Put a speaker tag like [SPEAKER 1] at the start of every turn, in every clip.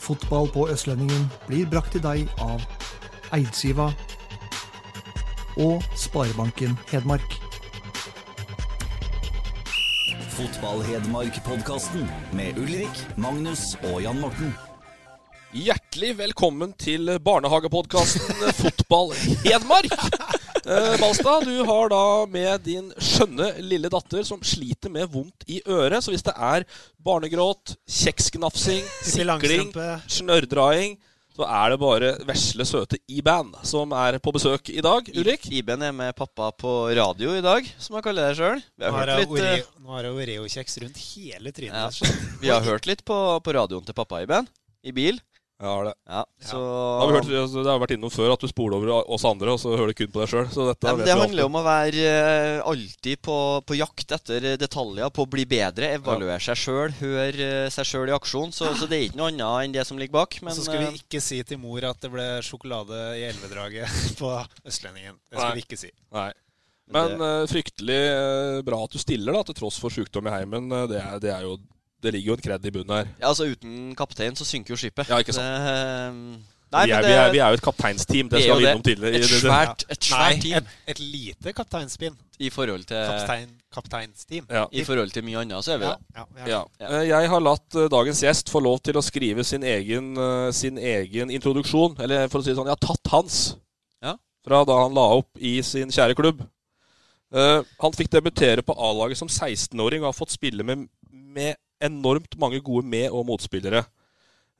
[SPEAKER 1] Fotball på Østlendingen blir brakt til deg av Eidsiva og Sparebanken Hedmark.
[SPEAKER 2] Fotball-Hedmark-podkasten med Ulrik, Magnus og Jan Morten.
[SPEAKER 3] Hjertelig velkommen til barnehagepodkasten Fotball Hedmark. Eh, Balstad, du har da med din skjønne lille datter som sliter med vondt i øret. Så hvis det er barnegråt, kjeksgnafsing, sikling, snørrdraing, så er det bare vesle søte i-band som er på besøk i dag. Ulrik?
[SPEAKER 4] Iben er med pappa på radio i dag, som jeg kaller det sjøl.
[SPEAKER 5] Nå
[SPEAKER 4] har
[SPEAKER 5] har jeg
[SPEAKER 4] eh,
[SPEAKER 5] Oreo- nå har jeg Oreo-kjeks rundt hele trynet.
[SPEAKER 4] ja, vi har hørt litt på, på radioen til pappa, Iben. I bil.
[SPEAKER 3] Ja, det.
[SPEAKER 4] Ja, så
[SPEAKER 3] ja. har vi hørt, altså, det har vært innom før at du spoler over oss andre, og så hører du kun på deg sjøl. Ja,
[SPEAKER 4] det handler om å være eh, alltid på, på jakt etter detaljer, på å bli bedre, evaluere seg sjøl, høre eh, seg sjøl i aksjon. Så, så det er ikke noe annet enn det som ligger bak. Men
[SPEAKER 5] så skal
[SPEAKER 4] eh,
[SPEAKER 5] vi ikke si til mor at det ble sjokolade i elvedraget på Østlendingen. Det skal
[SPEAKER 3] Nei.
[SPEAKER 5] vi ikke si.
[SPEAKER 3] Nei. Men det... fryktelig eh, bra at du stiller, da, til tross for sykdom i heimen. Eh, det, er, det, er jo, det ligger jo en kred i bunnen her.
[SPEAKER 4] ja, altså Uten kaptein så synker jo skipet.
[SPEAKER 3] Ja, ikke sant.
[SPEAKER 4] Det, eh, nei,
[SPEAKER 3] vi, er,
[SPEAKER 4] men
[SPEAKER 3] vi, er, vi er jo et kapteinsteam. Det
[SPEAKER 4] er
[SPEAKER 3] skal vi
[SPEAKER 4] det.
[SPEAKER 3] innom tidligere.
[SPEAKER 4] Et
[SPEAKER 3] det- det-
[SPEAKER 4] svært, et svært
[SPEAKER 5] Nei,
[SPEAKER 4] team
[SPEAKER 5] et, et lite kapteinspinn.
[SPEAKER 4] i forhold til
[SPEAKER 5] Kaptein, kapteinsteam.
[SPEAKER 3] Ja.
[SPEAKER 4] I forhold til mye annet, så er vi
[SPEAKER 5] Ja,
[SPEAKER 4] det.
[SPEAKER 5] ja, ja.
[SPEAKER 3] Jeg har latt eh, dagens gjest få lov til å skrive sin egen, eh, sin egen introduksjon. Eller for å si det sånn, jeg har tatt hans.
[SPEAKER 4] Ja.
[SPEAKER 3] Fra da han la opp i sin kjære klubb. Eh, han fikk debutere på A-laget som 16-åring og har fått spille med, med enormt mange gode med- og motspillere.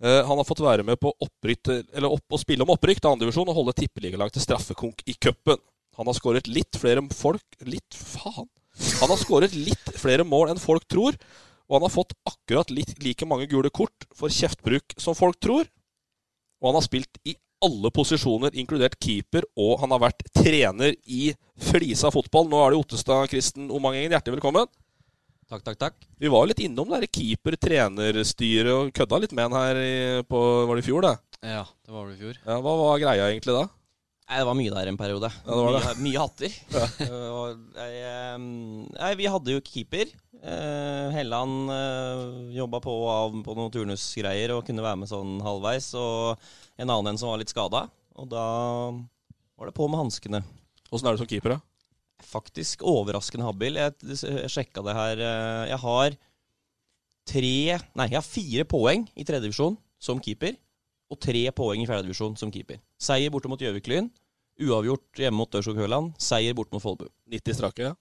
[SPEAKER 3] Eh, han har fått være med på opprykt, opp, å spille om opprykk til andredivisjon og holde tippeligalag til straffekonk i cupen. Han har skåret litt flere folk Litt faen! Han har skåret litt flere mål enn folk tror. Og han har fått akkurat litt, like mange gule kort for kjeftbruk som folk tror. Og han har spilt i alle posisjoner, inkludert keeper, og han har vært trener i Flisa fotball. Nå er det Ottestad Kristen Omangengen. Hjertelig velkommen.
[SPEAKER 4] Takk, takk, takk.
[SPEAKER 3] Vi var litt innom det keeper-trenerstyret og kødda litt med han her i, på Var det i fjor, det?
[SPEAKER 4] Ja, det var vel i fjor.
[SPEAKER 3] Ja, hva var greia egentlig da?
[SPEAKER 6] Nei, det var mye der en periode.
[SPEAKER 3] Ja, det var det.
[SPEAKER 6] Mye, mye hatter. Ja. um, nei, vi hadde jo keeper. Uh, Helland uh, jobba på og av på noen turnusgreier og kunne være med sånn halvveis. Og en annen en som var litt skada. Og da var det på med hanskene.
[SPEAKER 3] Åssen er du som keeper, da?
[SPEAKER 6] Faktisk overraskende habil. Jeg, jeg sjekka det her. uh, Jeg har tre Nei, jeg har fire poeng i tredjedivisjon som keeper. Og tre poeng i fjerdedivisjon som keeper. Seier borte mot Gjøvik-Lyn. Uavgjort hjemme mot Ørskog-Høland. Seier borte mot Folbu.
[SPEAKER 3] 90 strake? Ja.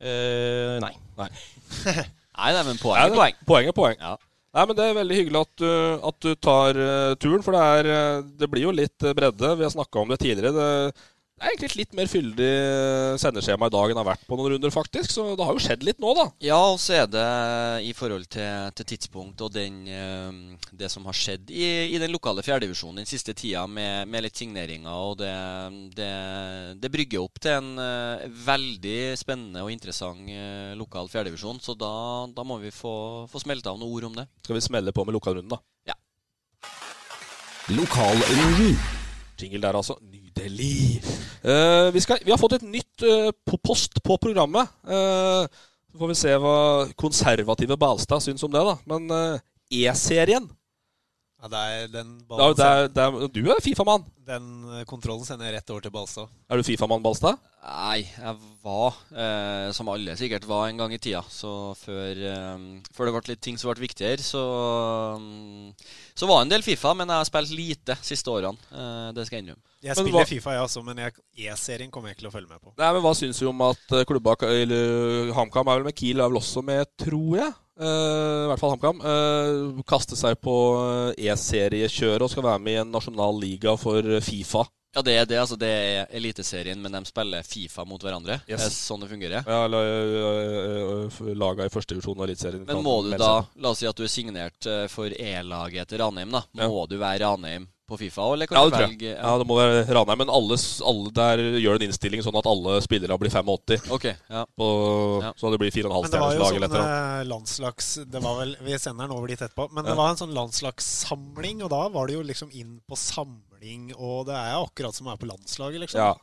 [SPEAKER 6] Eh, nei.
[SPEAKER 4] Nei, nei, men poeng
[SPEAKER 3] Nei,
[SPEAKER 4] er poeng.
[SPEAKER 3] Poeng er poeng.
[SPEAKER 4] Ja.
[SPEAKER 3] Nei, men Det er veldig hyggelig at du, at du tar eh, turen, for det, er, eh, det blir jo litt eh, bredde. Vi har snakka om det tidligere. Det, det er egentlig et litt mer fyldig eh, sendeskjema i dag enn det har vært på noen runder, faktisk. Så det har jo skjedd litt nå, da.
[SPEAKER 4] Ja, og så er det i forhold til, til tidspunkt og den, eh, det som har skjedd i, i den lokale fjerdedivisjonen den siste tida, med, med litt signeringer, og det, det, det brygger opp til en eh, veldig spennende og interessant lokal fjerdedivisjon. Så da, da må vi få, få smelta av noen ord om det.
[SPEAKER 3] Skal vi smelle på med lokalrunden, da?
[SPEAKER 4] Ja.
[SPEAKER 2] Lokalrunden.
[SPEAKER 3] Jingle der, altså. Nydelig. Uh, vi, skal, vi har fått et nytt uh, post på programmet. Uh, så får vi se hva konservative Balstad syns om det, da. Men E-serien
[SPEAKER 5] Ja, det er den,
[SPEAKER 3] det er, det er, Du er Fifa-mann.
[SPEAKER 5] Den eh, kontrollen sender jeg rett over til Balstad.
[SPEAKER 3] Er du Fifa-mann, Balstad?
[SPEAKER 4] Nei, jeg var, eh, som alle sikkert var en gang i tida. Så før, eh, før det ble litt ting som ble viktigere, så mm, Så var det en del Fifa, men jeg har spilt lite siste årene. Eh, det skal jeg innrømme.
[SPEAKER 5] Jeg
[SPEAKER 3] Men
[SPEAKER 5] spiller
[SPEAKER 3] hva-
[SPEAKER 5] Fifa, jeg også, men E-serien kommer jeg ikke til å følge med på.
[SPEAKER 3] Nei, men Hva syns du om at eh, klubba eller HamKam er vel med Kiel er vel også med, tror jeg. Uh, I hvert fall HamKam. Uh, kaste seg på eh, E-seriekjøret og skal være med i en nasjonal liga for eh, Fifa.
[SPEAKER 4] Ja, det er det. altså Det er Eliteserien, men de spiller Fifa mot hverandre.
[SPEAKER 3] Yes.
[SPEAKER 4] Det er sånn det fungerer.
[SPEAKER 3] Ja, la- Laga i første divisjon av Eliteserien.
[SPEAKER 4] Men må du da, la oss si at du er signert for E-laget til Ranheim, da.
[SPEAKER 3] Ja.
[SPEAKER 4] Må du være Ranheim på Fifa, eller kan
[SPEAKER 3] Ja,
[SPEAKER 4] du
[SPEAKER 3] det
[SPEAKER 4] velge
[SPEAKER 3] Ja, det må være Ranheim. Men alle, alle der gjør en innstilling sånn at alle spillere blir 85.
[SPEAKER 4] Ok, ja.
[SPEAKER 3] På,
[SPEAKER 4] Ja.
[SPEAKER 3] Så det blir 4,5
[SPEAKER 5] Men det var
[SPEAKER 3] stjerners lag eller
[SPEAKER 5] sånn
[SPEAKER 3] et eller annet.
[SPEAKER 5] eh, landslags Det var vel, Vi sender den over dit etterpå. Men
[SPEAKER 3] Ja.
[SPEAKER 5] det var en sånn landslagssamling, og da var det jo liksom inn på samling, og det er akkurat som å være på landslaget, liksom.
[SPEAKER 3] Ja.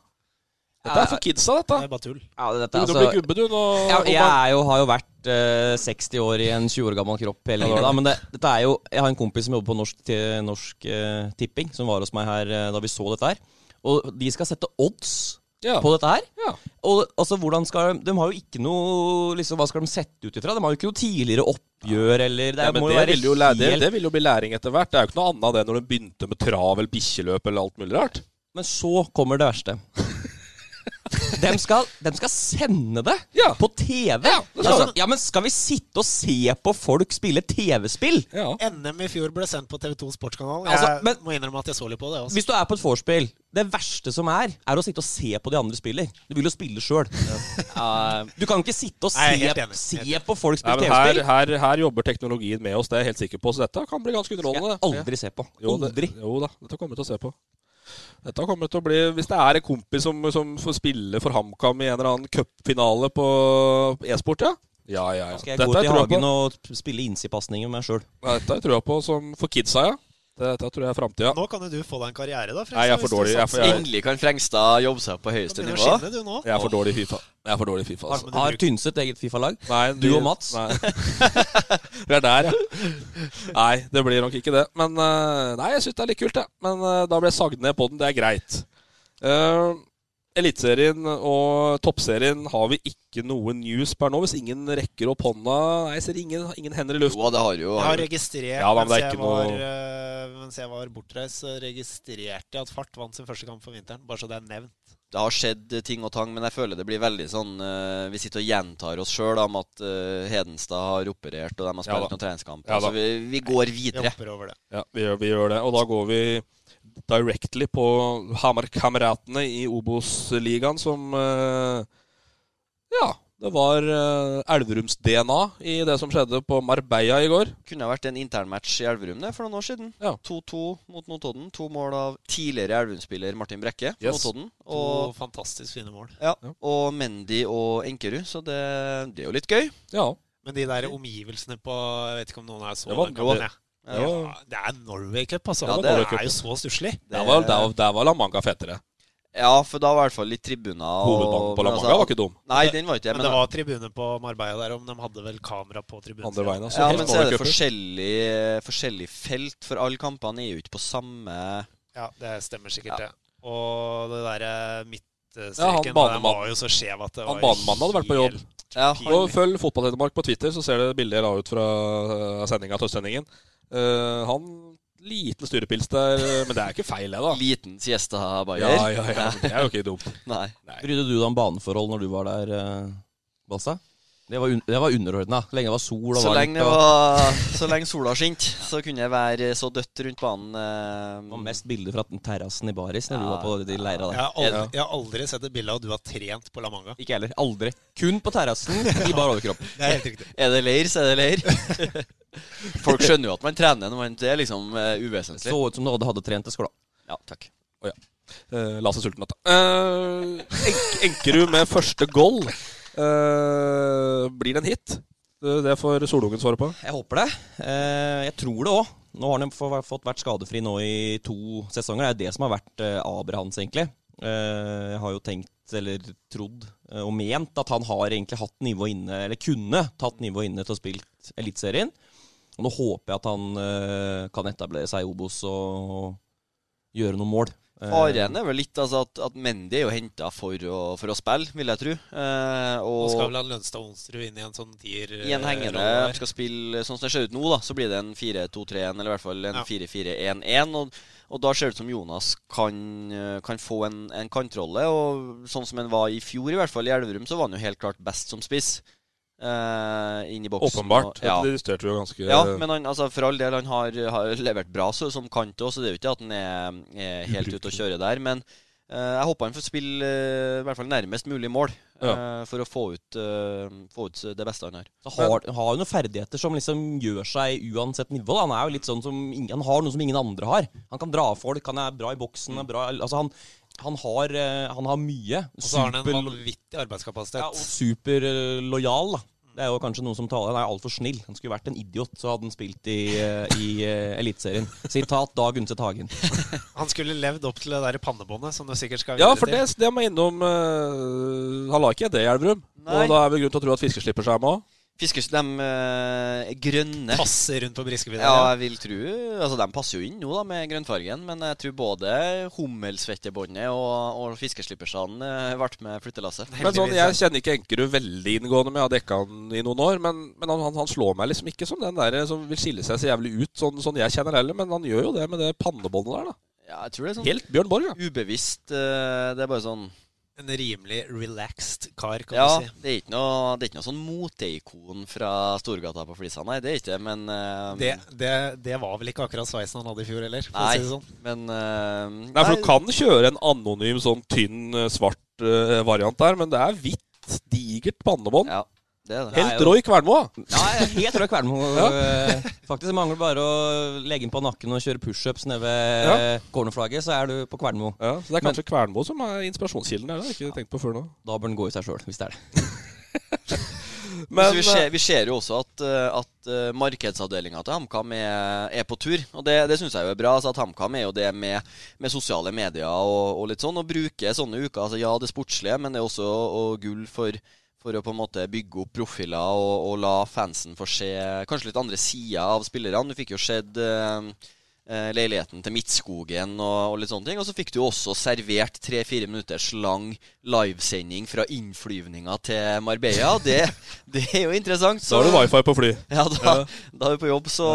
[SPEAKER 3] Dette er for kidsa, dette.
[SPEAKER 5] Det er bare tull.
[SPEAKER 6] Ja, dette,
[SPEAKER 3] du
[SPEAKER 6] altså-
[SPEAKER 3] blir gubbe, du. Nå,
[SPEAKER 6] Ja, jeg er jo, har jo vært uh, 60 år i en 20 år gammel kropp hele
[SPEAKER 3] det.
[SPEAKER 6] men det, dette er jo Jeg har en kompis som jobber på Norsk, til norsk uh, Tipping, som var hos meg her uh, da vi så dette her. Og de skal sette odds
[SPEAKER 3] ja.
[SPEAKER 6] på dette her.
[SPEAKER 3] Ja.
[SPEAKER 6] Og altså, hvordan skal de De har jo ikke noe liksom, Hva skal de sette ut ifra? De har jo ikke noe tidligere oppgjør eller Det
[SPEAKER 3] Ja, men
[SPEAKER 6] må
[SPEAKER 3] det
[SPEAKER 6] jo være
[SPEAKER 3] vil jo, læ- det,
[SPEAKER 6] helt
[SPEAKER 3] det vil jo bli læring etter hvert. Det er jo ikke noe annet av det når de begynte med trav eller bikkjeløp eller alt mulig rart.
[SPEAKER 6] Men så kommer det verste. De skal, de skal sende det
[SPEAKER 3] Ja.
[SPEAKER 6] på TV!
[SPEAKER 3] Ja, det skal
[SPEAKER 6] altså, ja, men skal vi sitte og se på folk spille TV-spill?
[SPEAKER 3] Ja.
[SPEAKER 5] NM i fjor ble sendt på TV2 Sportskanal.
[SPEAKER 6] Altså,
[SPEAKER 5] Jeg
[SPEAKER 6] men-
[SPEAKER 5] må innrømme at jeg så litt på det. Også.
[SPEAKER 6] Hvis du er på et vorspiel, det verste som er, er å sitte og se på de andre spiller. Du vil jo spille sjøl. Du kan ikke sitte og se,
[SPEAKER 5] Nei,
[SPEAKER 6] se på folk spille
[SPEAKER 3] her,
[SPEAKER 6] TV-spill.
[SPEAKER 3] her, her jobber teknologien med oss, det er jeg helt sikker på. Så dette kan bli ganske underholdende.
[SPEAKER 6] Skal Jeg aldri se på.
[SPEAKER 3] Jo, det, jo da, dette kommer vi til å se på. Dette kommer til å bli Hvis det er en kompis som, som får spille for HamKam i en eller annen cupfinale på e-sport, ja. Ja, ja, ja.
[SPEAKER 6] Skal jeg
[SPEAKER 3] Dette
[SPEAKER 6] gå til
[SPEAKER 3] jeg
[SPEAKER 6] hagen og spille innsidepasninger med meg sjøl?
[SPEAKER 3] Dette tror jeg på som for kidsa, ja. Dette tror jeg er framtida.
[SPEAKER 5] Nå kan jo du få deg en karriere, da. Frengstad,
[SPEAKER 3] Nei, jeg er for dårlig. Jeg er for- jeg-
[SPEAKER 4] Endelig kan Frengstad jobbe seg opp på høyeste nivå.
[SPEAKER 5] skinne, du.
[SPEAKER 3] Jeg er for dårlig i Fifa. Jeg er for dårlig i Fifa, altså.
[SPEAKER 5] du
[SPEAKER 6] Har Tynset eget Fifa-lag?
[SPEAKER 3] Nei,
[SPEAKER 6] Du og Mats?
[SPEAKER 3] Nei. Vi er der, ja. Nei, det blir nok ikke det. Men eh, Nei, jeg syns det er litt kult, jeg. Men eh, da ble jeg sagd ned på den. Det er greit. Uh, Eliteserien og Toppserien har vi ikke noe news per nå, hvis ingen rekker opp hånda. Nei, jeg ser ingen, ingen hender i luften.
[SPEAKER 4] Jo, det har jo
[SPEAKER 5] Jeg har registrert
[SPEAKER 3] Ja, da,
[SPEAKER 5] mens, jeg var,
[SPEAKER 3] noe-
[SPEAKER 5] eh, mens jeg var bortreist, registrerte jeg at Fart vant sin første kamp for vinteren. Bare så det er nevnt.
[SPEAKER 4] Det har skjedd ting og tang, men jeg føler det blir veldig sånn eh, Vi sitter og gjentar oss sjøl om at eh, Hedenstad har operert, og de har spilt
[SPEAKER 3] Ja
[SPEAKER 4] noen treningskamp.
[SPEAKER 3] Ja
[SPEAKER 4] altså, vi, vi går videre.
[SPEAKER 5] Vi hopper over det.
[SPEAKER 3] Ja, vi gjør, vi gjør det. Og da går vi directly på Hamar-kameratene i Obos-ligaen, som eh, Ja, det var uh, Elverums-DNA i det som skjedde på Marbella i går.
[SPEAKER 4] Kunne ha vært en internmatch i Elverum det for noen år siden.
[SPEAKER 3] Ja.
[SPEAKER 4] 2-2 mot Notodden. To mål av tidligere Elverum-spiller Martin Brekke
[SPEAKER 3] Yes.
[SPEAKER 4] Notodden.
[SPEAKER 5] To fantastisk fine mål.
[SPEAKER 4] ja,
[SPEAKER 3] Ja.
[SPEAKER 4] og Mendy og Enkerud, så det, det er jo litt gøy.
[SPEAKER 3] Ja.
[SPEAKER 5] Men de der omgivelsene på Jeg vet ikke om noen her så
[SPEAKER 3] Det var- det-
[SPEAKER 5] jeg.
[SPEAKER 3] det var-
[SPEAKER 5] Ja, det er Norway Cup, altså.
[SPEAKER 4] Ja,
[SPEAKER 5] det,
[SPEAKER 4] det
[SPEAKER 3] er-
[SPEAKER 5] jo så stusslig.
[SPEAKER 3] Der var, der, var- der var La Manga fetere.
[SPEAKER 4] Ja, for da var i hvert fall litt tribuner.
[SPEAKER 3] Hovedbanen på La Manga
[SPEAKER 4] altså-
[SPEAKER 3] var ikke dum.
[SPEAKER 4] Nei, den var ikke det.
[SPEAKER 5] Men det var tribune på Marbella der, om de hadde vel kamera på tribunen.
[SPEAKER 3] Andre veien, altså.
[SPEAKER 4] ja, men så er det forskjellig, forskjellig felt, for alle kampene er jo ikke på samme
[SPEAKER 5] Ja, det stemmer sikkert, det. Og det derre midtstreken
[SPEAKER 3] ja,
[SPEAKER 5] var jo så skjev at det
[SPEAKER 3] han banemannen hadde vært på jobb.
[SPEAKER 4] Ja,
[SPEAKER 5] pinlig.
[SPEAKER 3] Og følg Fotballtelemark på Twitter, så ser du bildet jeg la ut fra sendinga til Østlendingen. Eh, han Liten styrepils der, men det er ikke feil, det, da.
[SPEAKER 4] Liten siesta Bayer.
[SPEAKER 3] Ja, ja, ja. Det er jo ikke dumt.
[SPEAKER 4] Nei.
[SPEAKER 6] Brydde du deg om baneforhold når du var der, eh, Balsa? Det var, un det var underordna. Lenge det var sol og
[SPEAKER 4] Så
[SPEAKER 6] varmt.
[SPEAKER 4] lenge, det var, så lenge sola skinte, så kunne det være så dødt rundt banen.
[SPEAKER 6] Det var
[SPEAKER 4] eh,
[SPEAKER 6] mest bilder fra terrassen i baris når du var på de leira
[SPEAKER 5] Jeg har, aldri, jeg har aldri sett et bilde av at du har trent på La Manga.
[SPEAKER 6] Ikke heller. Aldri. Kun på terrassen i bar overkropp.
[SPEAKER 5] Det er helt riktig.
[SPEAKER 4] Er det leir, så er det leir. Folk skjønner jo at man trener når man Det er liksom uh, uvesentlig.
[SPEAKER 6] så ut som du hadde, hadde trent til skolen.
[SPEAKER 4] Ja, takk.
[SPEAKER 3] Uh, la seg sulten da. Uh, Enkerud med første goal. Eh, blir det en hit? Det får Solungen svare på.
[SPEAKER 6] Jeg håper det. Uh, jeg tror det òg. Nå har han fått vært skadefri nå i to sesonger. Det er det som har vært Abrahams, aberet hans, egentlig. Eh, jeg har jo tenkt, eller trodd, eh, og ment at han har egentlig hatt nivå inne, eller kunne tatt nivå inne til å spille Eliteserien. Nå håper jeg at han eh, kan etablere seg i Obos og gjøre noen mål. Eh,
[SPEAKER 4] Faren er vel litt altså, at, at Mendy er jo henta for, for å spille, vil jeg tro. Eh, og
[SPEAKER 5] skal vel han Lønstad Onsrud inn i en sånn tier
[SPEAKER 4] i en hengende skal spille Sånn som det ser ut nå, da så blir det en 4-2-3-1, eller i hvert fall en
[SPEAKER 5] Ja.
[SPEAKER 4] 4-4-1-1. Og, og da ser det ut som Jonas kan, eh, kan få en, en kantrolle. Og sånn som han var i fjor, i hvert fall i Elverum, så var han jo helt klart best som spiss. Eh, inn i boksen.
[SPEAKER 3] Åpenbart.
[SPEAKER 4] og- ja.
[SPEAKER 3] Det illustrerte jo ganske
[SPEAKER 4] Ja, men han, altså, for all del, han har, har levert bra så, som kant òg, så det er jo ikke at han er, er helt ute å kjøre der. Men uh, jeg håper han får spille uh, i hvert fall nærmest mulig mål ja. for å få ut, få ut det beste han har.
[SPEAKER 6] Så har, har jo noen ferdigheter som liksom gjør seg uansett nivå. da. Han er jo litt sånn som ingen, Han har noe som ingen andre har. Han kan dra folk, han er bra i boksen. er Bra, altså han, han, har, eh, han har mye.
[SPEAKER 5] Og så har han en vanvittig arbeidskapasitet.
[SPEAKER 6] ja, superlojal, da. Det er jo kanskje noen som taler Han er altfor snill. Han skulle vært en idiot, så hadde han spilt i, eh, i eh, Eliteserien. Sitat Dag Undset Hagen.
[SPEAKER 5] Han skulle levd opp til det der pannebåndet som du sikkert skal
[SPEAKER 3] Ja, for det, det må innom uh, Han la ikke det i Elverum. Og da er vel grunn til å tro at fiskeslipper seg med òg.
[SPEAKER 4] Fiskers, de eh, grønne
[SPEAKER 5] Passer rundt på Briskeby.
[SPEAKER 4] Ja,
[SPEAKER 5] Ja.
[SPEAKER 4] jeg vil tro Altså, De passer jo inn nå da med grønnfargen, men jeg tror både hummelsvettebåndet og, og fiskeslippersene eh, ble med flyttelasset.
[SPEAKER 3] Men sånn, Jeg kjenner ikke Enkerud veldig inngående, men jeg har dekka han i noen år. Men, men han, han slår meg liksom ikke som den der som vil skille seg så jævlig ut, sånn, sånn jeg kjenner heller. Men han gjør jo det med det pannebåndet der, da.
[SPEAKER 4] Ja, jeg tror det er sånn
[SPEAKER 3] Helt Bjørn Borg, ja.
[SPEAKER 4] ubevisst. eh, Det er bare sånn
[SPEAKER 5] En rimelig relaxed kar, kan
[SPEAKER 4] Ja,
[SPEAKER 5] du si.
[SPEAKER 4] det er ikke noe, det er ikke noe sånn moteikon fra Storgata på Flisa, nei. Det er ikke men uh,
[SPEAKER 5] Det, det, det var vel ikke akkurat sveisen han hadde i fjor heller, for
[SPEAKER 4] Nei,
[SPEAKER 5] å si det sånn.
[SPEAKER 4] men uh,
[SPEAKER 3] Nei, for Du kan kjøre en anonym, sånn tynn, eh, svart uh, variant der, men det er hvitt, digert pannebånd.
[SPEAKER 4] Ja, det er det.
[SPEAKER 3] Helt Roy Kvernmo.
[SPEAKER 6] Ja, helt Roy Kvernmo.
[SPEAKER 3] Ja.
[SPEAKER 6] eh, Faktisk mangler bare å legge inn på nakken og kjøre pushups nede ved
[SPEAKER 3] Ja.
[SPEAKER 6] eh, cornerflagget, så er du på Kvernmo.
[SPEAKER 3] Ja, så det er kanskje Kvernmo som er inspirasjonskilden her. Det har jeg ikke tenkt på før nå.
[SPEAKER 6] Da bør den gå i seg sjøl, hvis det er det.
[SPEAKER 4] Men, vi, ser, vi ser jo også at, eh, at markedsavdelinga til HamKam er, er på tur. Og det, det syns jeg jo er bra. Altså at HamKam er jo det med, med sosiale medier og, og litt sånn. Og bruker sånne uker. Altså ja, det sportslige, men det er også og gull for, for å på en måte bygge opp profiler og, og la fansen få se kanskje litt andre sider av spillerne. Du fikk jo sett eh, eh, leiligheten til Midtskogen og, og litt sånne ting. Og så fikk du også servert tre-fire minutters lang livesending fra innflyvninga til Marbella. Det, det er jo interessant.
[SPEAKER 3] Da har du wifi på fly.
[SPEAKER 4] Ja, da, da er du på jobb. Så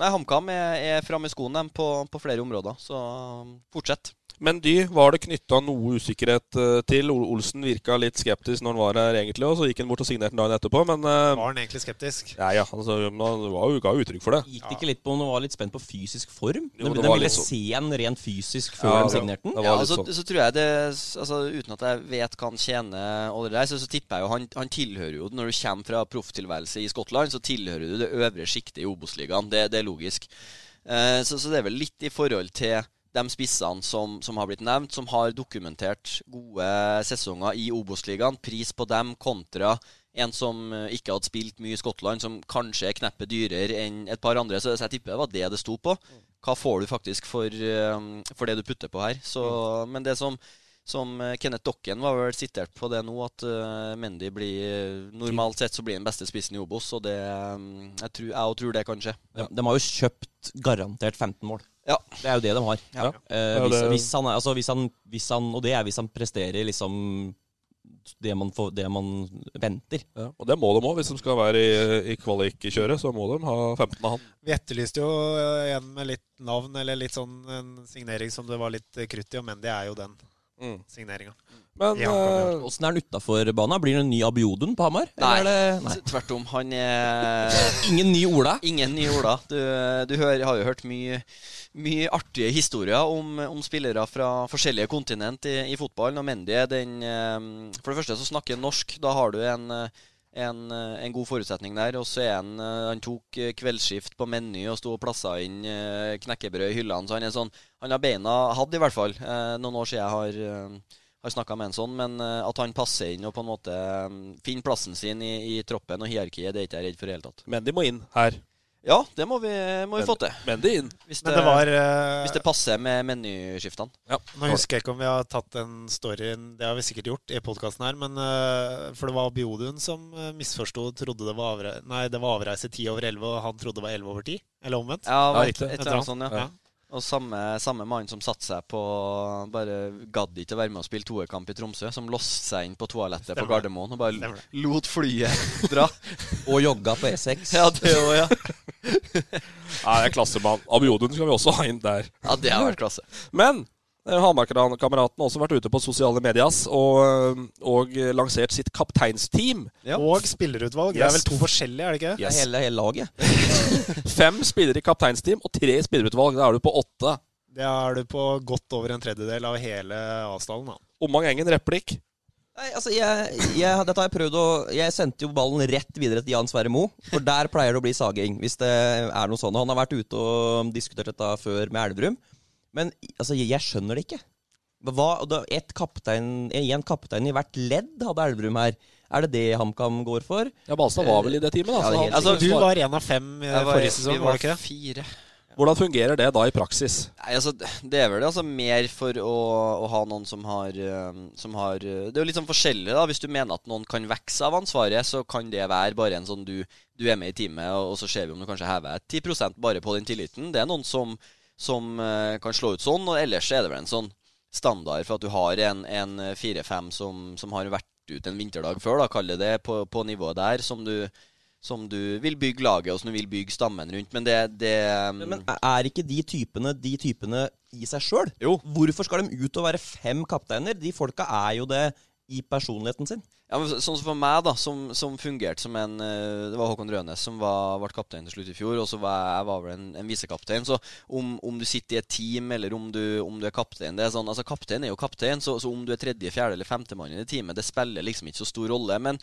[SPEAKER 4] HamKam er, er framme i skoen dem på, på flere områder. Så um, fortsett.
[SPEAKER 3] Men Dy var det knytta noe usikkerhet eh, til. Olsen virka litt skeptisk når han var her, egentlig, og så gikk han bort og signerte dagen dag etterpå. Men eh,
[SPEAKER 5] Var han egentlig skeptisk?
[SPEAKER 3] ja, ja, altså, han var jo, ga jo uttrykk for det.
[SPEAKER 6] Gikk det ikke litt på om han var litt spent på fysisk form?
[SPEAKER 3] Jo,
[SPEAKER 6] de
[SPEAKER 3] det
[SPEAKER 6] de ville
[SPEAKER 3] sånn.
[SPEAKER 6] se en rent fysisk før
[SPEAKER 3] Ja,
[SPEAKER 6] de signerte den?
[SPEAKER 4] Ja, altså,
[SPEAKER 3] sånn.
[SPEAKER 4] så tror jeg det altså, Uten at jeg vet hva han tjener, og det der, så, så tipper jeg jo han, han tilhører jo Når du kommer fra profftilværelse i Skottland, så tilhører du det øvre sjiktet i Obos-ligaen. Det, det er logisk. Uh, så, så det er vel litt i forhold til de spissene som, som har blitt nevnt, som har dokumentert gode sesonger i Obos-ligaen. Pris på dem kontra en som eh, ikke hadde spilt mye i Skottland, som kanskje er kneppet dyrere enn et par andre. Så, jeg tipper det var det det sto på. Hva får du faktisk for, eh, for det du putter på her? Så, men det som, som eh, Kenneth Dokken var vel sitert på det nå, at uh, Mendy blir Normalt sett så blir den beste spissen i Obos, og det Jeg tror, jeg tror det kan skje.
[SPEAKER 6] Ja. de har jo kjøpt garantert 15 mål.
[SPEAKER 4] Ja.
[SPEAKER 6] Det er jo det de har.
[SPEAKER 3] Ja.
[SPEAKER 6] Eh, hvis, hvis, han, altså, hvis, han, hvis han Og det er hvis han presterer liksom det man, får, det man venter.
[SPEAKER 3] Ja, og det må de òg. Hvis de skal være i, i kvalikkjøret, så må de ha 15 av han.
[SPEAKER 5] Vi etterlyste jo eh, en med litt navn, eller litt sånn en signering som det var litt eh, krutt i, men det er jo den
[SPEAKER 3] Mm.
[SPEAKER 5] signeringa.
[SPEAKER 3] Men
[SPEAKER 5] Ja,
[SPEAKER 3] eh,
[SPEAKER 6] Åssen er han utafor banen? Blir det en ny Abiodun på Hamar?
[SPEAKER 4] Nei.
[SPEAKER 6] Eller er nei.
[SPEAKER 4] Tvert om. Han er
[SPEAKER 6] Ingen ny Ola?
[SPEAKER 4] Ingen ny Ola. Du, du hører, har jo hørt mye, mye artige historier om, om spillere fra forskjellige kontinent i, i fotballen. Og Mendy er den eh, For det første så snakker han norsk. Da har du en, eh, en, eh, en god forutsetning der. Og så er han Han tok kveldsskift på Meny og sto og plassa inn knekkebrød i hyllene. Så han er sånn Han har beina Hadde i hvert fall noen år siden jeg har har snakka med en sånn, men at han passer inn og på en måte finner plassen sin i, i troppen og hierarkiet, det er ikke jeg redd for i det hele tatt.
[SPEAKER 3] Mendy må inn her.
[SPEAKER 4] Ja, det må vi, må vi få til.
[SPEAKER 3] Mendy inn.
[SPEAKER 4] Hvis det,
[SPEAKER 5] det var uh,
[SPEAKER 4] hvis det passer med menyskiftene.
[SPEAKER 3] Ja.
[SPEAKER 5] Nå husker jeg ikke om vi har tatt den storyen, det har vi sikkert gjort i podkasten her, men uh, For det var Biodun som uh, misforsto, trodde det var, avre nei, det var avreise ti over elleve, og han trodde det var elleve over ti? Eller omvendt?
[SPEAKER 4] Ja,
[SPEAKER 3] det
[SPEAKER 4] et,
[SPEAKER 3] riktig.
[SPEAKER 4] et eller annet sånt, ja.
[SPEAKER 5] Ja.
[SPEAKER 4] Og samme, samme mann som satte seg på Bare gadd ikke å være med og spille toerkamp i Tromsø. Som låste seg inn på toalettet på Gardermoen og bare
[SPEAKER 5] Stemmer.
[SPEAKER 4] lot flyet dra.
[SPEAKER 6] Og jogga på E6.
[SPEAKER 4] Ja, det òg, ja.
[SPEAKER 3] Nei, det er klassemann. Abiodun skal vi også ha inn der.
[SPEAKER 4] Ja, det har vært klasse.
[SPEAKER 3] Men Hamar-kameraten har også vært ute på sosiale medias og, og lansert sitt kapteinsteam.
[SPEAKER 5] Og spillerutvalg. Det er vel to forskjellige, er det ikke?
[SPEAKER 6] Det er hele, hele laget.
[SPEAKER 3] Fem spillere i kapteinsteam og tre spillerutvalg. Da er du på åtte.
[SPEAKER 5] Det er du på godt over en tredjedel av hele avstanden.
[SPEAKER 3] Omang Engen, replikk.
[SPEAKER 6] Nei, altså, jeg, jeg, dette har jeg prøvd å Jeg sendte jo ballen rett videre til Jan Sverre Moe. For der pleier det å bli saging, hvis det er noe sånt. Han har vært ute og diskutert dette før med Elverum. Men altså, jeg, skjønner det ikke. Hva, da, et kaptein, en kaptein i hvert ledd hadde Elverum her. Er det det HamKam går for?
[SPEAKER 3] Ja, Balstad var vel i det teamet, da.
[SPEAKER 6] Ja, det
[SPEAKER 5] Altså, du var én av fem i forrige sesong, var det ikke det?
[SPEAKER 4] Fire.
[SPEAKER 3] Hvordan fungerer det da i praksis?
[SPEAKER 4] Nei, altså, Det er vel altså mer for å, å ha noen som har, eh, som har eh, Det er jo litt sånn forskjellig. da Hvis du mener at noen kan vokse av ansvaret, så kan det være bare en sånn du, du er med i teamet, og, og så ser vi om du kanskje hever 10% bare på den tilliten. Det er noen som, som eh, kan slå ut sånn, og ellers er det vel en sånn standard for at du har en, en fire-fem som, som har vært ute en vinterdag før, da, kall det det, på, på nivået der, som du, som du vil bygge laget og som du vil bygge stammen rundt. Men det, det
[SPEAKER 6] Men, men er ikke de typene de typene i seg sjøl? Hvorfor skal de ut og være fem kapteiner? De folka er jo det i personligheten sin.
[SPEAKER 4] Ja, men Sånn som for meg, da, som, som fungerte som en eh, Det var Håkon Rønes som var, ble kaptein til slutt i fjor, og så var jeg, var vel en, en visekaptein. Så om, om du sitter i et team, eller om du, om du er kaptein det er sånn, altså Kaptein er jo kaptein, så, så om du er tredje, fjerde eller femtemann i det teamet, det spiller liksom ikke så stor rolle. Men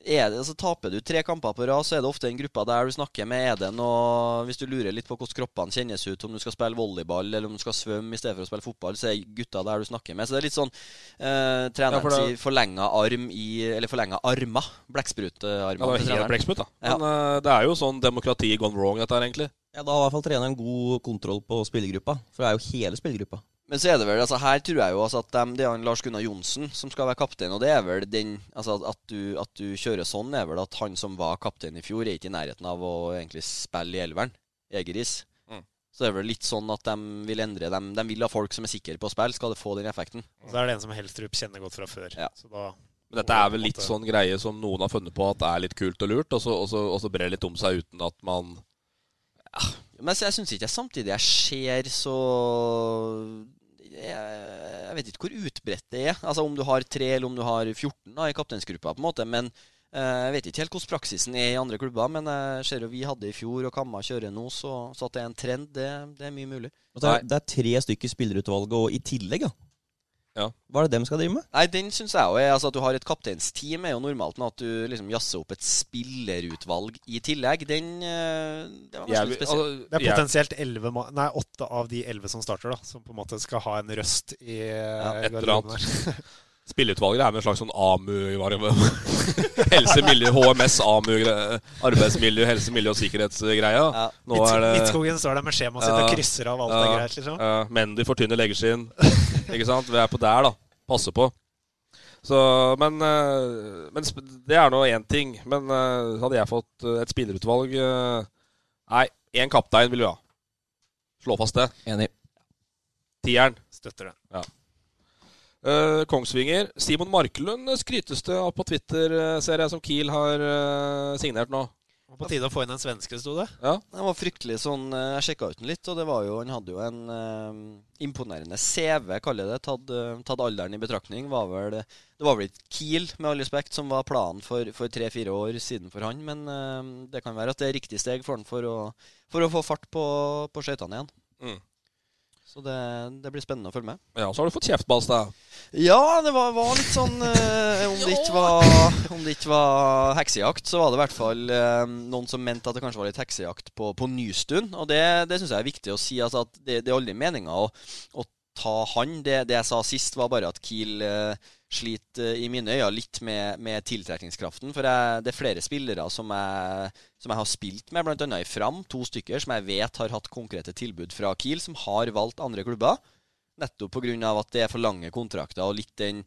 [SPEAKER 4] det, altså, taper du tre kamper på rad, så er det ofte den gruppa der du snakker med. Er det noe Hvis du lurer litt på hvordan kroppene kjennes ut, om du skal spille volleyball eller om du skal svømme i stedet for å spille fotball, så er gutta der du snakker med. Så det er litt sånn eh, Treneren
[SPEAKER 3] Ja, det-
[SPEAKER 4] sier forlenga arm i Eller forlenga armer. Blekksprutarmer.
[SPEAKER 3] Ja, det helt blekksprut, da.
[SPEAKER 4] Ja.
[SPEAKER 3] Men uh, det er jo sånn demokrati gone wrong, dette her, egentlig.
[SPEAKER 6] Ja, Da har i hvert fall treneren god kontroll på spillergruppa. For det er jo hele spillergruppa.
[SPEAKER 4] Men så er det vel, altså her tror jeg jo altså at de, det er Lars Gunnar Johnsen som skal være kaptein. Og det er vel den altså at du, at du kjører sånn, er vel at han som var kaptein i fjor, er ikke i nærheten av å egentlig spille i elveren. Egeris.
[SPEAKER 3] Mm.
[SPEAKER 4] Så det er vel litt sånn at de vil endre dem. De vil ha folk som er sikre på å spille, skal det få den effekten.
[SPEAKER 5] Og så er det en som Helstrup kjenner godt fra før.
[SPEAKER 4] Ja.
[SPEAKER 5] Så da
[SPEAKER 3] Men dette er vel litt sånn greie som noen har funnet på at er litt kult og lurt, og så, og så, og så brer det litt om seg uten at man
[SPEAKER 4] Men jeg syns ikke jeg samtidig jeg ser så jeg, jeg vet ikke hvor utbredt det er. Altså Om du har tre eller om du har 14 da, i kapteinsgruppa. på en måte Men eh, jeg vet ikke helt hvordan praksisen er i andre klubber. Men jeg ser jo vi hadde i fjor, og Kamma kjører nå, så, så at det er en trend, det, det er mye mulig.
[SPEAKER 6] Det, er, det er tre stykker spillerutvalget, og i tillegg, ja.
[SPEAKER 3] Ja.
[SPEAKER 6] Hva er det dem skal drive med?
[SPEAKER 4] Nei, den syns jeg òg er altså At du har et kapteinsteam, er jo normalt, men at du liksom jazzer opp et spillerutvalg i tillegg, den eh, Det var
[SPEAKER 3] Jeg
[SPEAKER 4] spesielt.
[SPEAKER 3] altså,
[SPEAKER 5] Det er potensielt 11, nei, åtte av de elleve som starter, da, som på en måte skal ha en røst i ja,
[SPEAKER 3] et eller annet. Spilleutvalget er med en slags sånn AMU Helse, miljø, HMS, AMU, arbeidsmiljø, helse, miljø og sikkerhetsgreia.
[SPEAKER 4] Ja.
[SPEAKER 3] Nå er det
[SPEAKER 5] Midtskogen står der med skjemaet sitt
[SPEAKER 3] Ja.
[SPEAKER 5] og krysser av alt det er greit, liksom.
[SPEAKER 3] Ja, Mendy fortynner leggeskinn. Ikke sant? Vi er på der, da. Passe på. Så, men, eh, men det er nå én ting. Men eh, hadde jeg fått eh, et spillerutvalg Nei, én kaptein vil vi ha. Slå fast det.
[SPEAKER 6] Enig.
[SPEAKER 3] Tieren.
[SPEAKER 5] Støtter det.
[SPEAKER 3] Eh, Kongsvinger. Simon Markelund skrytes det av på Twitter, ser jeg, som Kiel har signert nå.
[SPEAKER 5] På tide å få inn en svenske, sto det.
[SPEAKER 3] Ja.
[SPEAKER 4] Den var fryktelig sånn eh, Jeg sjekka ut den litt, og det var jo, han hadde jo en eh, imponerende CV, kaller jeg det. Tatt, eh, tatt alderen i betraktning. Var vel, det var vel ikke Kiel, med all respekt, som var planen for, for tre-fire år siden for han. Men eh, det kan være at det er riktig steg for han for å, for å få fart på, på skøytene igjen.
[SPEAKER 3] Mm.
[SPEAKER 4] Så det, det blir spennende å følge med.
[SPEAKER 3] ja, så har du fått kjeft, Balstad.
[SPEAKER 4] Ja, det var, var litt sånn eh, om, det var, om det ikke var heksejakt, så var det i hvert fall eh, noen som mente at det kanskje var litt heksejakt på, på Nystuen. Og det, det syns jeg er viktig å si. Altså at det, det er aldri meninga å, å ta han. Det, det jeg sa sist, var bare at Kiel eh, sliter eh, i mine øyne litt med, med tiltrekningskraften. For jeg, det er flere spillere som jeg, som jeg har spilt med, bl.a. i Fram. To stykker som jeg vet har hatt konkrete tilbud fra Kiel, som har valgt andre klubber. Nettopp pga. at det er for lange kontrakter og litt den,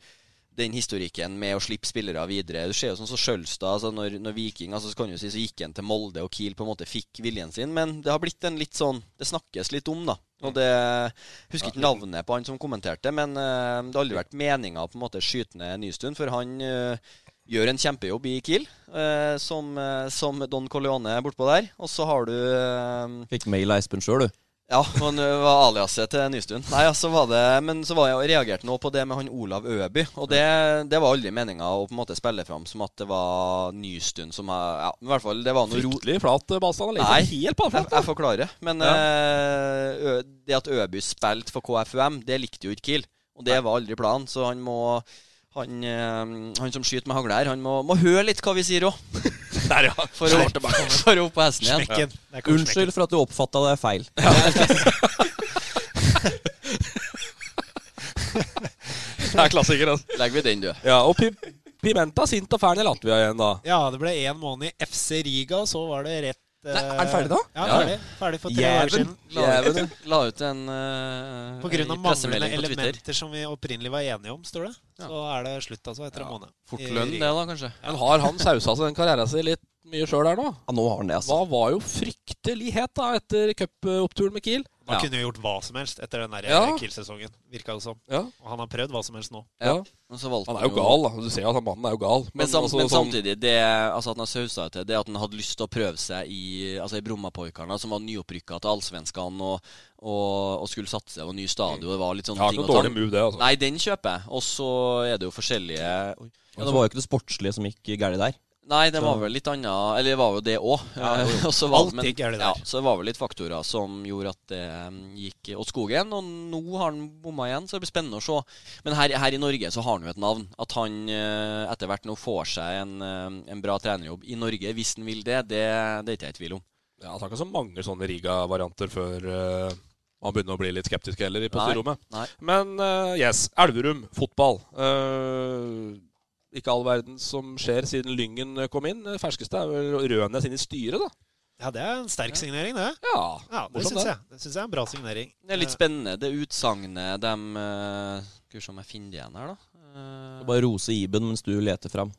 [SPEAKER 4] den historikken med å slippe spillere videre. Du ser jo sånn som Skjølstad. Altså når, når Viking altså så kan du si så gikk han til Molde, og Kiel på en måte fikk viljen sin. Men det har blitt en litt sånn Det snakkes litt om, da. Og det jeg Husker ikke navnet på han som kommenterte, men eh, det har aldri vært meninga å skyte ned Nystuen, for han eh, gjør en kjempejobb i Kiel, eh, som, som Don Corleone bortpå der. Og så har du
[SPEAKER 6] Fikk mail av Espen sjøl, du.
[SPEAKER 4] Ja, man var aliaset til Nystuen. Nei, altså var det Men så var jeg reagerte nå på det med han Olav Øby. Og det, det var aldri meninga å på en måte spille fram som at det var Nystuen som er Ja, i hvert fall det var noe.
[SPEAKER 3] Fryktelig flat eh, ballstand.
[SPEAKER 4] Nei,
[SPEAKER 3] helt
[SPEAKER 4] jeg, jeg forklarer. Men ja. ø, det at Øby spilte for KFUM, det likte jo ikke Kiel. Og det var aldri planen, så han må han, eh, han som skyter med hagle her, han må, må høre litt hva vi sier òg.
[SPEAKER 3] Der, ja.
[SPEAKER 4] For å, for å opp på hesten igjen.
[SPEAKER 5] Smekken.
[SPEAKER 6] Unnskyld for at du oppfatta det feil.
[SPEAKER 3] Det er klassiker, altså.
[SPEAKER 4] Legger vi den, du.
[SPEAKER 3] Ja, og Pimenta sint og fæl i Latvia igjen, da.
[SPEAKER 5] Ja, det ble én måned i FC Riga, og så var det rett
[SPEAKER 3] er den ferdig da?
[SPEAKER 5] Ja,
[SPEAKER 4] Ja.
[SPEAKER 5] ferdig, ferdig for tre dager
[SPEAKER 3] Jæven.
[SPEAKER 5] siden.
[SPEAKER 4] La, la ut en uh,
[SPEAKER 5] På grunn av manglende
[SPEAKER 4] pressemelding på Twitter.
[SPEAKER 5] elementer som vi opprinnelig var enige om, står det. Så er det slutt, altså, etter en måned.
[SPEAKER 4] Fort lønn, det, da, kanskje.
[SPEAKER 3] Men har han sausa seg den karrieren sin litt mye sjøl her nå?
[SPEAKER 6] Ja, nå har han det, altså.
[SPEAKER 3] Hva var jo fryktelig het da etter cupoppturen med Kiel?
[SPEAKER 5] Man
[SPEAKER 4] Ja.
[SPEAKER 5] kunne jo gjort hva som helst etter den der
[SPEAKER 3] Ja.
[SPEAKER 5] Kill-sesongen. virka det som.
[SPEAKER 3] Ja.
[SPEAKER 5] Og han har prøvd hva som helst nå.
[SPEAKER 3] Ja. Han er jo gal, da. Du ser at han mannen er jo gal.
[SPEAKER 4] Men, sam,
[SPEAKER 3] altså,
[SPEAKER 4] men
[SPEAKER 3] sånn-
[SPEAKER 4] samtidig, det altså at han har sausa til det at han hadde lyst til å prøve seg i Altså i Brommapojkarna, som var nyopprykka til Allsvenskan og, og, og skulle satse på ny stadion. Det var litt sånne
[SPEAKER 3] Ja,
[SPEAKER 4] ting
[SPEAKER 3] ikke noe dårlig move, det. altså.
[SPEAKER 4] Nei, den kjøper jeg. Og så er det jo forskjellige Oi.
[SPEAKER 6] Ja, det var jo ikke det sportslige som gikk galt der.
[SPEAKER 4] Nei, det
[SPEAKER 6] Så-
[SPEAKER 4] var vel litt annet Eller det var jo det òg.
[SPEAKER 5] Ja,
[SPEAKER 4] Alt
[SPEAKER 5] gikk galt
[SPEAKER 4] ja,
[SPEAKER 5] der.
[SPEAKER 4] så det var vel litt faktorer som gjorde at det um, gikk åt skogen. Og nå har han bomma igjen, så det blir spennende å se. Men her, her i Norge så har han jo et navn. At han eh, etter hvert nå får seg en, eh, en bra trenerjobb i Norge, hvis han vil det, det, det er ikke jeg i tvil om.
[SPEAKER 3] Ja, Han har ikke så mange sånne Riga-varianter før eh, man begynner å bli litt skeptisk heller i
[SPEAKER 4] posterommet.
[SPEAKER 3] Men uh, yes, Elverum, fotball. Eh, ikke all verden som skjer siden Lyngen kom inn. Det ferskeste er vel Rønes inn i styret, da.
[SPEAKER 5] Ja, det er en sterk signering, det.
[SPEAKER 3] Ja,
[SPEAKER 5] Ja, Det syns jeg. Det synes jeg er en bra signering.
[SPEAKER 4] Det er litt spennende, det utsagnet de uh, Skal vi se om jeg finner det igjen her, da. Uh,
[SPEAKER 6] Bare rose Iben mens du leter fram.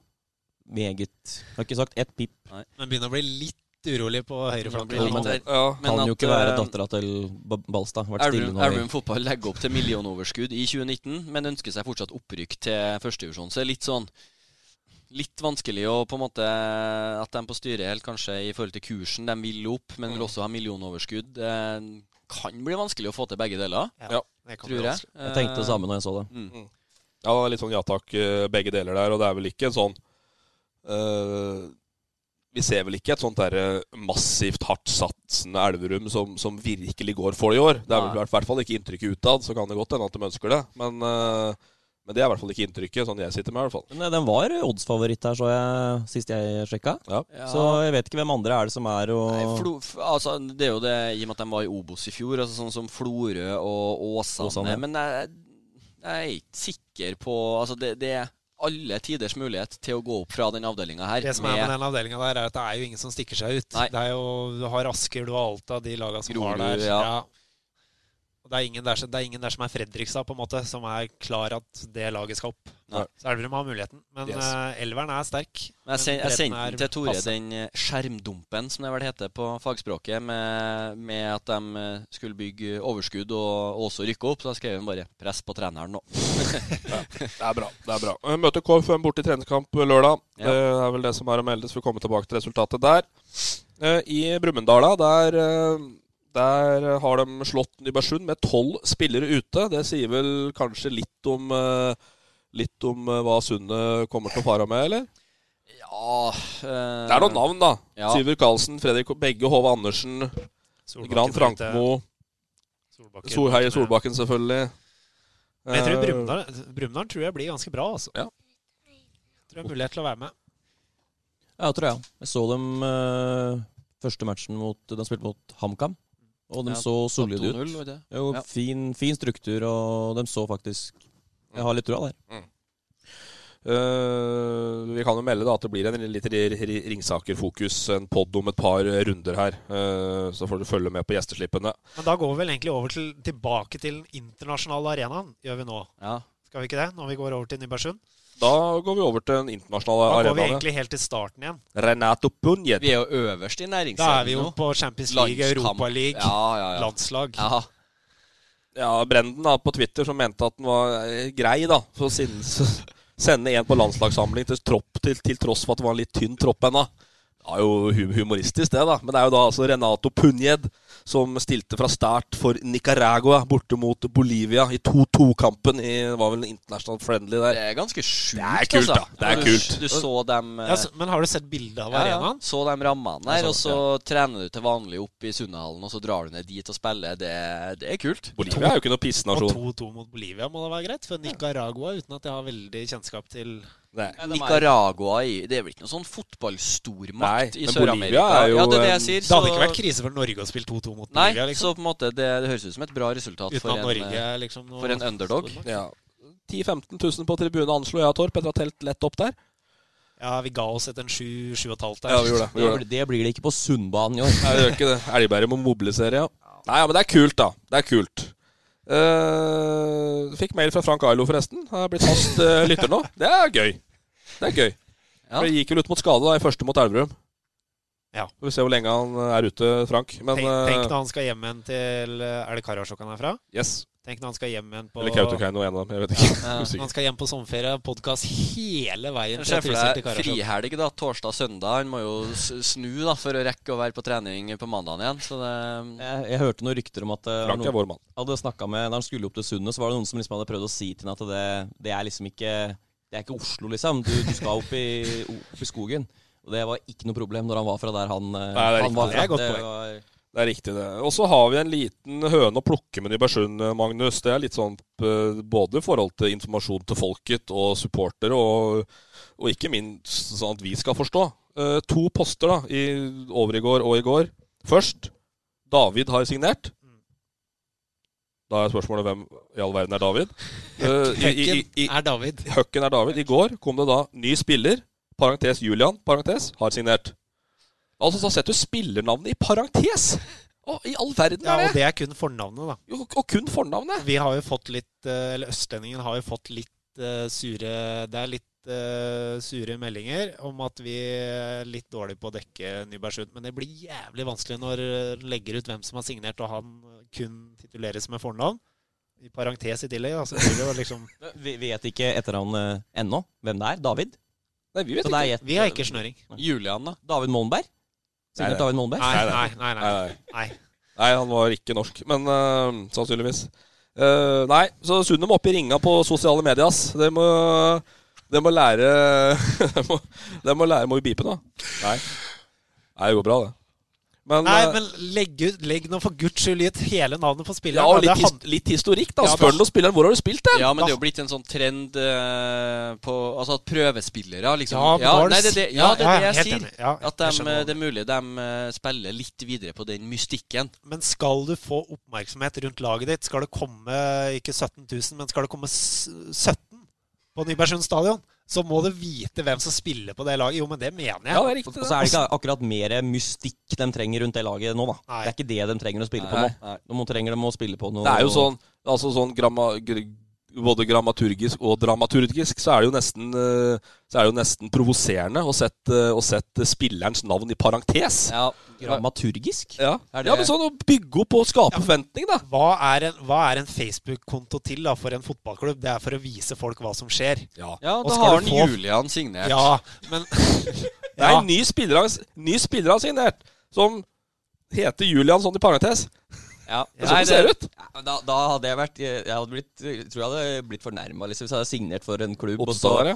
[SPEAKER 6] Meget Har ikke sagt ett pip.
[SPEAKER 5] Men begynner å bli litt urolig på
[SPEAKER 4] høyreflanken.
[SPEAKER 6] men-
[SPEAKER 3] Ja.
[SPEAKER 4] kan
[SPEAKER 6] kan jo ikke være
[SPEAKER 4] eh,
[SPEAKER 6] dattera til Balstad.
[SPEAKER 4] Elverum fotball legger opp til millionoverskudd i 2019, men ønsker seg fortsatt opprykk til førstedivisjon. Så det er litt sånn Litt vanskelig å på en måte At de på styret helt kanskje i forhold til kursen De vil opp, men vil også ha millionoverskudd. Det kan bli vanskelig å få til begge deler,
[SPEAKER 3] Ja.
[SPEAKER 5] Det kan
[SPEAKER 4] tror
[SPEAKER 5] bli
[SPEAKER 4] jeg.
[SPEAKER 6] Jeg tenkte det samme når jeg så det.
[SPEAKER 4] Mm.
[SPEAKER 3] Ja, litt sånn ja takk, eh, begge deler der. Og det er vel ikke en sånn eh, Vi ser vel ikke et sånt der massivt hardtsatsende Elverum som, som virkelig går for det i år. Det er vel i hvert fall ikke inntrykket utad, så kan det godt hende at de ønsker det. Men, eh, men det er i hvert fall ikke inntrykket, sånn jeg sitter med, i hvert fall.
[SPEAKER 6] Men eh, den var oddsfavoritt her, så jeg sist jeg sjekka.
[SPEAKER 3] Ja.
[SPEAKER 4] Ja.
[SPEAKER 6] Så jeg vet ikke hvem andre er det som er og
[SPEAKER 4] Nei, Flo, f- altså, det er jo det i og med at de var i Obos i fjor, altså sånn som Florø og Åsane.
[SPEAKER 6] Åsane.
[SPEAKER 4] Men jeg, jeg er ikke sikker på Altså, det, det er alle tiders mulighet til å gå opp fra den avdelinga her.
[SPEAKER 5] Det som er med den avdelinga der, er at det er jo ingen som stikker seg ut. Det er jo, Du har Asker, du har Alta, de laga som
[SPEAKER 4] Grorud,
[SPEAKER 5] der.
[SPEAKER 4] ja.
[SPEAKER 5] Og det er, ingen der, som- det er ingen der som er Fredrikstad, på en måte, som er klar at det laget skal opp.
[SPEAKER 4] Nei.
[SPEAKER 5] Så Elverum har muligheten. Men
[SPEAKER 3] Yes.
[SPEAKER 5] uh, elveren er sterk.
[SPEAKER 4] Men jeg, sen, jeg sendte den til Tore,
[SPEAKER 5] passe.
[SPEAKER 4] den eh, skjermdumpen, som det vel heter på fagspråket, med, med at de eh, skulle bygge overskudd og, og også rykke opp. Så da skrev han bare 'press på treneren' nå.
[SPEAKER 3] Det er bra. det er bra. Møter KFUM bort i treningskamp lørdag.
[SPEAKER 4] Ja.
[SPEAKER 3] Det er vel det som er å melde, så vi kommer tilbake til resultatet der. Eh, I Brumunddala, der, der har de slått Nybergsund med tolv spillere ute. Det sier vel kanskje litt om eh, Litt om eh, hva Sundet kommer til å fare med, eller?
[SPEAKER 4] Ja øh...
[SPEAKER 3] Det er noen navn, da.
[SPEAKER 4] Ja.
[SPEAKER 3] Syver Karlsen, Fredrik Begge, Hove Andersen,
[SPEAKER 5] Solbakken
[SPEAKER 3] Gran. Frankmo,
[SPEAKER 5] Solbakken
[SPEAKER 3] Solheie. Solbakken, selvfølgelig.
[SPEAKER 5] Men jeg tror Brumunddal Brumunddal tror jeg blir ganske bra, altså.
[SPEAKER 3] Ja.
[SPEAKER 5] Tror jeg har mulighet til å være med.
[SPEAKER 6] Ja, tror jeg. Jeg så dem uh, første matchen mot De spilte mot HamKam, og de
[SPEAKER 4] Ja,
[SPEAKER 6] så solide ut.
[SPEAKER 4] 2-0, det?
[SPEAKER 6] Jo,
[SPEAKER 4] Ja.
[SPEAKER 6] fin, fin struktur, og de så faktisk Jeg har litt trua der.
[SPEAKER 3] Eh, vi kan jo melde da at det blir en litt ri- ri- Ringsaker-fokus, en pod om et par runder her. Uh, så får du følge med på gjesteslippene.
[SPEAKER 5] Men da går vi vel egentlig over til, tilbake til den internasjonale arenaen, gjør vi nå.
[SPEAKER 4] Ja.
[SPEAKER 5] Skal vi ikke det? Når vi går over til Nybergsund?
[SPEAKER 3] Da går vi over til den internasjonale
[SPEAKER 5] Da går vi egentlig helt til starten igjen.
[SPEAKER 3] Renato Punjet.
[SPEAKER 4] Vi er jo øverst i
[SPEAKER 5] Da er vi jo på Champions League, Europa League,
[SPEAKER 4] Ja, ja, ja.
[SPEAKER 5] landslag.
[SPEAKER 4] Ja.
[SPEAKER 3] Ja, Brenden da, på Twitter som mente at den var eh, grei, da. For å sende en på landslagssamling til, tropp, til, til tross for at det var en litt tynn tropp ennå. er jo humoristisk, det, da. Men det er jo da altså Renato Punjed som stilte fra start for Nicaragua borte mot Bolivia i 2-2-kampen i Det var vel en international friendly der.
[SPEAKER 4] Det er ganske sjukt,
[SPEAKER 3] Det er kult,
[SPEAKER 4] altså.
[SPEAKER 3] da. Det er
[SPEAKER 4] du,
[SPEAKER 3] kult.
[SPEAKER 4] Du så dem eh,
[SPEAKER 5] Ja, så, men har du sett bilde av
[SPEAKER 4] ja, ja,
[SPEAKER 5] arenaen?
[SPEAKER 4] Så de rammene der,
[SPEAKER 5] så
[SPEAKER 4] og så trener du til vanlig opp i Sundhallen, og så drar du ned dit og spiller. Det, det er kult.
[SPEAKER 3] Bolivia er jo ikke noe
[SPEAKER 5] Og
[SPEAKER 3] pissnasjon.
[SPEAKER 5] 2-2 mot Bolivia må da være greit. For Nicaragua, uten at jeg har veldig kjennskap til.
[SPEAKER 4] Nicaragua det er vel ikke noe sånn fotballstormakt i Sør-Amerika?
[SPEAKER 3] Er
[SPEAKER 4] Ja, det er det sier.
[SPEAKER 5] Det hadde ikke vært krise for Norge å spille 2-2 mot Bolivia.
[SPEAKER 4] Nei,
[SPEAKER 5] liksom.
[SPEAKER 4] så på en måte det, det høres ut som et bra resultat for en,
[SPEAKER 5] Norge
[SPEAKER 4] eh,
[SPEAKER 5] liksom noe
[SPEAKER 4] for en underdog.
[SPEAKER 3] Ja. 10 000-15 000 på tribunen anslo jeg, Torp, etter å ha telt lett opp der.
[SPEAKER 5] Ja, vi ga oss etter en 7-7,5 der.
[SPEAKER 3] Ja, vi gjorde det. Vi
[SPEAKER 6] Det,
[SPEAKER 3] gjorde det.
[SPEAKER 6] blir- det blir det ikke på Sundbanen i år.
[SPEAKER 3] Nei, det gjør ikke det. Elgberget må mobilisere, ja. Nei, ja, men det er kult, da. Det er kult. Uh, fikk mail fra Frank Ailo, forresten. Han er blitt fast uh, lytter nå. Det er gøy. Det er gøy.
[SPEAKER 4] Ja.
[SPEAKER 3] For Det gikk vel ut mot skade da, i første mot Elverum.
[SPEAKER 5] Ja.
[SPEAKER 3] Får se hvor lenge han er ute, Frank. Men
[SPEAKER 5] Tenk, tenk
[SPEAKER 3] eh,
[SPEAKER 5] når han skal hjem igjen til Er det Karasjok han er fra?
[SPEAKER 3] Yes.
[SPEAKER 5] Tenk når han skal hjem igjen på
[SPEAKER 3] Eller Kautokeino, en av dem. Jeg vet ikke.
[SPEAKER 4] Ja.
[SPEAKER 5] Han skal hjem på sommerferie, podkast hele veien
[SPEAKER 4] Se for deg frihelg, da. Torsdag-søndag. Han må jo snu da for å rekke å være på trening på mandagen igjen. Så det
[SPEAKER 6] Jeg, jeg hørte noen rykter om at eh,
[SPEAKER 3] Frank er vår mann.
[SPEAKER 6] hadde med, Da han skulle opp til Sundet, så var det noen som liksom hadde prøvd å si til ham at det, det er liksom ikke Det er ikke Oslo, liksom. Du, du skal opp i, opp i skogen. Og det var ikke noe problem når han var fra der han, eh,
[SPEAKER 3] Nei,
[SPEAKER 6] han var
[SPEAKER 5] fra. Det er godt poeng.
[SPEAKER 3] Det er riktig, det. Og så har vi en liten høne å plukke med Nybergsund, Magnus. Det er litt sånn eh, både i forhold til informasjon til folket og supportere, og, og ikke minst sånn at vi skal forstå. Eh, to poster da, i, over i går og i går. Først, David har signert. Da er spørsmålet hvem i all verden er David? Eh, i,
[SPEAKER 5] er David.
[SPEAKER 3] Høkken er David. I går kom det da ny spiller, parentes Julian, parentes, har signert. Altså, så setter du spillernavnet i parentes! Å, i all verden
[SPEAKER 5] Ja,
[SPEAKER 3] er
[SPEAKER 5] og
[SPEAKER 3] det!
[SPEAKER 5] det er kun fornavnet, da.
[SPEAKER 3] Jo, og kun fornavnet!
[SPEAKER 5] Vi har jo fått litt eh, Eller østlendingen har jo fått litt eh, sure Det er litt eh, sure meldinger om at vi er litt dårlige på å dekke Nybergsund. Men det blir jævlig vanskelig når du legger ut hvem som har signert, og han kun tituleres med fornavn. I parentes i tillegg. Altså, det blir jo liksom,
[SPEAKER 6] vi vet ikke etternavnet ennå hvem det er. David?
[SPEAKER 3] Nei, vi vet
[SPEAKER 6] Så det
[SPEAKER 3] ikke.
[SPEAKER 6] er ett-
[SPEAKER 5] vi har ikke snøring.
[SPEAKER 4] Julian, da.
[SPEAKER 6] David Molnberg?
[SPEAKER 3] Nei,
[SPEAKER 6] David Molnberg?
[SPEAKER 5] Nei, nei, nei.
[SPEAKER 3] Nei,
[SPEAKER 5] nei,
[SPEAKER 3] nei.
[SPEAKER 5] nei.
[SPEAKER 3] Nei, han var ikke norsk. Men uh, sannsynligvis. Uh, nei, så Sundet må opp i ringa på sosiale medier, ass. Det må, det må lære Det må, det må lære Må vi beepe nå? Nei. Nei, det går bra, det. Men,
[SPEAKER 5] Nei,
[SPEAKER 3] eh,
[SPEAKER 5] men legg, ut, legg nå for guds skyld ut hele navnet på
[SPEAKER 3] ja, og litt, his,
[SPEAKER 5] han-
[SPEAKER 3] litt historikk, da.
[SPEAKER 5] Ja,
[SPEAKER 3] Spør
[SPEAKER 5] da-
[SPEAKER 3] spilleren hvor har du spilt den?
[SPEAKER 4] Ja, men det er jo blitt en sånn trend uh, på Altså at prøvespillere liksom
[SPEAKER 5] Ja, da du
[SPEAKER 4] nei, det, det, ja, det er
[SPEAKER 5] ja,
[SPEAKER 4] det jeg sier.
[SPEAKER 5] Ja,
[SPEAKER 4] At de,
[SPEAKER 5] jeg
[SPEAKER 4] det er mulig de uh, spiller litt videre på den mystikken.
[SPEAKER 5] Men skal du få oppmerksomhet rundt laget ditt, skal det komme ikke 17 000, men skal det komme 17 på Nybergsund stadion, så må du vite hvem som spiller på det laget. Jo, men det mener jeg.
[SPEAKER 3] Ja, det er riktig.
[SPEAKER 6] Og så er det ikke akkurat mer mystikk de trenger rundt det laget nå, da.
[SPEAKER 5] Nei.
[SPEAKER 6] Det er ikke det de trenger å spille på
[SPEAKER 4] Nei,
[SPEAKER 6] nå. Nå trenger de å spille på noe
[SPEAKER 3] Det er jo sånn, altså sånn gramma, gr både grammaturgisk og dramaturgisk, så er det jo nesten, eh, så er det jo nesten provoserende å sette, å sette spillerens navn i parentes.
[SPEAKER 4] Ja,
[SPEAKER 6] Dramaturgisk?
[SPEAKER 3] Ja,
[SPEAKER 4] det-
[SPEAKER 3] ja men sånn å bygge opp og skape forventning, da.
[SPEAKER 5] Hva er en, en Facebook-konto til da, for en fotballklubb? Det er for å vise folk hva som skjer.
[SPEAKER 3] Ja.
[SPEAKER 4] ja da har han
[SPEAKER 5] få-
[SPEAKER 4] Julian signert.
[SPEAKER 5] Ja, men
[SPEAKER 3] Det er en ny spiller, ny spiller han signert, som heter Julian sånn i parentes.
[SPEAKER 4] Ja.
[SPEAKER 3] Det er sånn det ser ut.
[SPEAKER 6] Da, da hadde jeg vært Jeg hadde blitt, jeg tror jeg hadde blitt fornærma liksom, hvis jeg hadde signert for en klubb, og så,
[SPEAKER 3] Oppstår.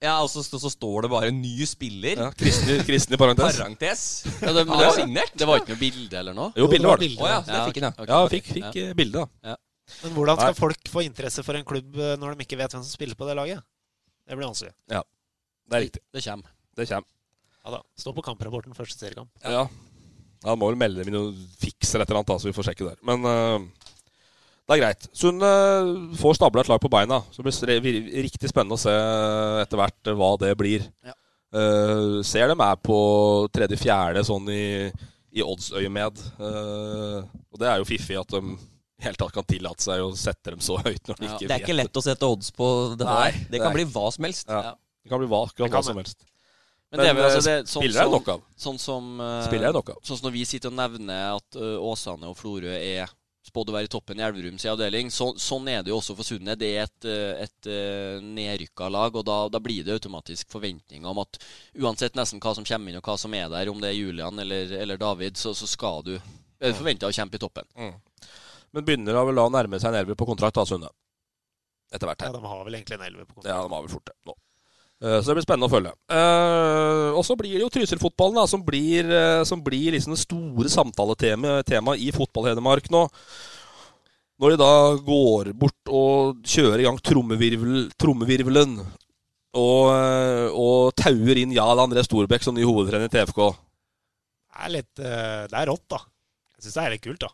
[SPEAKER 6] Ja, og så, så står det bare ny spiller.
[SPEAKER 3] Ja, kristne, parentes.
[SPEAKER 6] Parentes.
[SPEAKER 4] Ja, det, men det,
[SPEAKER 6] signert.
[SPEAKER 4] det var ikke noe bilde eller noe?
[SPEAKER 3] Jo, bildet var det.
[SPEAKER 5] bildet.
[SPEAKER 6] Å ja, så det fikk han, ja.
[SPEAKER 4] Okay.
[SPEAKER 3] Ja, fikk, fikk ja. bilde, da.
[SPEAKER 5] Men hvordan skal folk få interesse for en klubb eh, når de ikke vet hvem som spiller på det laget? Det blir vanskelig.
[SPEAKER 3] Ja, Det er riktig.
[SPEAKER 4] Det kommer.
[SPEAKER 3] Det kommer.
[SPEAKER 5] Ja da. Stå på kamprapporten første seriekamp.
[SPEAKER 3] Ja. Da må vel melde dem inn og fikse eller et eller annet, da, så vi får sjekke der. Men øh, det er greit. Sunde får stabla et lag på beina. Så det blir riktig spennende å se etter hvert eh, hva det blir.
[SPEAKER 4] Ja.
[SPEAKER 3] Uh, ser dem er på tredje-fjerde sånn i, i oddsøyemed. Uh, og det er jo fiffig at de helt tatt kan tillate seg å sette dem så høyt når de
[SPEAKER 4] Ja.
[SPEAKER 3] ikke
[SPEAKER 6] Det er ikke lett å sette odds på det
[SPEAKER 3] Nei, det
[SPEAKER 6] Det kan bli hva som helst.
[SPEAKER 3] Ja.
[SPEAKER 4] Ja.
[SPEAKER 3] Det kan bli hva,
[SPEAKER 5] kan
[SPEAKER 3] hva som helst.
[SPEAKER 4] Men, det er vel altså det,
[SPEAKER 3] eh,
[SPEAKER 4] sånn,
[SPEAKER 3] spiller
[SPEAKER 4] jeg
[SPEAKER 3] nok av.
[SPEAKER 4] Sånn som, eh,
[SPEAKER 3] av.
[SPEAKER 4] sånn som når vi sitter og nevner at uh, Åsane og Florø er spådd å være i toppen i Elverums avdeling. Så, sånn er det jo også for Sunne. Det er et, eh, et eh, nedrykka lag, og da, da, blir det automatisk forventninger om at uansett nesten hva som kommer inn og hva som er der, om det er Julian eller, eller David, så, så skal du forvente forventa å kjempe i toppen.
[SPEAKER 3] Mm. Men begynner da vel å nærme seg en elver på kontrakt, da, Sunne? Etter hvert
[SPEAKER 5] Ja, de har vel egentlig en elver på kontrakt.
[SPEAKER 3] Ja, de har vel fort det nå. Eh, Så det blir spennende å følge. Eh, og så blir det jo Trysil-fotballen som blir, eh, som blir liksom det store samtaletemaet tema i Fotball-Hedmark nå. Når de da går bort og kjører i gang trommevirvel, trommevirvelen og, og tauer inn Jarl André Storbekk som ny hovedtrener i TFK.
[SPEAKER 5] Det er litt Det er rått, da. Jeg syns det er litt kult, da.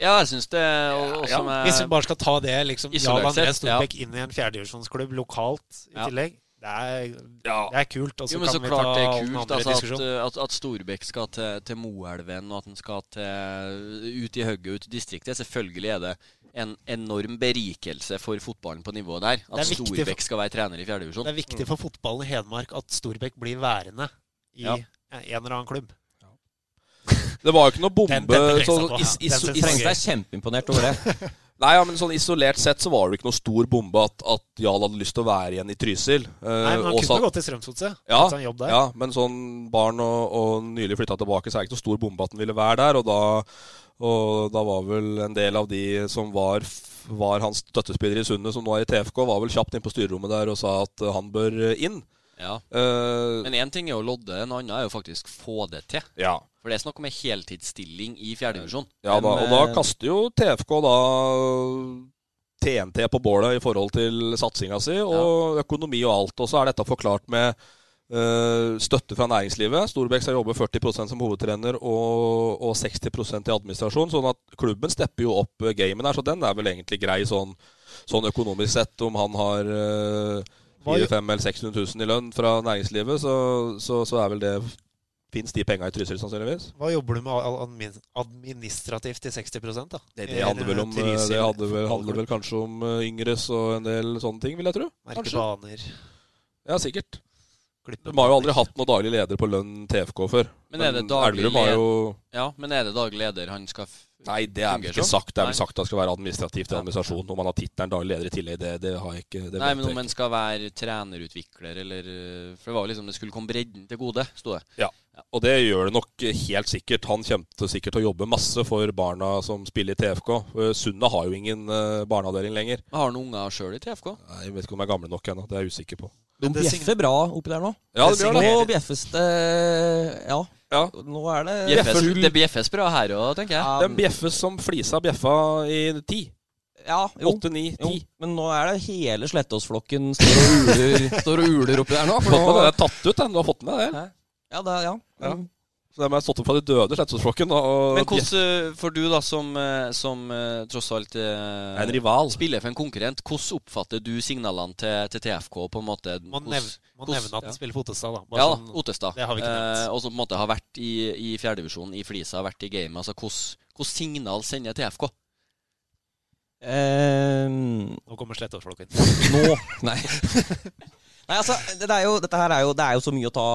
[SPEAKER 4] Ja, jeg syns det og, ja, ja.
[SPEAKER 5] Hvis vi bare skal ta det, liksom Jarl André
[SPEAKER 4] Storbekk
[SPEAKER 5] Storbekk inn i en fjerdedivisjonsklubb lokalt i
[SPEAKER 4] Ja.
[SPEAKER 5] tillegg, det er, det er kult. Og så
[SPEAKER 4] Jo, men så
[SPEAKER 5] vi
[SPEAKER 4] klart
[SPEAKER 5] ta
[SPEAKER 4] det er kult altså, at, at, at Storbekk skal til, til Moelven, og at han skal til, ut i hugget, ut i distriktet. Selvfølgelig er det en enorm berikelse for fotballen på nivået der.
[SPEAKER 5] Er
[SPEAKER 4] At Storbekk skal være trener i fjerdedivisjon.
[SPEAKER 5] Det er viktig for fotballen i Hedmark at Storbekk blir værende i
[SPEAKER 4] Ja.
[SPEAKER 5] en eller annen klubb.
[SPEAKER 3] Det var jo ikke noe bombe
[SPEAKER 5] Den- den tenkte jeg
[SPEAKER 3] is,
[SPEAKER 5] på.
[SPEAKER 3] is,
[SPEAKER 5] Den
[SPEAKER 3] is,
[SPEAKER 5] jeg
[SPEAKER 3] is,
[SPEAKER 6] er kjempeimponert over det.
[SPEAKER 3] Nei, ja, men sånn isolert sett så var det ikke noe stor bombe at, at Jarl hadde lyst til å være igjen i Trysil. Uh,
[SPEAKER 5] Nei, men han kunne gått til Strømsgodset.
[SPEAKER 3] Ja, ja, men sånn barn og, og nylig flytta tilbake, så er det ikke noe stor bombe at han ville være der. Og da, og da var vel en del av de som var, var hans støttespillere i Sundet, som nå er i TFK, var vel kjapt inn på styrerommet der og sa at eh, han bør inn.
[SPEAKER 4] Ja.
[SPEAKER 3] Uh,
[SPEAKER 4] Men én ting er å lodde, en annen er jo faktisk få det til.
[SPEAKER 3] ja.
[SPEAKER 4] For det er snakk om en heltidsstilling i fjerdedivisjon.
[SPEAKER 3] Ja, da, og da
[SPEAKER 6] eh,
[SPEAKER 3] kaster jo TFK da TNT på bålet i forhold til satsinga si, og økonomi og alt. Og så er dette forklart med uh, støtte fra næringslivet. Storbekk skal jobbe 40% som hovedtrener og, og 60% i administrasjon. Sånn at klubben stepper jo opp eh, gamen her, så den er vel egentlig grei sånn, sånn økonomisk sett. Om han har uh,
[SPEAKER 5] Hva gjør-
[SPEAKER 3] 400 eller 600 000 i lønn fra næringslivet, så, så, så er vel det Fins de penga i Trysil, sannsynligvis?
[SPEAKER 5] Hva jobber du med administrativt i 60 da?
[SPEAKER 3] Det, det handler vel om
[SPEAKER 5] Trysil
[SPEAKER 3] Det hadde vel, handler vel kanskje om uh, Yngres og en del sånne ting, vil jeg tro.
[SPEAKER 5] Merke baner,
[SPEAKER 3] Ja, sikkert.
[SPEAKER 5] klippe
[SPEAKER 3] De har jo aldri hatt noen daglig leder på lønn TFK før.
[SPEAKER 4] Men er det daglig
[SPEAKER 3] leder, jo
[SPEAKER 4] Ja, men er det daglig leder han skal
[SPEAKER 3] Nei, det er vel ikke sagt. Det er vel sagt at det skal være administrativt til administrasjon. Om han har tittelen daglig leder i tillegg, det, det har jeg ikke det
[SPEAKER 4] Nei, men om
[SPEAKER 3] han
[SPEAKER 4] skal være trenerutvikler, eller øh, For det var jo liksom det skulle komme bredden til gode, sto det.
[SPEAKER 3] Ja. Og det gjør det nok helt sikkert. Han kommer til sikkert til å jobbe masse for barna som spiller i TFK. Uh, Sunna har jo ingen uh, barneavdeling lenger.
[SPEAKER 4] Men Har han unger sjøl i TFK?
[SPEAKER 3] Nei, Jeg vet ikke om de er gamle nok ennå. Det er jeg usikker på.
[SPEAKER 6] De
[SPEAKER 5] Men det
[SPEAKER 6] bjeffer bra oppi der nå.
[SPEAKER 3] Ja,
[SPEAKER 5] Det
[SPEAKER 3] blir gjør det.
[SPEAKER 6] Nå bjeffes det Ja,
[SPEAKER 3] Ja.
[SPEAKER 6] nå er det
[SPEAKER 4] Bjeffes, det bjeffes bra her òg, tenker jeg.
[SPEAKER 6] Um,
[SPEAKER 3] Den bjeffes som flisa bjeffa i ti.
[SPEAKER 6] ja, jo,
[SPEAKER 3] Åtte, ni,
[SPEAKER 6] jo.
[SPEAKER 3] ti.
[SPEAKER 6] Men nå er det hele Slettåsflokken står og uler, står og uler oppi der nå. For nå
[SPEAKER 3] det. Det er tatt ut, den. Du har fått med det?
[SPEAKER 6] Ja, det, ja.
[SPEAKER 3] Ja. Så de er stått opp fra de døde, Slettåsflokken.
[SPEAKER 4] Men hvordan, for du da, som, eh, som eh, tross alt eh,
[SPEAKER 3] En rival.
[SPEAKER 4] spiller for en konkurrent, hvordan oppfatter du signalene til, til TFK? på en måte?
[SPEAKER 5] Må nevne, må
[SPEAKER 4] hvordan-
[SPEAKER 5] nevne at
[SPEAKER 4] ja.
[SPEAKER 5] spiller for Ottestad, da. Bare
[SPEAKER 4] Ja
[SPEAKER 5] sånn-
[SPEAKER 4] Ottestad.
[SPEAKER 5] det har vi ikke nevnt.
[SPEAKER 4] Eh, og som på en måte har vært i, i fjerdedivisjonen, i Flisa, har vært i gamet. Altså, hvordan signal sender TFK?
[SPEAKER 6] Um,
[SPEAKER 5] Nå kommer Slettårsflokken.
[SPEAKER 6] nå Nei. Nei, altså, det er jo, dette her er jo, det er jo så mye å ta,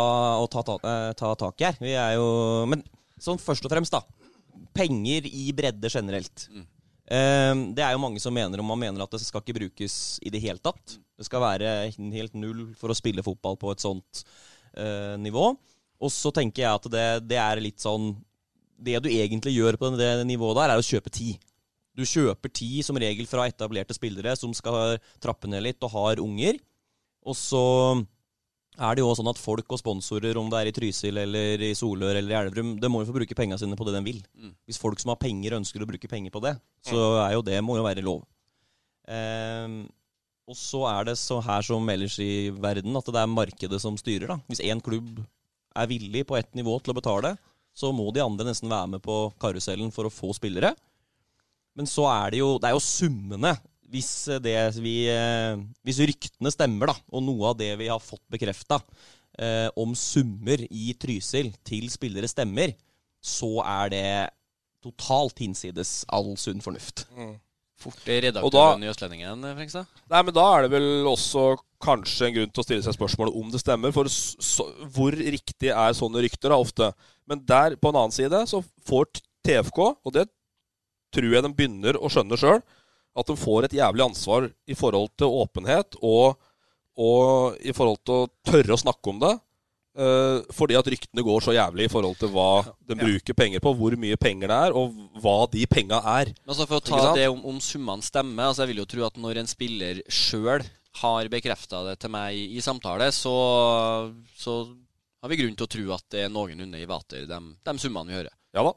[SPEAKER 6] å ta, ta, eh, ta tak i her. Vi er jo Men sånn først og fremst, da. Penger i bredde generelt.
[SPEAKER 4] Mm.
[SPEAKER 6] Ehm, det er jo mange som mener om man mener at det skal ikke brukes i det hele tatt. Det skal være helt null for å spille fotball på et sånt eh, nivå. Og så tenker jeg at det, det er litt sånn Det du egentlig gjør på det nivået der, er å kjøpe tid. Du kjøper tid som regel fra etablerte spillere som skal trappe ned litt og har unger. Og så er det jo også sånn at folk og sponsorer, om det er i Trysil eller i Solør eller i Elverum, det må jo få bruke penga sine på det de vil.
[SPEAKER 4] Mm.
[SPEAKER 6] Hvis folk som har penger, ønsker å bruke penger på det, så er jo det må jo være lov. Um, og så er det så her som ellers i verden at det er markedet som styrer. da. Hvis én klubb er villig på ett nivå til å betale, så må de andre nesten være med på karusellen for å få spillere. Men så er det jo Det er jo summene. Hvis, det vi, eh, hvis ryktene stemmer, da, og noe av det vi har fått bekrefta eh, om summer i Trysil til spillere stemmer, så er det totalt hinsides all sunn fornuft.
[SPEAKER 4] Fort det
[SPEAKER 3] Og da-
[SPEAKER 4] redaktøren i Østlendingen, Frenkstad.
[SPEAKER 3] Nei, men da er det vel også kanskje en grunn til å stille seg spørsmålet om det stemmer. For så, hvor riktig er sånne rykter da ofte? Men der, på en annen side, så får TFK, og det tror jeg de begynner å skjønne sjøl. At de får et jævlig ansvar i forhold til åpenhet og, og i forhold til å tørre å snakke om det. Uh, fordi at ryktene går så jævlig i forhold til hva de bruker penger på, hvor mye penger det er, og hva de penga er.
[SPEAKER 4] Men altså For å ta det om, om summene stemmer altså Jeg vil jo tro at når en spiller sjøl har bekrefta det til meg i, i samtale, så, så har vi grunn til å tro at det er noenlunde i vater, de, de summene vi hører.
[SPEAKER 3] Ja da.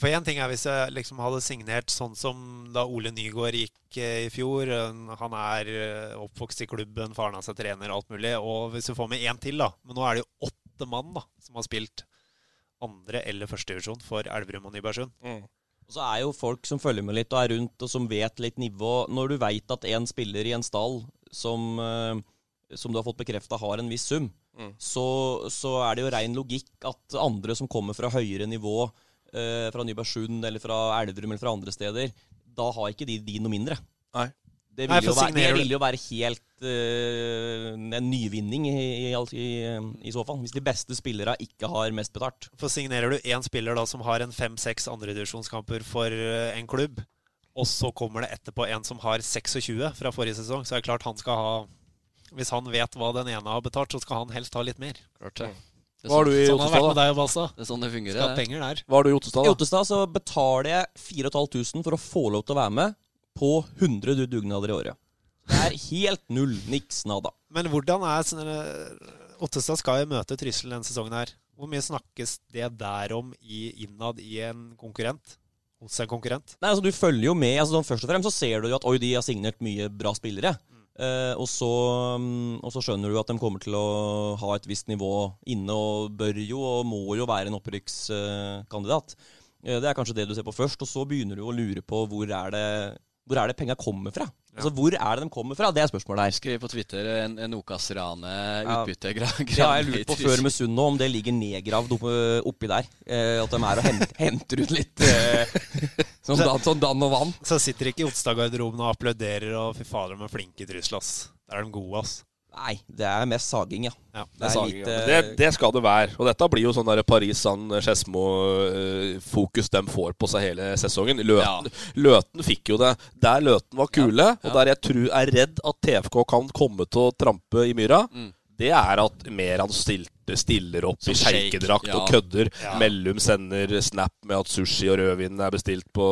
[SPEAKER 5] For én ting er hvis jeg liksom hadde signert sånn som da Ole Nygaard gikk eh, i fjor. Han er eh, oppvokst i klubben, faren hans er trener, alt mulig. Og hvis du får med én til, da Men nå er det jo åtte mann da som har spilt andre- eller førstedivisjon for Elverum og Nybergsund.
[SPEAKER 6] Og så er jo folk som følger med litt og er rundt, og som vet litt nivå. Når du veit at en spiller i en stall som, eh, som du har fått bekrefta har en viss sum,
[SPEAKER 3] Mm.
[SPEAKER 6] så, så er det jo rein logikk at andre som kommer fra høyere nivå, eh, fra Nybergsund eller fra Elverum eller fra andre steder, da har ikke de, de noe mindre.
[SPEAKER 3] Nei.
[SPEAKER 6] Det
[SPEAKER 5] Nei,
[SPEAKER 6] vil, jo være, det vil jo være helt uh, en nyvinning i, i, i, i så fall. Hvis de beste spillerne ikke har mest betalt.
[SPEAKER 5] For signerer du én spiller da som har en fem-seks andredivisjonskamper for eh, en klubb, og så kommer det etterpå en som har 26 fra forrige sesong, så er det klart han skal ha Hvis han vet hva den ene har betalt, så skal han helst ha litt mer.
[SPEAKER 4] Klart det. Det
[SPEAKER 3] Hva har du i
[SPEAKER 5] Sånn vært med
[SPEAKER 3] Ottestad, da?
[SPEAKER 5] deg.
[SPEAKER 4] Det er sånn det fungerer.
[SPEAKER 5] Skal penger der.
[SPEAKER 3] Hva har du i Ottestad, da? I?
[SPEAKER 6] Ottestad så betaler jeg 4500 for å få lov til å være med på 100 dugnader i året. Det er helt null. Niks nada.
[SPEAKER 5] Men hvordan er sånn eh, Ottestad skal jo møte Trysil denne sesongen her. Hvor mye snakkes det der om i, innad i en konkurrent? Hos en konkurrent?
[SPEAKER 6] Nei, altså Du følger jo med. altså sånn, Først og fremst så ser du jo at oi, de har signert mye bra spillere. Eh, og, så, mm, og så skjønner du at de kommer til å ha et visst nivå inne, og bør jo og må jo være en opprykkskandidat. Eh, det er kanskje det du ser på først, og så begynner du å lure på hvor er det, hvor det penga kommer fra. Altså Hvor er det de kommer fra? Det er spørsmålet her.
[SPEAKER 4] Skrev på Twitter en, en Okas-rane utbytte
[SPEAKER 6] Ja. Har jeg lurt på før med Sunno nå, om det ligger nedgravd oppe, oppi der. Eh, at de er og hent, henter ut litt eh, sånn, dan, sånn dann og vann.
[SPEAKER 5] Så sitter ikke i Otstad-garderoben og applauderer og fy fader, de er flinke i Trysil, ass. Der er de gode, ass.
[SPEAKER 6] Nei, det er mest saging, ja.
[SPEAKER 5] Ja.
[SPEAKER 3] Det, det, saging,
[SPEAKER 6] litt,
[SPEAKER 3] ja.
[SPEAKER 6] eh,
[SPEAKER 3] det, det skal det være. Og dette blir jo sånn der Paris San Skedsmo-fokus de får på seg hele sesongen. Løten, Løten fikk jo det der Løten var kule, og der jeg tror er redd at TFK kan komme til å trampe i myra.
[SPEAKER 4] Mm.
[SPEAKER 3] Det er at Meran stilte, stiller opp
[SPEAKER 4] Som
[SPEAKER 3] i sjeikedrakt
[SPEAKER 4] ja.
[SPEAKER 3] og kødder.
[SPEAKER 5] Ja.
[SPEAKER 3] Mellum sender snap med at sushi og rødvin er bestilt på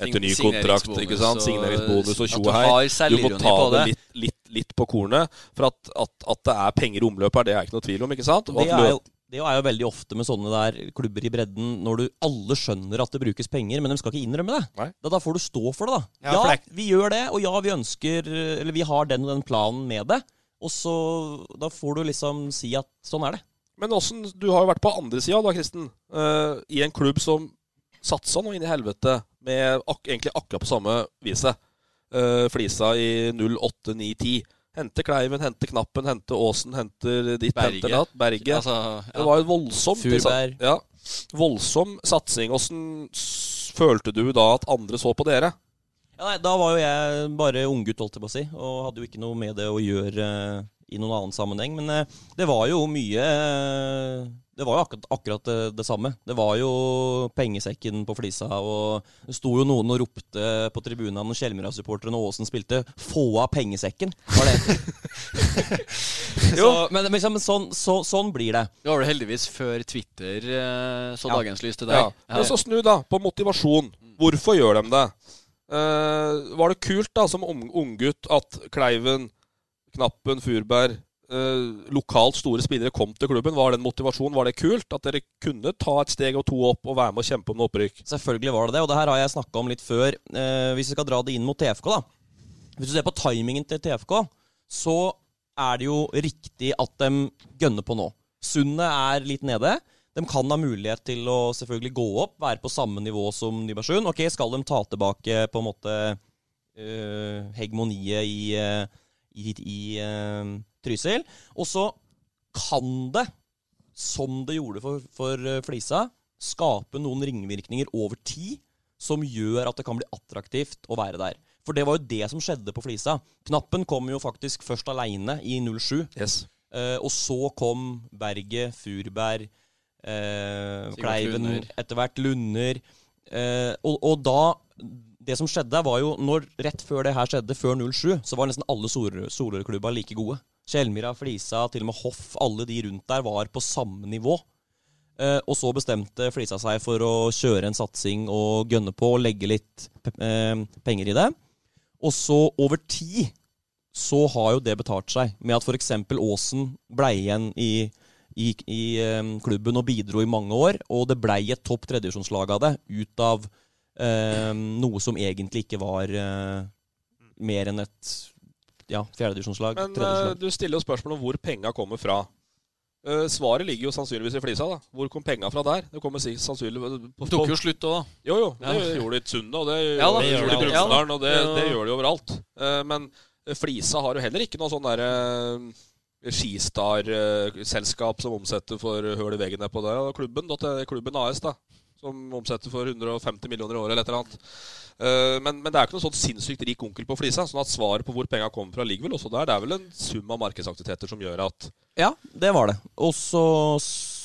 [SPEAKER 3] etter ny kontrakt.
[SPEAKER 4] signeringsbonus
[SPEAKER 3] ikke sant? Signeringsbonus og tjo og hei. Du må ta det. litt, litt, litt på kornet. For at, at, at det er penger i omløp her, det er ikke noe tvil om. ikke sant? Og
[SPEAKER 6] Det er, jo, det er jo veldig ofte med sånne der klubber i bredden, når du alle skjønner at det brukes penger, men de skal ikke innrømme det. Da, da får du stå for det, da.
[SPEAKER 5] Ja,
[SPEAKER 6] Ja,
[SPEAKER 5] det er-
[SPEAKER 6] vi gjør det, og ja, vi ønsker Eller vi har den og den planen med det. Og så Da får du liksom si at sånn er det.
[SPEAKER 3] Men åssen Du har jo vært på andre sida, da, Kristen. Uh, I en klubb som satsa nå inn i helvete med ak egentlig akkurat på samme viset. Eh, flisa i 08, 9, 10. Hente Kleiven, hente Knappen, hente Åsen, henter ditt,
[SPEAKER 4] Berge.
[SPEAKER 3] henter datt. Berge.
[SPEAKER 4] Altså, ja.
[SPEAKER 3] Det var jo voldsomt.
[SPEAKER 6] Furberg.
[SPEAKER 3] Ja, voldsom satsing. Åssen følte du da at andre så på dere?
[SPEAKER 6] Ja, nei, Da var jo jeg bare unggutt, holdt jeg på å si, og hadde jo ikke noe med det å gjøre uh, i noen annen sammenheng. Men uh, det var jo mye eh, Det var jo akkurat, akkurat det, det samme. Det var jo pengesekken på flisa, og det sto jo noen og ropte på tribunen når Skjelmyra-supporterne og Aasen spilte 'få av pengesekken', var det. så, men men liksom, sånn, så, sånn blir det.
[SPEAKER 4] Det var det heldigvis før Twitter eh, så
[SPEAKER 6] Ja.
[SPEAKER 4] dagens lys til
[SPEAKER 3] Ja.
[SPEAKER 4] deg.
[SPEAKER 3] Men så snu, da, på motivasjon. Hvorfor gjør de det? Uh, var det kult da, som ung- unggutt at Kleiven, Knappen, Furberg eh, Lokalt store spillere kom til klubben. Var det en motivasjon? Var det kult at dere kunne ta et steg og to opp og være med og kjempe om noe opprykk?
[SPEAKER 6] Selvfølgelig var det det, og det her har jeg snakka om litt før. Eh, hvis vi skal dra det inn mot TFK, da. Hvis du ser på timingen til TFK, så er det jo riktig at de gønner på nå. Sundet er litt nede. De kan ha mulighet til å selvfølgelig gå opp, være på samme nivå som Nybergsund. Ok, skal de ta tilbake på en måte uh, hegemoniet i, uh, i, i eh, Trysil? Og så kan det, som det gjorde for, for eh, Flisa, skape noen ringvirkninger over tid som gjør at det kan bli attraktivt å være der. For det var jo det som skjedde på Flisa. Knappen kom jo faktisk først aleine i 07.
[SPEAKER 3] Yes.
[SPEAKER 6] Eh, og så kom Berget, Furberg, eh, Kleiven, etter hvert Lunder. Eh, og, og da Det som skjedde, var jo når Rett før det her skjedde, før 07, så var nesten alle Solør-klubba like gode. Skjelmira, Flisa, til og med Hoff, alle de rundt der var på samme nivå. Eh, og så bestemte Flisa seg for å kjøre en satsing og gønne på og legge litt eh, penger i det. Og så over tid så har jo det betalt seg, med at f.eks. Aasen ble igjen i, i, i eh, klubben og bidro i mange år. Og det blei et topp tredjevisjonslag av det, ut av eh, noe som egentlig ikke var eh, mer enn et ja, fjerdedivisjonslag.
[SPEAKER 3] Men uh, du stiller jo spørsmål om hvor penga kommer fra. Uh, svaret ligger jo sannsynligvis i Flisa. da. Hvor kom penga fra der? Det kommer sannsynlig
[SPEAKER 4] på, Tok jo slutt òg, da.
[SPEAKER 3] Jo, jo. Det ja. gjorde de i Sundet, og det, ja, det, gjør de i Brumunddal, og det, det, gjør de overalt. Uh, men Flisa har jo heller ikke noe sånn derre Skistar-selskap som omsetter for høl i veggen der på det. Klubben, klubben AS, da som omsetter for 150 millioner i året eller et eller annet. Uh, men, men, det er ikke noe sånn sinnssykt rik onkel på Flisa. sånn at svaret på hvor penga kommer fra, ligger vel også der. Det er vel en sum av markedsaktiviteter som gjør at
[SPEAKER 6] Ja, det var det. Og så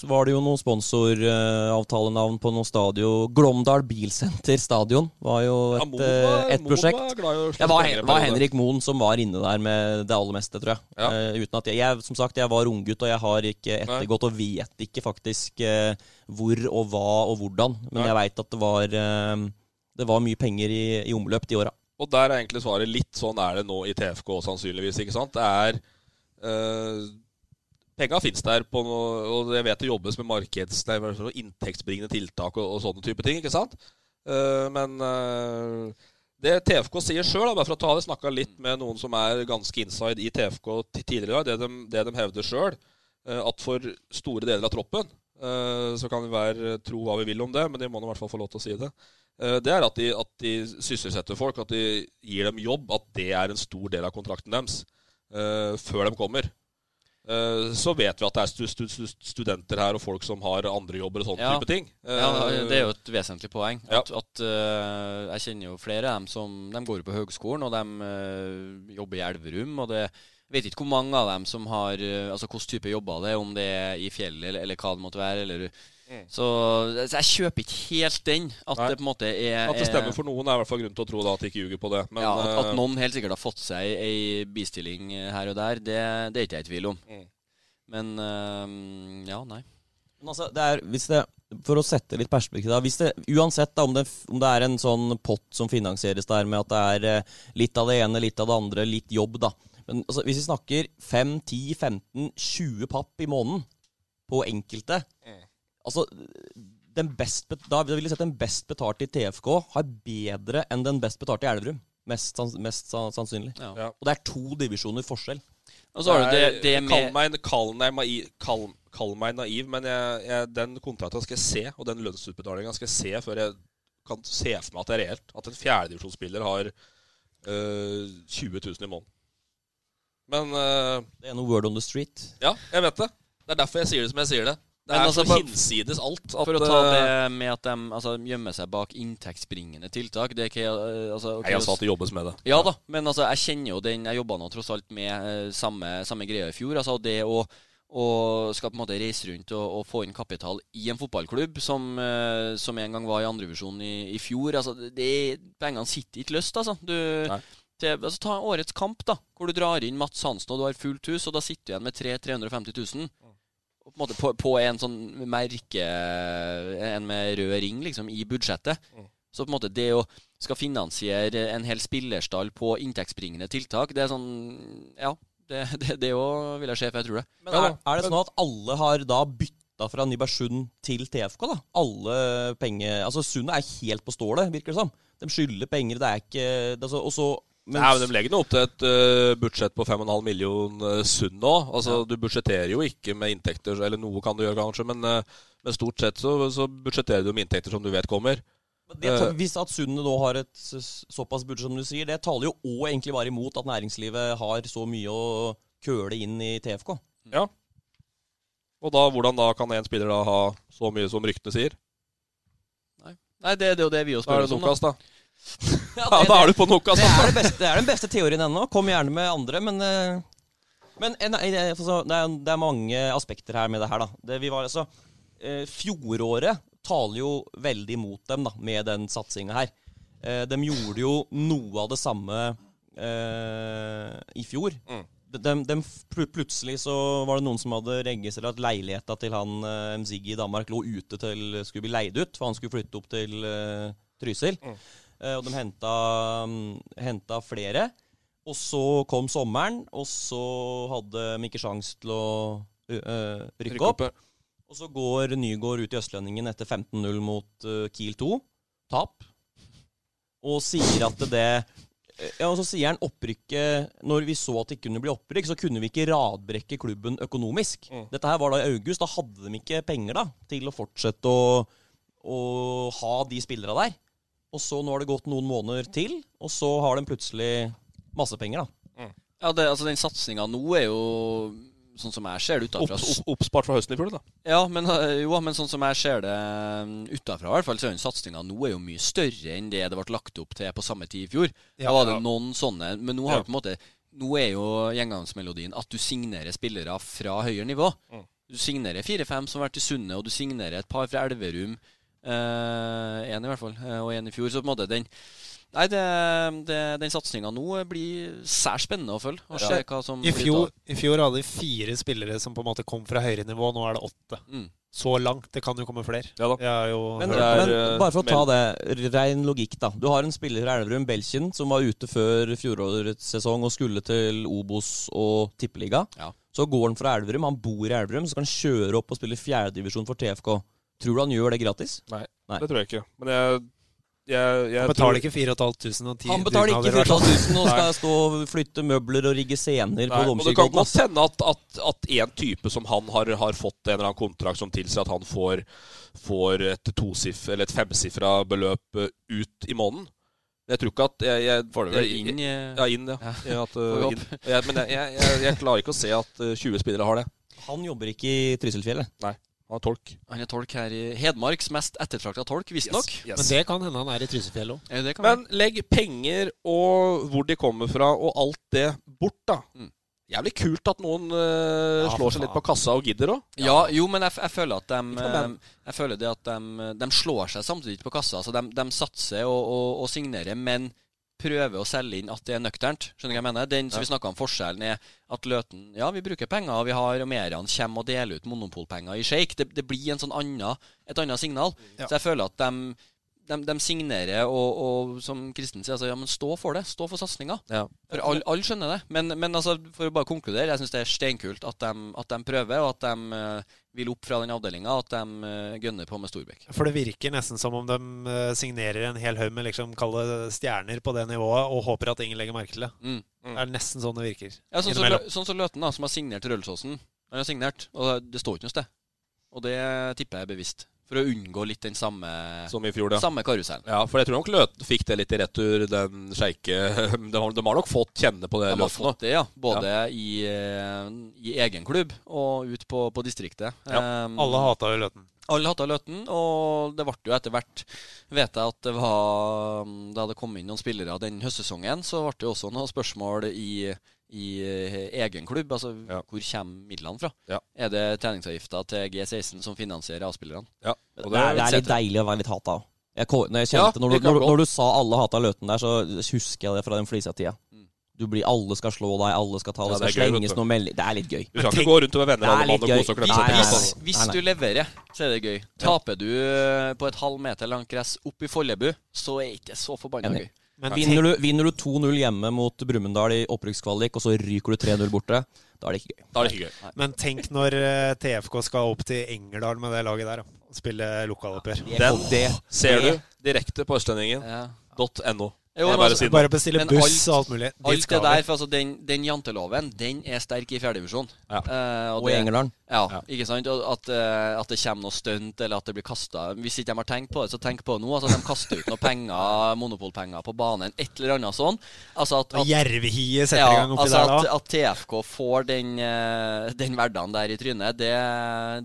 [SPEAKER 6] var det jo noen sponsoravtalenavn på noen stadion. Glåmdal Bilsenter Stadion var jo et, ja, var, et prosjekt. Var det var, var Henrik Moen som var inne der med det aller meste, tror jeg. Ja. Uh, uten at jeg, jeg, Som sagt, jeg var unggutt, og jeg har ikke ettergått og vet ikke faktisk uh, hvor og hva og hvordan. Men Nei. jeg veit at det var uh, det var mye penger i, i omløp de åra.
[SPEAKER 3] Og der er egentlig svaret litt sånn er det nå i TFK sannsynligvis. ikke sant? Det er Penga fins der, på noe, og jeg vet det jobbes med markeds, nei, inntektsbringende tiltak og, og, sånne type ting. ikke sant? Uh, men uh, det TFK sier sjøl, bare for å ta det, snakka litt med noen som er ganske inside i TFK tidligere, det de, det de hevder sjøl, uh, at for store deler av troppen så kan vi være, tro hva vi vil om det, men de må i hvert fall få lov til å si det. Eh, det er at de, at de, sysselsetter folk, at de gir dem jobb. At det er en stor del av kontrakten deres før de kommer. Uh, så vet vi at det er stu, stu, stu, studenter her og folk som har andre jobber og sånne ja. type ting.
[SPEAKER 4] Ja, Det er jo et vesentlig poeng. Ja. At, at Jeg kjenner jo flere av dem som de går på høgskolen, og de jobber i Elverum. og det jeg vet ikke hvor mange av dem som har Altså hvilken type jobber det er, om det er i fjellet eller, eller hva det måtte være. eller Mm. Så, så, jeg kjøper ikke helt den. At Nei. det på en måte er
[SPEAKER 3] At det stemmer for noen, er i hvert fall grunn til å tro da, at de ikke ljuger på det.
[SPEAKER 4] Men, ja, at, at, eh, noen helt sikkert har fått seg ei bistilling her og der, det, det er ikke jeg i tvil om. Mm. Men øh, ja, nei.
[SPEAKER 6] Men altså, det er, hvis det, for å sette litt perspektiv da, hvis det, Uansett da, om, det, om det er en sånn pott som finansieres der med at det er eh, litt av det ene, litt av det andre, litt jobb, da. Men altså, hvis vi snakker 5, 10, 15, 20 papp i måneden på enkelte mm Altså, den best, da vil jeg si at den best betalte i TFK har bedre enn den best betalte i Elverum. Mest, mest sannsynlig. Ja. Og det er to divisjoner forskjell.
[SPEAKER 3] Og så har du det, det med Kall meg, kall meg, naiv, kall, kall meg naiv, men jeg, jeg, den kontrakten skal jeg se, og den lønnsutbetalinga skal jeg se før jeg kan se for meg at det er reelt. At en fjerdedivisjonsspiller har øh, 20 000 i måneden. Men øh,
[SPEAKER 6] Det er noe word on the street.
[SPEAKER 3] Ja, jeg vet det. Det er derfor jeg sier det som jeg sier det. Det er altså, så hinsides alt.
[SPEAKER 4] At, for å ta det eh, med at de altså, gjemmer seg bak inntektsbringende tiltak det er ikke,
[SPEAKER 3] eh, altså, okay, Jeg sa at det jobbes med det.
[SPEAKER 4] Ja da, men altså, jeg kjenner jo den Jeg jobba nå tross alt med uh, samme, samme greia i fjor. Altså det å og skal på en måte reise rundt og, og, få inn kapital i en fotballklubb som, uh, som en gang var i andrevisjon i, i fjor. Altså, det, Pengene sitter ikke løst, altså. Du, til, altså. Ta årets kamp, da, hvor du drar inn Mats Hansen og du har fullt hus, og da sitter du igjen med 350 000 på, en, måte, på, på en sånn merke En med rød ring, liksom, i budsjettet. Mm. Så på en måte det å skal finansiere en hel spillerstall på inntektsbringende tiltak, det er sånn Ja, det òg vil jeg se, for jeg tror det.
[SPEAKER 6] Men er, er, det sånn at alle har da bytta fra Nybergsund til TFK, da? Alle penger Altså, Sundet er helt på stålet, virker det som. De skylder penger, det er ikke det er så, Og så.
[SPEAKER 3] Nei, men De legger nå opp til et uh, budsjett på 5,5 million uh, sunn nå. Altså, ja. Du budsjetterer jo ikke med inntekter, eller noe kan du gjøre kanskje, men, uh, men stort sett så, så, budsjetterer du med inntekter som du vet kommer.
[SPEAKER 6] Det, hvis at Sundet nå har et såpass budsjett som du sier, det taler jo òg egentlig bare imot at næringslivet har så mye å køle inn i TFK.
[SPEAKER 3] Ja. Og da, hvordan da kan en spiller da ha så mye som ryktene sier?
[SPEAKER 4] Nei, Nei det, det er jo det vi også spør
[SPEAKER 3] om. Da. ja, det, da er du på nok,
[SPEAKER 6] altså. Det er, beste, det er, den beste teorien ennå. Kom gjerne med andre, men eh, Men altså, det, er, mange aspekter her med det her, da. Det, vi var altså eh, Fjoråret taler jo veldig mot dem da, med den satsinga her. Eh, de gjorde jo noe av det samme eh, i fjor.
[SPEAKER 3] Mm.
[SPEAKER 6] De, de, plutselig så var det noen som hadde registrert at leiligheta til han Mzigi i Danmark lå ute til skulle bli leid ut, for han skulle flytte opp til eh, Trysil.
[SPEAKER 3] Mm.
[SPEAKER 6] Eh, og de henta, mm, henta flere. Og så kom sommeren, og så hadde de ikke sjans til å eh, rykke opp. Og så går Nygaard ut i Østlendingen etter 15-0 mot uh, Kiel 2. Tap. Og sier at det Ja, og så sier han opprykket Når vi så at det ikke kunne bli opprykk, så kunne vi ikke radbrekke klubben økonomisk.
[SPEAKER 3] Mm.
[SPEAKER 6] Dette her var da i august. Da hadde de ikke penger da til å fortsette å, å ha de spillerne der. Og så nå har det gått noen måneder til, og så har de plutselig masse penger, da.
[SPEAKER 4] Ja, det, altså Den satsinga nå er jo sånn som jeg ser det
[SPEAKER 3] Opp,
[SPEAKER 4] utenfra.
[SPEAKER 3] opp, oppspart fra høsten i fjor, da.
[SPEAKER 4] Ja, men, øh, jo, men sånn som jeg ser det utafra, i hvert fall, så er den satsinga nå er jo mye større enn det det ble lagt opp til på samme tid i fjor.
[SPEAKER 5] Ja,
[SPEAKER 4] da var det
[SPEAKER 5] ja.
[SPEAKER 4] noen sånne, men nå har
[SPEAKER 3] Ja.
[SPEAKER 4] på en måte Nå er jo gjengangsmelodien at du signerer spillere fra høyere nivå.
[SPEAKER 3] Mm.
[SPEAKER 4] Du signerer fire-fem som har vært i Sunne, og du signerer et par fra Elverum. Én i hvert fall, eh, og én i fjor. Så på en måte den Nei, det, det, den satsinga nå blir særs spennende å følge. Og
[SPEAKER 5] Ja.
[SPEAKER 4] hva som
[SPEAKER 5] I fjor. I fjor hadde vi fire spillere som på en måte kom fra høyere nivå. Nå er det åtte.
[SPEAKER 4] Mm.
[SPEAKER 5] Så langt. Det kan jo komme flere.
[SPEAKER 3] Ja
[SPEAKER 5] jo
[SPEAKER 6] Men,
[SPEAKER 3] er,
[SPEAKER 6] men
[SPEAKER 3] eh,
[SPEAKER 6] bare for å ta det, rein logikk, da. Du har en spiller fra Elverum, Belkin, som var ute før fjorårets sesong og skulle til Obos og Tippeliga.
[SPEAKER 4] Ja.
[SPEAKER 6] Så går han fra Elverum, han bor i Elverum, så kan han kjøre opp og spille fjerdedivisjon for TFK. Tror du han gjør det gratis?
[SPEAKER 3] Nei,
[SPEAKER 6] Nei.
[SPEAKER 3] det tror jeg ikke. Men jeg, jeg, jeg
[SPEAKER 5] Han betaler ikke 4500 og 10
[SPEAKER 6] Han betaler ikke
[SPEAKER 5] dugnader, i
[SPEAKER 6] 4500 og skal stå og flytte møbler og rigge scener på
[SPEAKER 3] Nei, og det kan godt hende at, at, at en type som han har, har fått en eller annen kontrakt som tilsier at han får, får et tosif, eller et femsifra beløp eh, ut i måneden. Jeg tror ikke at jeg, jeg
[SPEAKER 4] Får du vel
[SPEAKER 3] jeg-
[SPEAKER 4] inn
[SPEAKER 3] Ja, inn, ja.
[SPEAKER 4] Ja.
[SPEAKER 3] Ja, at, uh, inn. Jeg, men jeg, jeg, jeg, jeg klarer ikke å se at uh, 20 spillere har det.
[SPEAKER 6] Han jobber ikke i Trysilfjellet.
[SPEAKER 3] Han er tolk.
[SPEAKER 4] Han er tolk her i Hedmarks mest ettertrakta tolk, visstnok.
[SPEAKER 3] Yes.
[SPEAKER 5] Men det kan hende han er i Trysilfjell òg.
[SPEAKER 4] Ja, Det kan
[SPEAKER 3] Men legg penger og hvor de kommer fra, og alt det bort, da.
[SPEAKER 4] Mm.
[SPEAKER 3] Jævlig kult at noen uh,
[SPEAKER 5] Ja,
[SPEAKER 3] slår seg litt på kassa og gidder òg.
[SPEAKER 4] Ja, jo, men jeg, jeg føler at de
[SPEAKER 3] Ikke noe band.
[SPEAKER 4] eh, Jeg føler det at de, de slår seg samtidig ikke på kassa. Altså de, de satser og, og, og signerer, men prøver å selge inn at det er nøkternt. Skjønner du hva jeg mener? Den som vi snakka om forskjellen, er at Løten Ja, vi bruker penger, og vi har og Merian kommer og deler ut monopolpenger i shake. Det, det blir en sånn anna, et annet signal.
[SPEAKER 5] Ja.
[SPEAKER 4] Så jeg føler at de de, de signerer, og, og som Kristen sier, altså, ja, men stå for det. Stå for satsinga.
[SPEAKER 3] Ja.
[SPEAKER 4] For alle all skjønner det. Men, men altså, for å bare konkludere, jeg syns det er steinkult at de, at de prøver, og at de uh, vil opp fra den avdelinga, at de uh, gønner på med Storbekk.
[SPEAKER 5] For det virker nesten som om de eh, signerer en hel haug med liksom, kalde stjerner på det nivået, og håper at ingen legger merke til det.
[SPEAKER 4] Mm.
[SPEAKER 5] Det er nesten sånn det virker.
[SPEAKER 4] Ja, sånn som så, sånn så Løten, da, som har signert Røldåsen. Han har signert, og det står ikke noe sted. Og det tipper jeg er bevisst. For å unngå litt den samme,
[SPEAKER 3] Som i fjor, ja.
[SPEAKER 4] samme karusellen.
[SPEAKER 3] Ja, for jeg tror nok Løten fikk det litt i retur, den sjeike De har, de har nok fått kjenne på det,
[SPEAKER 4] De har fått det, ja. Både I, eh, i egen klubb og ut på, på distriktet. Um,
[SPEAKER 5] Alle hata jo Løten.
[SPEAKER 4] Alle hata Løten, og det ble jo etter hvert Vet jeg at det var Da det kom inn noen spillere den høstsesongen, så ble det jo også noen spørsmål i, i eh, egen klubb. Altså
[SPEAKER 3] Ja.
[SPEAKER 4] hvor kommer midlene fra?
[SPEAKER 3] Ja.
[SPEAKER 4] Er det treningsavgifta til G16 som finansierer A-spillerne?
[SPEAKER 3] Ja,
[SPEAKER 6] Det
[SPEAKER 3] det,
[SPEAKER 6] er, det er litt deilig å være litt hata. Jeg, når, jeg kjente, når, du, når, når du sa alle hata Løten der, så husker jeg det fra den flisa-tida.
[SPEAKER 4] Mm.
[SPEAKER 6] Du blir, Alle skal slå deg, alle skal ta
[SPEAKER 3] deg.
[SPEAKER 6] det,
[SPEAKER 3] det er
[SPEAKER 6] slenges
[SPEAKER 3] du.
[SPEAKER 6] noe Det er litt gøy.
[SPEAKER 3] Du skal ikke gå rundt og være venner
[SPEAKER 6] Det er
[SPEAKER 3] alle mann og
[SPEAKER 6] gøy.
[SPEAKER 3] kose og
[SPEAKER 4] Hvis,
[SPEAKER 3] klemme seg.
[SPEAKER 4] hvis, hvis du leverer, så er det gøy. Taper du på et halv meter langt gress opp i Follebu, så er det ikke så forbanna gøy.
[SPEAKER 5] Men
[SPEAKER 6] Vinner du, vinner du 2-0 hjemme mot Brumunddal i opprykkskvalik, og så ryker du 3-0 borte, da er det ikke gøy.
[SPEAKER 3] Da er det ikke gøy.
[SPEAKER 5] Men tenk når eh, TFK skal opp til Engerdal med det laget der, og spille lokaloppgjør.
[SPEAKER 3] Den
[SPEAKER 6] det,
[SPEAKER 3] ser du direkte på østlendingen.no.
[SPEAKER 4] Ja. Jo,
[SPEAKER 3] Jeg
[SPEAKER 4] men
[SPEAKER 3] bare
[SPEAKER 4] altså.
[SPEAKER 5] Bare bestille
[SPEAKER 4] Men
[SPEAKER 5] buss
[SPEAKER 4] alt-
[SPEAKER 5] og alt mulig.
[SPEAKER 4] Alt det
[SPEAKER 5] skal
[SPEAKER 4] der, for altså den, den janteloven, den er sterk i fjerdedivisjon.
[SPEAKER 3] Ja.
[SPEAKER 4] Uh,
[SPEAKER 6] Og i England.
[SPEAKER 4] Ja,
[SPEAKER 3] Ja.
[SPEAKER 4] ikke sant? Og at, uh, at det kommer noe stunt, eller at det blir kasta Hvis ikke de har tenkt på det, så tenk på det nå. Altså, de kaster ut noen penger, monopolpenger på banen, et eller annet sånn. Altså at, at
[SPEAKER 5] Jervehiet setter
[SPEAKER 4] ja,
[SPEAKER 5] i gang oppi
[SPEAKER 4] altså
[SPEAKER 5] der da.
[SPEAKER 4] at TFK får den, uh, den hverdagen der i trynet, det,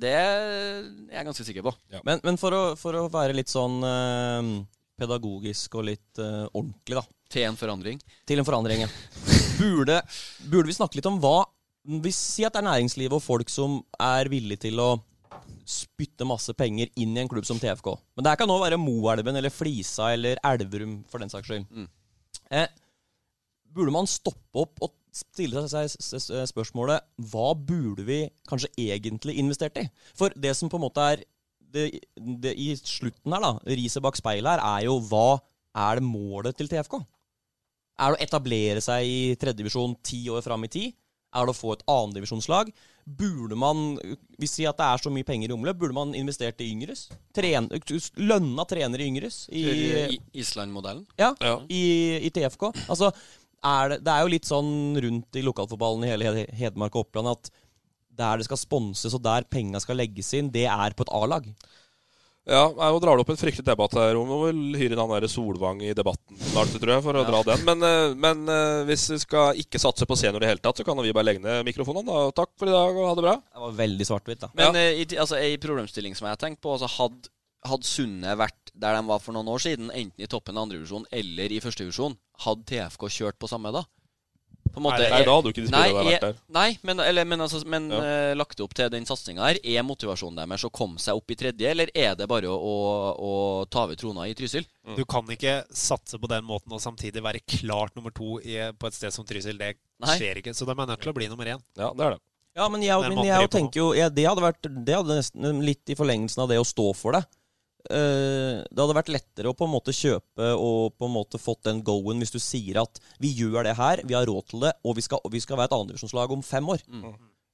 [SPEAKER 4] det er jeg ganske sikker på.
[SPEAKER 6] Men, men for, å, for å være litt sånn pedagogisk og litt uh, ordentlig, da.
[SPEAKER 4] Til en forandring.
[SPEAKER 6] Til en forandring, ja. Burde, burde vi snakke litt om hva Vi sier at det er næringslivet og folk som er villige til å spytte masse penger inn i en klubb som TFK. Men det her kan nå være Moelven eller Flisa eller Elverum, for den saks skyld.
[SPEAKER 4] Mm.
[SPEAKER 6] Eh, burde man stoppe opp og stille seg spørsmålet hva burde vi kanskje egentlig investert i? For det som på en måte er det, det, I slutten her, da, riset bak speilet her, er jo hva er det målet til TFK? Er det å etablere seg i tredjedivisjon ti år fram i tid? Er det å få et annendivisjonslag? Burde man, hvis vi sier at det er så mye penger i omløp, burde man investert i yngres? Tren, lønna trenere i yngres? I,
[SPEAKER 4] I Island-modellen.
[SPEAKER 6] ja, I, i TFK. Altså, er det, det er jo litt sånn rundt i lokalfotballen i hele Hed- Hedmark og Oppland at der det skal sponses og der penga skal legges inn, det er på et A-lag.
[SPEAKER 3] Ja, Nå drar du opp en fryktelig debatt her. Om vi vil hyre inn han der Solvang i debatten snart, tror jeg, for å dra den. Men, eh, men eh, hvis vi skal ikke satse på senior i det hele tatt, så kan vi bare legge ned mikrofonene. da. Takk for i dag, og ha det bra.
[SPEAKER 6] Det var veldig svart-hvitt, da.
[SPEAKER 4] Men ja. i, altså, ei problemstilling som jeg har tenkt på altså, Hadde hadde Sunne vært der de var for noen år siden, enten i toppen av andrevisjon eller i førstevisjon, hadde TFK kjørt på samme da? På en
[SPEAKER 3] Nei, nei, da hadde jo ikke de spillerne vært
[SPEAKER 4] er-
[SPEAKER 3] der.
[SPEAKER 4] Nei, men, eller, men, altså, men
[SPEAKER 3] Ja.
[SPEAKER 4] uh, lagt opp til den satsinga her, er motivasjonen deres å komme seg opp i tredje, eller er det bare å, å, å ta over trona i Trysil?
[SPEAKER 5] Du kan ikke satse på den måten og samtidig være klart nummer to i, på et sted som Trysil. Det
[SPEAKER 4] Nei.
[SPEAKER 5] skjer ikke. Så de er nødt til å bli nummer én.
[SPEAKER 3] Ja, det er det.
[SPEAKER 6] Ja, men jeg, men jeg,
[SPEAKER 5] jeg
[SPEAKER 6] tenker jo ja, det, hadde vært, det hadde nesten litt i forlengelsen av det å stå for det. Eh, det hadde vært lettere å på en måte kjøpe og på en måte fått den go-en hvis du sier at vi gjør det her, vi har råd til det, og vi skal, og vi skal være et andredivisjonslag om fem år.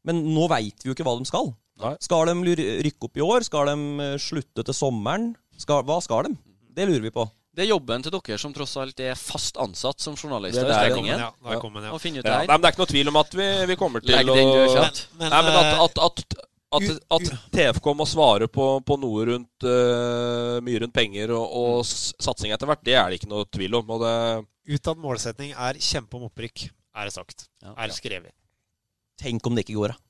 [SPEAKER 6] Men nå veit vi jo ikke hva de skal.
[SPEAKER 3] Nei.
[SPEAKER 6] Skal de rykke opp i år? Skal de eh, slutte til sommeren? Skal, hva skal de? Det lurer vi på.
[SPEAKER 4] Det er jobben til dere som tross alt er fast ansatt som journalister.
[SPEAKER 3] Det er det.
[SPEAKER 4] Strekningen,
[SPEAKER 5] Ja, der kom den, ja.
[SPEAKER 3] Ja,
[SPEAKER 4] det
[SPEAKER 3] det er ikke noe tvil om at vi, vi kommer til å.
[SPEAKER 5] Men,
[SPEAKER 3] Nei, men at,
[SPEAKER 5] eh,
[SPEAKER 3] at, at, at, at TFK må svare på, på noe rundt uh, mye rundt penger og, og satsing etter hvert, det er det ikke noe tvil om. Og det,
[SPEAKER 5] Utad målsetning er kjempe om opprykk, er det sagt.
[SPEAKER 4] Ja.
[SPEAKER 5] Er skrevet.
[SPEAKER 6] Tenk om det ikke går, da.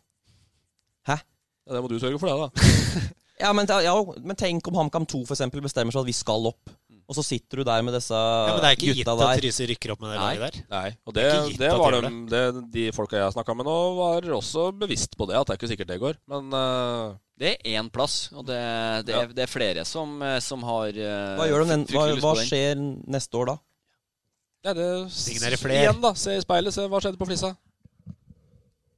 [SPEAKER 6] Hæ?
[SPEAKER 3] ja, det må du sørge for, det, da.
[SPEAKER 6] Ja, men, ja, men tenk om HamKam 2 for eksempel bestemmer seg at vi skal opp. Og så sitter du der med disse
[SPEAKER 5] Ja, men det er ikke gitt at
[SPEAKER 6] Tryse
[SPEAKER 5] Trysil rykker opp med det laget der.
[SPEAKER 3] Nei, og det,
[SPEAKER 5] Det
[SPEAKER 3] det var
[SPEAKER 5] de
[SPEAKER 3] de, det, de folka jeg snakka med nå, var også bevisst på det. At det er ikke sikkert det går. Men uh...
[SPEAKER 4] Det er én plass, og det, det, er, det er flere som, eh, som har uh,
[SPEAKER 6] Hva, gjør de den, hva, hva skjer neste år da?
[SPEAKER 3] ja, det
[SPEAKER 5] Signere flere.
[SPEAKER 3] Igjen, da. Se i speilet. Se hva skjedde på Flisa.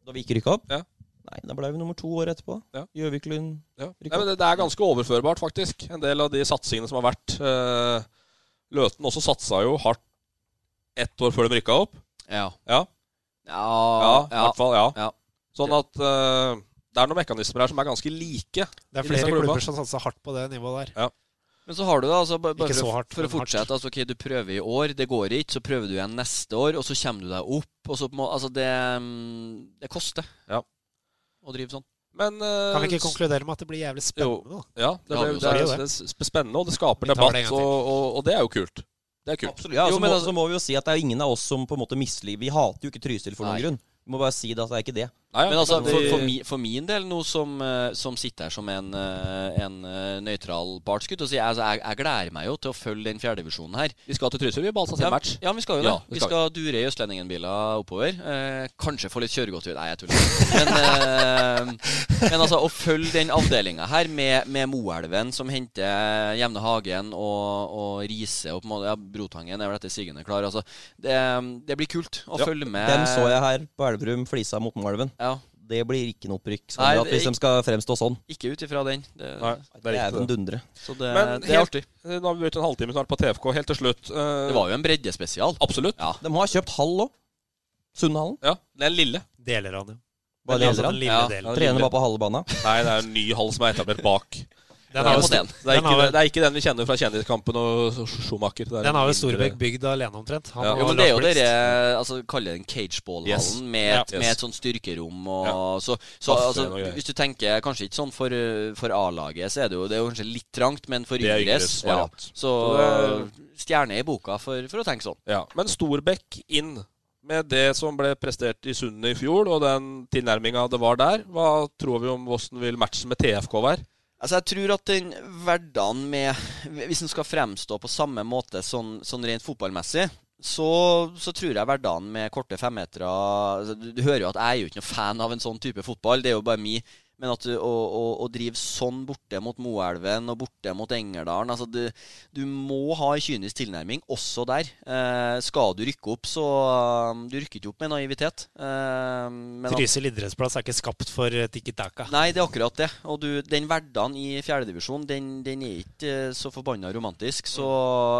[SPEAKER 6] Da vi ikke rykka opp?
[SPEAKER 3] Ja.
[SPEAKER 6] Nei, da ble vi nummer to år etterpå.
[SPEAKER 3] Ja.
[SPEAKER 6] Gjøviklund
[SPEAKER 3] Ja. ja. Men det, det er ganske overførbart, faktisk. En del av de satsingene som har vært. Eh, Løten også satsa jo hardt ett år før de rykka opp.
[SPEAKER 4] Ja.
[SPEAKER 3] Ja,
[SPEAKER 4] Ja,
[SPEAKER 3] ja, i hvert fall. ja.
[SPEAKER 4] Ja.
[SPEAKER 3] Sånn at eh, det er noen mekanismer her som er ganske like.
[SPEAKER 5] Det er flere klubber som satser hardt på det nivået der. Ja.
[SPEAKER 4] Men så har du det, altså, bare, for,
[SPEAKER 5] hardt,
[SPEAKER 4] for å fortsette altså, ok, Du prøver i år, det går ikke. Så prøver du igjen neste år, og så kommer du deg opp. Og så altså det, mm, det koster
[SPEAKER 3] Ja.
[SPEAKER 4] Å drive sånn.
[SPEAKER 3] Men eh,
[SPEAKER 5] Kan vi ikke konkludere med at det blir jævlig spennende? Jo,
[SPEAKER 3] Ja, det,
[SPEAKER 4] jo,
[SPEAKER 3] det,
[SPEAKER 4] så
[SPEAKER 3] er,
[SPEAKER 5] det
[SPEAKER 3] det er spennende, og det skaper debatt,
[SPEAKER 5] det
[SPEAKER 3] og, og, og det er jo kult. Det er kult.
[SPEAKER 6] Absolutt. Ja,
[SPEAKER 4] Jo,
[SPEAKER 6] så,
[SPEAKER 4] men
[SPEAKER 6] må,
[SPEAKER 4] altså-
[SPEAKER 6] så må vi jo si at det er ingen av oss som på en måte misliker Vi hater jo ikke Trysil for noen
[SPEAKER 4] Nei.
[SPEAKER 6] grunn. Vi må bare si det at det er ikke det.
[SPEAKER 3] Nei, ja,
[SPEAKER 4] Men altså, for, for, mi, for min del, nå som, eh, som sitter her som en, eh, en eh, nøytral part, skulle jeg til si, altså, jeg, jeg gleder meg jo til å følge den fjerdedivisjonen her.
[SPEAKER 3] Vi skal til Trysil, vi. Balsa sin
[SPEAKER 4] Ja,
[SPEAKER 3] match.
[SPEAKER 4] ja, vi skal jo det.
[SPEAKER 3] Ja,
[SPEAKER 4] vi
[SPEAKER 3] skal
[SPEAKER 4] skal dure i Østlendingen-biler oppover. Eh, kanskje få litt kjøregodt. Nei, jeg tuller. Men, eh, men altså, å følge den avdelinga her med, med Moelven, som henter Jevne Hagen og, og Riise og på en måte, ja, Brotangen er vel etter sigende klar. Altså, det, det blir kult å følge med.
[SPEAKER 6] Den så jeg her på Elverum, Flisa mot Moelven.
[SPEAKER 4] Ja,
[SPEAKER 6] Det blir ikke noe opprykk.
[SPEAKER 4] Nei,
[SPEAKER 6] Skal
[SPEAKER 4] det-
[SPEAKER 6] hvis de skal fremstå sånn.
[SPEAKER 4] ikke ut ifra den. Det,
[SPEAKER 3] Nei, det
[SPEAKER 6] Det
[SPEAKER 3] er
[SPEAKER 6] en dundre.
[SPEAKER 4] så det,
[SPEAKER 3] Men
[SPEAKER 4] det er
[SPEAKER 3] helt-
[SPEAKER 4] artig.
[SPEAKER 3] Nå har vi brukt en halvtime snart på TFK. Helt til slutt. uh,
[SPEAKER 4] Det var jo en breddespesial.
[SPEAKER 3] Absolutt.
[SPEAKER 4] Ja.
[SPEAKER 6] De har kjøpt hall òg. Sundhallen.
[SPEAKER 3] Ja, Den lille.
[SPEAKER 5] Deler av det.
[SPEAKER 6] Bare
[SPEAKER 5] Den,
[SPEAKER 6] deler
[SPEAKER 5] den lille
[SPEAKER 4] Ja.
[SPEAKER 5] delen.
[SPEAKER 6] Trener bare på halve banen.
[SPEAKER 3] Nei, det er en ny hall som er etablert bak.
[SPEAKER 5] Den
[SPEAKER 4] er,
[SPEAKER 5] har jo
[SPEAKER 4] mot
[SPEAKER 5] Stor-
[SPEAKER 4] en.
[SPEAKER 3] Det er,
[SPEAKER 5] Den
[SPEAKER 3] ikke, det er ikke den vi kjenner fra Kjendiskampen og Schumacher. Er
[SPEAKER 5] den har jo Storbekk bygd alene omtrent. Han
[SPEAKER 3] Ja.
[SPEAKER 4] Jo, men det er jo dere altså, kaller den en cageball-hallen
[SPEAKER 3] Yes.
[SPEAKER 4] med,
[SPEAKER 5] Ja.
[SPEAKER 4] med et sånt styrkerom. Og,
[SPEAKER 3] Ja.
[SPEAKER 4] Så, så altså, hvis du tenker kanskje ikke sånn for, for A-laget, så er det jo, det er kanskje litt trangt, men for yngres ja. Så
[SPEAKER 3] Så
[SPEAKER 4] stjerne i boka for, for å tenke sånn.
[SPEAKER 3] Ja, Men Storbekk inn med det som ble prestert i Sundet i fjor, og den tilnærminga det var der. Hva tror vi om hvordan vil matchen med TFK være?
[SPEAKER 4] Altså, jeg tror at den hverdagen med Hvis den skal fremstå på samme måte sånn, sånn rent fotballmessig, så, så tror jeg hverdagen med korte femmetere altså, du, du hører jo at jeg er jo ikke noe fan av en sånn type fotball. Det er jo bare min Men at du, å, å, å drive sånn borte mot Moelven og borte mot Engerdalen altså du, du må ha en kynisk tilnærming også der. Eh, skal du rykke opp, så um, Du rykker ikke opp med naivitet. Eh,
[SPEAKER 5] Trysil idrettsplass er ikke skapt for Tiki tikki taka.
[SPEAKER 4] Nei, det er akkurat det. Og du, den hverdagen i fjerdedivisjon, den, den er ikke eh, så forbanna romantisk. Så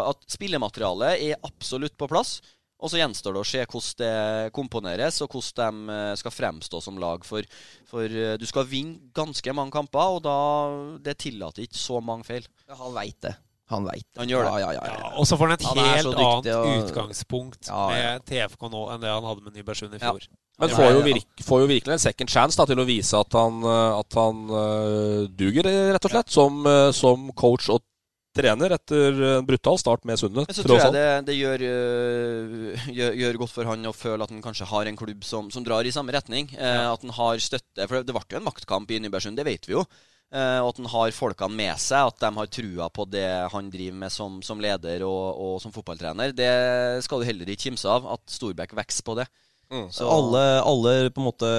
[SPEAKER 4] at spillematerialet er absolutt på plass. Og så gjenstår det å se hvordan det komponeres, og hvordan de eh, skal fremstå som lag. For, for eh, du skal vinne ganske mange kamper, og da det tillater ikke så mange feil.
[SPEAKER 6] Han veit det. Han veit det.
[SPEAKER 4] Han gjør det.
[SPEAKER 6] Ja, ja, ja, ja.
[SPEAKER 5] Ja, og så får han et
[SPEAKER 6] Han
[SPEAKER 5] helt annet
[SPEAKER 6] og-
[SPEAKER 5] utgangspunkt
[SPEAKER 6] Ja, ja.
[SPEAKER 5] med TFK nå enn det han hadde med Nybergsund i
[SPEAKER 4] Ja.
[SPEAKER 5] fjor.
[SPEAKER 3] Men får jo, virke, får jo virkelig en second chance da, til å vise at han, eh, at han uh, duger, rett og slett, som, uh, som coach og trener etter en brutal start med Sundet.
[SPEAKER 4] Men så tror jeg det, det gjør, øh, gjør, gjør godt for han å føle at han kanskje har en klubb som, som drar i samme retning. Ja. At han har støtte. For det, det ble jo en maktkamp i Nybergsund, det vet vi jo. Eh, og at han har folkene med seg, at de har trua på det han driver med som, som leder og, og som fotballtrener. Det skal du heller ikke kimse av, at Storbekk vokser på det.
[SPEAKER 3] Mm.
[SPEAKER 4] Så-
[SPEAKER 6] alle, alle på en måte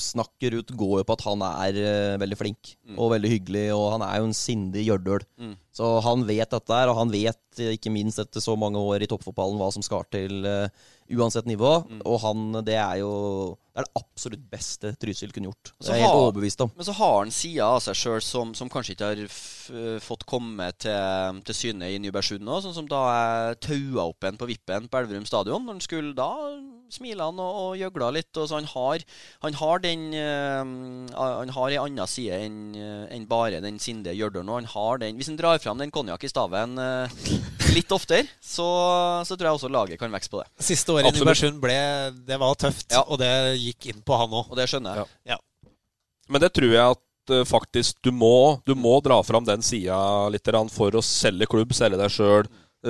[SPEAKER 6] snakker ut går jo på at han er uh, veldig flink og veldig hyggelig, og han er jo en sindig gjørdøl.
[SPEAKER 4] Mm.
[SPEAKER 6] Så han vet dette her, og han vet eh, ikke minst etter så mange år i toppfotballen hva som skal til uh, uansett nivå. Og han, det er jo det er det absolutt beste Trysil kunne gjort. Det er jeg helt overbevist om.
[SPEAKER 4] Men så har han sider av seg sjøl som, som kanskje ikke har f fått komme til, til syne i Nybergsund nå. Sånn som da jeg taua opp en på vippen på Elverum stadion. Når han skulle da Smile han og, og gjøgla litt. Og så han har, han har den øh, Han har ei anna side enn en bare den sindige gjørdølen. nå han har den Hvis han drar fram den konjakk i staven øh, litt oftere, så, så tror jeg også laget kan vokse på det.
[SPEAKER 5] Siste året i. Nybergsund ble Det var tøft,
[SPEAKER 4] Ja.
[SPEAKER 5] og det gikk inn på han òg.
[SPEAKER 4] Og det skjønner jeg.
[SPEAKER 3] Men det tror jeg at uh, faktisk du må, du må dra fram den sida litt for å selge klubb, selge deg sjøl,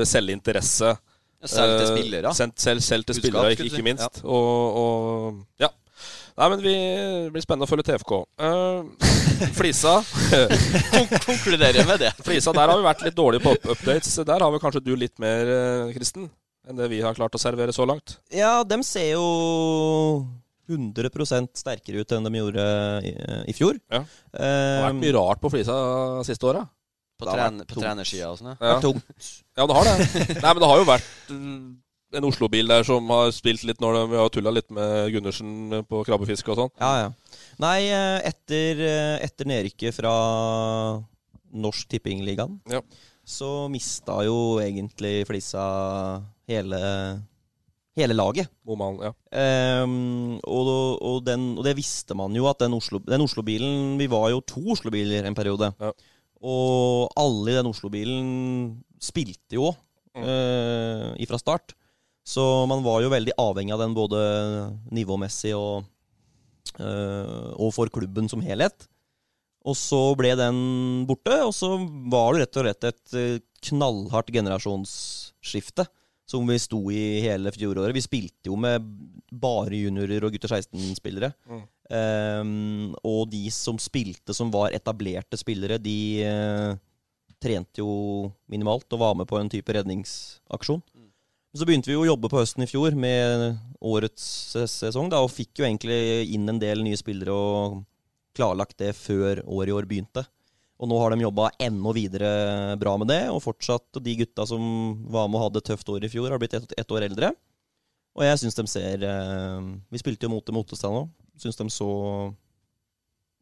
[SPEAKER 3] selge interesse.
[SPEAKER 4] Selv til
[SPEAKER 3] Eh,
[SPEAKER 4] spillere.
[SPEAKER 3] Selv, selv, selv til spillere, ikke, ikke minst. Og, og ja. Nei, men vi, blir spennende å følge TFK. Uh, Flisa
[SPEAKER 4] Konkluderer med det.
[SPEAKER 3] Flisa, der har vi vært litt dårlige på updates. Der har vel kanskje du litt mer, eh, Kristen, enn det vi har klart å servere så langt?
[SPEAKER 6] Ja, dem ser jo 100% sterkere ut enn de gjorde i, i fjor.
[SPEAKER 3] Ja. Det har vært mye rart på Flisa siste åra.
[SPEAKER 4] På,
[SPEAKER 6] Det
[SPEAKER 4] tren på trenersida og sånn, ja.
[SPEAKER 3] Ja.
[SPEAKER 6] Tungt.
[SPEAKER 3] ja, det har det. Nei, men det har jo vært en Oslo-bil der som har spilt litt når de, vi har tulla litt med Gundersen på krabbefiske og sånn.
[SPEAKER 6] Ja, ja. Nei, eh, etter, eh, etter nedrykket fra Norsk Tippingligaen,
[SPEAKER 3] Ja.
[SPEAKER 6] så mista jo egentlig Flisa hele, hele laget.
[SPEAKER 3] Moman, ja.
[SPEAKER 6] um, og, og, den, og det visste man jo, at den Oslo-bilen Oslo-bilen Vi var jo to Oslo-biler en periode.
[SPEAKER 3] Ja.
[SPEAKER 6] Og alle i den Oslo-bilen spilte jo mm. ifra start. Så man var jo veldig avhengig av den både nivåmessig og, uh, og for klubben som helhet. Og så ble den borte, og så var det rett og slett et eh, knallhardt generasjonsskifte som vi sto i hele fjoråret. Vi spilte jo med bare juniorer og gutter 16-spillere.
[SPEAKER 3] Mm.
[SPEAKER 6] Um, og de som spilte som var etablerte spillere, de uh, trente jo minimalt og var med på en type redningsaksjon. Så begynte vi å jobbe på høsten i fjor med årets sesong, da, og fikk jo egentlig inn en del nye spillere og klarlagt det før året i år begynte. Og nå har de jobba enda videre bra med det, og fortsatt de gutta som var med og hadde tøft år i fjor, har blitt ett et år eldre. Og jeg syns de ser eh, Vi spilte jo mot dem Ottestad nå. Syns de så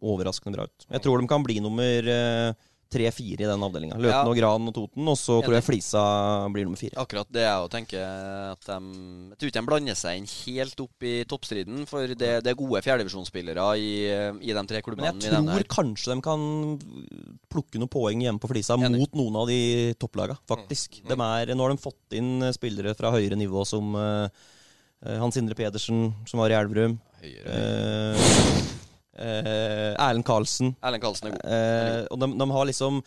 [SPEAKER 6] overraskende bra ut. Jeg tror de kan bli nummer eh, tre-fire i den avdelinga. Løten
[SPEAKER 4] Ja.
[SPEAKER 6] og Gran og Toten, og så tror jeg Flisa blir nummer fire.
[SPEAKER 4] Akkurat det jeg tenker. At de, jeg tror ikke de blander seg inn helt opp i toppstriden. For det, det er gode fjerdedivisjonsspillere i, i de tre klubbene.
[SPEAKER 6] Men jeg tror kanskje de kan plukke noen poeng hjemme på Flisa
[SPEAKER 4] Enig.
[SPEAKER 6] mot noen av de topplaga, faktisk. De er, nå har de fått inn spillere fra høyere nivå som eh, Hans Indre Pedersen, som var i Elverum.
[SPEAKER 4] Høyere.
[SPEAKER 6] Eh, Erlend Karlsen.
[SPEAKER 4] Erlend Karlsen er god.
[SPEAKER 6] Eh, og de, de har liksom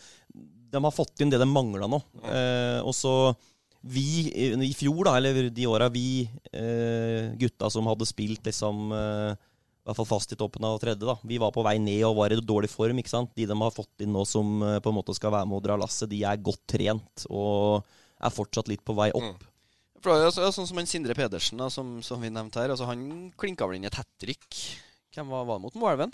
[SPEAKER 6] De har fått inn det de mangla nå. Eh, og så vi i, i fjor, da, eller de åra vi eh, gutta som hadde spilt liksom eh, i hvert fall fast i toppen av tredje, da. Vi var på vei ned og var i dårlig form. ikke sant? De de har fått inn nå som eh, på en måte skal være med å dra lasset, de er godt trent og er fortsatt litt på vei opp.
[SPEAKER 4] For, det er sånn som han Sindre Pedersen, da, som, som vi nevnte her. Altså, han klinka vel inn et hat trick. Hvem var, var mot Moelven?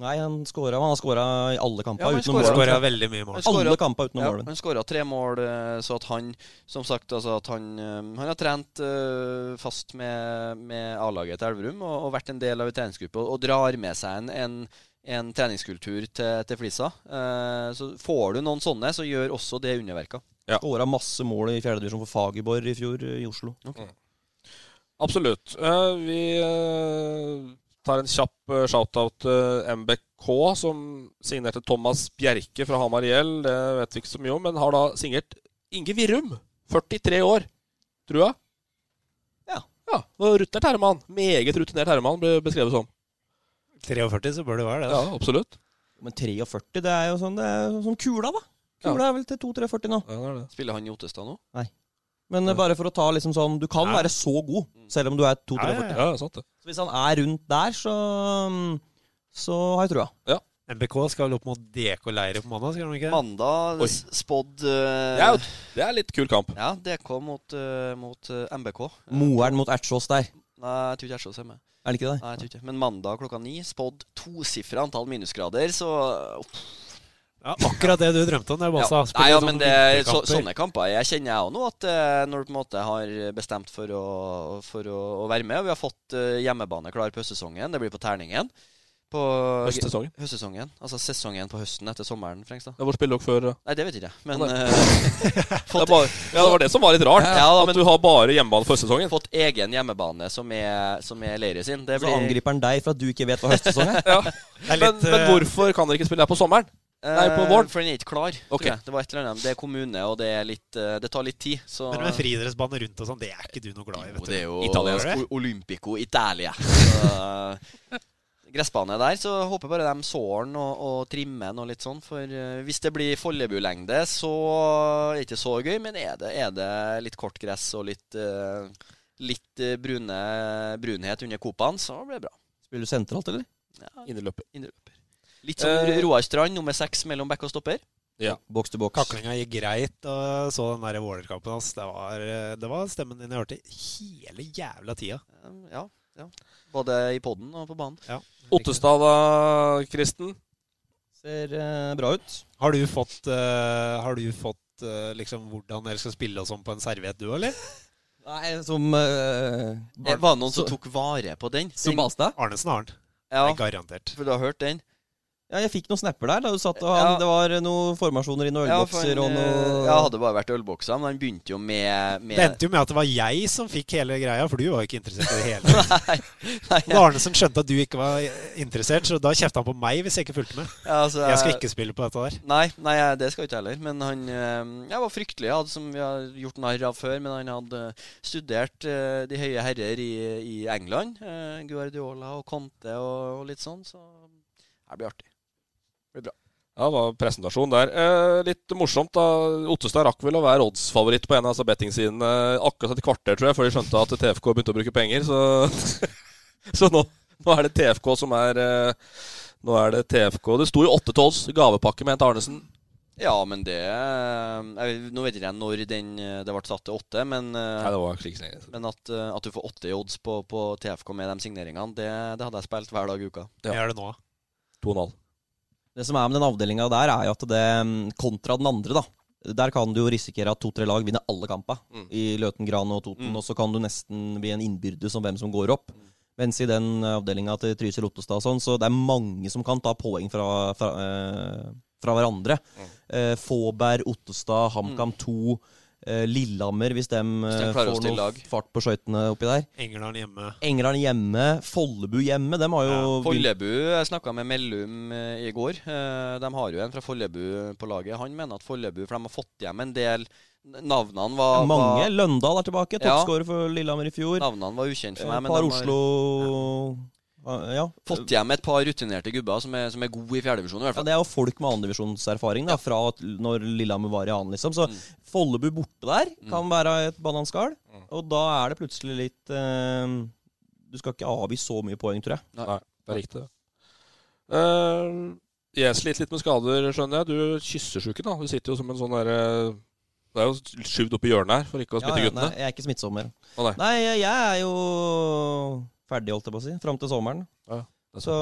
[SPEAKER 6] Nei, han skåra Han har skåra i alle kamper
[SPEAKER 4] Ja,
[SPEAKER 6] utenom
[SPEAKER 4] skåret-
[SPEAKER 5] Skåra veldig mye mål.
[SPEAKER 4] Han skåret-
[SPEAKER 6] Alle kamper utenom
[SPEAKER 4] Ja,
[SPEAKER 6] mål.
[SPEAKER 4] han skåra tre mål, eh, så at han som sagt altså at han, eh, han har trent uh, fast med, med A-laget til Elverum og, og vært en del av en treningsgruppe og, og drar med seg en, en, en treningskultur til, til Flisa. Uh, så får du noen sånne, så gjør også det underverka.
[SPEAKER 3] Ja.
[SPEAKER 6] Skåra masse mål i fjerdedivisjon for Fagerborg i fjor i Oslo.
[SPEAKER 3] Absolutt. Uh, vi tar en kjapp shoutout shout-out til MBK, som signerte Thomas Bjerke fra Hamar IL. Det vet vi ikke så mye om, men har da signert Inge Virrum. 43 år, tror jeg.
[SPEAKER 6] Ja.
[SPEAKER 3] ja og Rutinert herremann. Meget rutinert herremann, ble beskrevet som.
[SPEAKER 5] 43, så bør det være det.
[SPEAKER 3] Ja, absolutt.
[SPEAKER 6] Men 43, det er jo sånn, det er sånn kula, da. Kula er vel til 2-3-40 nå.
[SPEAKER 3] Ja, det er det.
[SPEAKER 4] Spiller han i Ottestad nå?
[SPEAKER 6] Men eh, bare for å ta liksom sånn Du kan
[SPEAKER 5] Ja.
[SPEAKER 6] være så god, selv om du er 2-3-40.
[SPEAKER 5] Ja, ja,
[SPEAKER 3] Ja, sant det.
[SPEAKER 6] Så hvis han er rundt der, så mm, Så har jeg trua. Ja.
[SPEAKER 5] MBK skal vel opp mot DK-leire på mandag, skal de ikke?
[SPEAKER 4] Mandag spådd uh,
[SPEAKER 3] Det er, det er litt kul kamp.
[SPEAKER 4] Ja, DK mot, uh, mot uh, MBK.
[SPEAKER 6] Moeren mot Ertsås der.
[SPEAKER 4] Nei, jeg tror ikke Ertsås er med.
[SPEAKER 6] Er det ikke det?
[SPEAKER 4] Nei, jeg tror ikke. Men mandag klokka ni spådd tosifra antall minusgrader, så.
[SPEAKER 5] Ja, akkurat det du drømte om. Det er
[SPEAKER 4] Ja. Nei, ja,
[SPEAKER 5] sånne
[SPEAKER 4] men det, så, sånne kamper Jeg kjenner jeg òg nå at eh, når du på en måte har bestemt for å, for å, å være med Og vi har fått eh, hjemmebane klar på høstsesongen. Det blir på terningen. På
[SPEAKER 3] Høstsesongen.
[SPEAKER 4] høstsesongen. Altså sesongen på høsten etter sommeren, Frengstad.
[SPEAKER 3] Ja, hvor spiller dere før? da?
[SPEAKER 4] Nei, det vet ikke jeg. Men
[SPEAKER 3] Nei.
[SPEAKER 4] eh,
[SPEAKER 3] Det, er bare, ja, det var det som var litt rart.
[SPEAKER 4] Ja, da,
[SPEAKER 3] at
[SPEAKER 4] men-
[SPEAKER 3] du har bare hjemmebane for høstsesongen.
[SPEAKER 4] fått egen hjemmebane som er, som er Leiret sin. Det
[SPEAKER 6] Så angriper han deg for at du ikke vet hva høstsesong er?
[SPEAKER 3] Ja.
[SPEAKER 5] Er
[SPEAKER 3] Men,
[SPEAKER 5] litt,
[SPEAKER 3] men
[SPEAKER 5] men,
[SPEAKER 3] hvorfor kan dere ikke spille her på sommeren? Nei, på våren.
[SPEAKER 4] For den er ikke klar. Okay. Det var et eller annet. Det er kommune, og det, er litt, eh, det tar litt tid. Så
[SPEAKER 5] Men med friidrettsbane rundt og sånn, det er ikke du noe glad i, vet du.
[SPEAKER 4] det er jo
[SPEAKER 5] Italiensk.
[SPEAKER 4] Olympico Italia. Så, gressbane der, så håper bare de sår den og, og trimmer den og litt sånn. For eh, hvis det blir Follebu-lengde, så er det ikke så gøy. Men er det, er det litt kort gress og litt, eh, litt eh, brune, brunhet under kopene, så blir det bra.
[SPEAKER 6] Spiller du sentralt, eller?
[SPEAKER 4] Ja,
[SPEAKER 3] Inneløper.
[SPEAKER 4] Litt som
[SPEAKER 3] uh,
[SPEAKER 4] Roar Strand, nummer seks mellom back og stopper. Ja.
[SPEAKER 6] Boks til boks.
[SPEAKER 5] Kaklinga gikk greit, og så den der Vålerkampen hans. Det var, eh, det var stemmen din jeg hørte hele jævla tida.
[SPEAKER 4] Um, Ja, ja. Både i poden og på banen.
[SPEAKER 5] Ja.
[SPEAKER 3] Ottestad da, Kristen?
[SPEAKER 6] Ser uh, bra ut.
[SPEAKER 5] Har du fått, uh, har du fått uh, liksom hvordan dere skal spille og sånn på en serviett, du, eller?
[SPEAKER 6] Nei, som uh,
[SPEAKER 4] Eh, Var det noen som tok vare på den?
[SPEAKER 6] Som
[SPEAKER 5] Arnesen har den.
[SPEAKER 4] Ja,
[SPEAKER 5] er garantert.
[SPEAKER 4] for du har hørt den?
[SPEAKER 6] Ja, jeg fikk noen snapper der. Da du satt og han,
[SPEAKER 4] Ja.
[SPEAKER 6] Det var noen formasjoner i noen
[SPEAKER 4] Ja, for
[SPEAKER 6] ølbokser
[SPEAKER 4] han,
[SPEAKER 6] og noe
[SPEAKER 4] eh, Ja, hadde bare vært ølboksa, men han begynte jo med, med
[SPEAKER 5] Det endte jo med at det var jeg som fikk hele greia, for du var jo ikke interessert i det hele.
[SPEAKER 4] Nei, nei,
[SPEAKER 5] Og Arnesen skjønte at du ikke var interessert, så da kjefta han på meg hvis jeg ikke fulgte med.
[SPEAKER 4] ja, altså,
[SPEAKER 5] Jeg skal ikke spille på dette der.
[SPEAKER 4] Nei, nei, det skal jeg ikke heller. Men han eh, Jeg var fryktelig, hadde, som vi har gjort narr av før. Men han hadde studert eh, de høye herrer i, i England. Guardiola og Conte og, og litt sånn. Så det blir artig.
[SPEAKER 3] Ja, det var presentasjon der. Eh, litt morsomt, da. Ottestad rakk vel å være oddsfavoritt på en av altså bettingsidene akkurat et kvarter, tror jeg, før de skjønte at TFK begynte å bruke penger. Så, så nå, nå er det TFK som er eh, Nå er det TFK. Det sto jo 8 til odds, gavepakke, mente Arnesen.
[SPEAKER 4] Ja, men det jeg, vet- Nå vet ikke jeg når den, eh, det ble satt til åtte, men, eh,
[SPEAKER 3] Nei, det var slik
[SPEAKER 4] men at, eh, at du får åtte i odds på, på TFK med de signeringene, det, det hadde jeg spilt hver dag i uka.
[SPEAKER 3] Ja.
[SPEAKER 5] Jeg gjør det nå.
[SPEAKER 3] 2,5.
[SPEAKER 6] Det som er med den avdelinga der, er jo at det mm, kontra den andre, da. Der kan du jo risikere at to-tre lag vinner alle kampene
[SPEAKER 3] Mm.
[SPEAKER 6] i Løten, Gran og Toten.
[SPEAKER 3] Mm.
[SPEAKER 6] Og så kan du nesten bli en innbyrdes om hvem som går opp. Mens i den avdelinga til Trysil Ottestad og sånn, så det er mange som kan ta poeng fra, fra, eh, fra hverandre.
[SPEAKER 3] Mm.
[SPEAKER 6] Eh, Fåberg, Ottestad, HamKam 2, eh, Lillehammer, hvis de,
[SPEAKER 4] Hvis de
[SPEAKER 6] eh, får noe
[SPEAKER 4] lag.
[SPEAKER 6] fart på skøytene oppi der.
[SPEAKER 5] England hjemme.
[SPEAKER 6] England hjemme, Follebu hjemme. De har jo
[SPEAKER 5] Ja,
[SPEAKER 4] Follebu Jeg snakka med Mellum eh, i går. Eh, De har jo en fra Follebu på laget. Han mener at Follebu For de har fått hjem en del Navnene var,
[SPEAKER 6] mange.
[SPEAKER 4] var,
[SPEAKER 6] Løndal er tilbake.
[SPEAKER 4] Ja.
[SPEAKER 6] Toppskårer for Lillehammer i fjor.
[SPEAKER 4] navnene var ukjent for meg. Men
[SPEAKER 6] par Oslo... Var... Ja.
[SPEAKER 4] fått hjem et par rutinerte gubber som er, som er gode i fjerdedivisjon.
[SPEAKER 6] Ja, det er jo folk med annendivisjonserfaring ja. fra at når Lillehammer var i annen. liksom. Så
[SPEAKER 4] Mm.
[SPEAKER 6] Follebu borte der kan være et bananskall. Og da er det plutselig litt eh, Du skal ikke avgi så mye poeng, tror jeg.
[SPEAKER 3] Nei, det er riktig. Uh, jeg sliter litt med skader, skjønner jeg. Du kyssersjuken, da. Du sitter jo som en sånn derre Det er jo skjuvd opp i hjørnet her for ikke å smitte
[SPEAKER 6] Ja, ja,
[SPEAKER 3] guttene.
[SPEAKER 6] nei, jeg er ikke smittsom mer.
[SPEAKER 3] Å, nei.
[SPEAKER 6] Nei, jeg er jo ferdig, holdt jeg på å si. Fram til sommeren.
[SPEAKER 3] Ja.
[SPEAKER 6] Så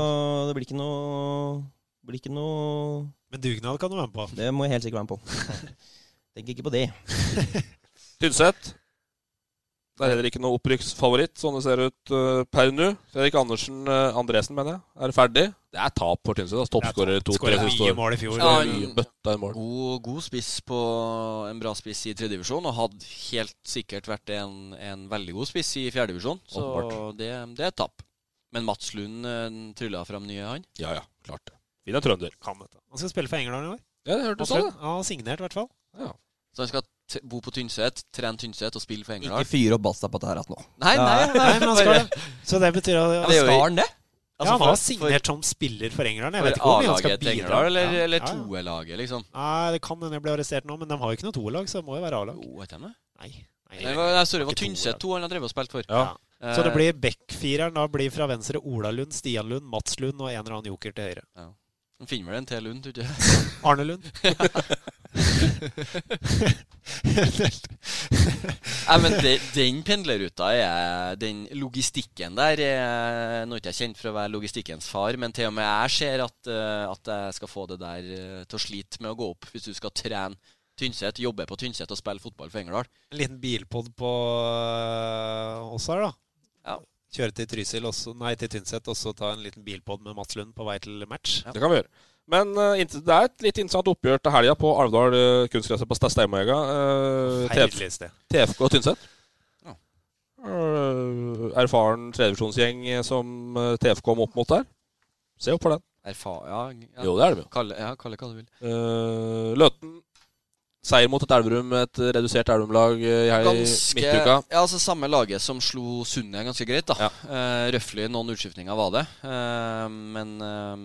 [SPEAKER 6] det blir ikke noe det blir ikke noe
[SPEAKER 5] Men dugnad kan du være med på.
[SPEAKER 6] Det må jeg helt sikkert være med på. Tenker ikke på det.
[SPEAKER 3] Tynset. Det er heller ikke noe opprykksfavoritt, sånn det ser ut uh, per nå. Fredrik Andersen uh, Andresen, mener jeg, er ferdig. Det er tap for Tynset. Toppskårer to-tre siste år.
[SPEAKER 5] mål i fjor.
[SPEAKER 4] Ja,
[SPEAKER 3] mål.
[SPEAKER 4] God, god spiss på en bra spiss i tredjedivisjon, og hadde helt sikkert vært en, en veldig god spiss i fjerdedivisjon. Så det, det er et tap. Men Mats Lund uh, trylla fram nye, han.
[SPEAKER 3] Ja, ja, klart det. Fin er trønder.
[SPEAKER 5] Kan dette. Han skal spille for Engerdal i år.
[SPEAKER 3] Ja, det hørte
[SPEAKER 5] du
[SPEAKER 3] sa
[SPEAKER 5] det. Han har signert, i hvert fall.
[SPEAKER 3] Ja.
[SPEAKER 4] Så han skal bo på Tynset, trene Tynset og spille for
[SPEAKER 6] Ikke
[SPEAKER 4] fyre
[SPEAKER 6] fyr opp basta på dette her igjen nå.
[SPEAKER 4] Nei, nei, nei,
[SPEAKER 5] Nei, men han skal. Så det betyr at
[SPEAKER 4] er
[SPEAKER 6] Skal han det?
[SPEAKER 5] ja, han har
[SPEAKER 4] for-
[SPEAKER 5] signert som spiller for Engerdal. Jeg vet ikke om han skal bidra.
[SPEAKER 4] Eller,
[SPEAKER 5] Ja,
[SPEAKER 4] eller
[SPEAKER 5] ja, ja.
[SPEAKER 4] toerlaget, liksom?
[SPEAKER 5] Nei, det kan hende jeg blir arrestert nå, men de har jo ikke noe toerlag, så det må jo være A-lag.
[SPEAKER 4] Jo, vet jeg det?
[SPEAKER 5] Nei. Nei,
[SPEAKER 4] Nei, nei, sorry, det var Tynset to han har drevet og spilt for.
[SPEAKER 5] Ja.
[SPEAKER 4] Eh,
[SPEAKER 5] Så det blir backfireren da blir fra venstre Ola Lund, Stian Lund, Mats Lund og en eller annen joker til høyre.
[SPEAKER 4] Han finner vel en til Lund, tror du ikke?
[SPEAKER 5] Arne Lund.
[SPEAKER 4] Nei, men de, den pendlerruta er Den logistikken der er Nå er ikke jeg kjent for å være logistikkens far, men til og med jeg ser at, eh, at jeg skal få det der eh, til å slite med å gå opp hvis du skal trene Tynset, jobbe på Tynset og spille fotball for Engerdal.
[SPEAKER 5] En liten bilpod på øh, oss her, da.
[SPEAKER 4] Ja.
[SPEAKER 5] Kjøre til Trysil, også, nei, til Tynset, og så ta en liten bilpod med Mats Lund på vei til match.
[SPEAKER 3] Det kan vi gjøre. Men eh, det er et litt interessant oppgjør til helga på Alvdal uh, kunstgresset på Steinmøyga. Uh, TFK Tynset.
[SPEAKER 4] Ja.
[SPEAKER 3] Eh, erfaren tredjevisjonsgjeng som eh, TFK må opp mot der. Se opp for den.
[SPEAKER 4] Erfa ja, ja.
[SPEAKER 3] Jo, det er det jo.
[SPEAKER 4] Kalle, ja, kalle hva du vil.
[SPEAKER 3] Eh, Løten. Seier mot et Elverum, et redusert Elverum-lag eh, i midtuka.
[SPEAKER 4] Ja, altså Samme laget som slo Sundet ganske greit. da
[SPEAKER 3] Ja.
[SPEAKER 4] Uh, Røftlig noen utskiftninger var det. Uh, men uh,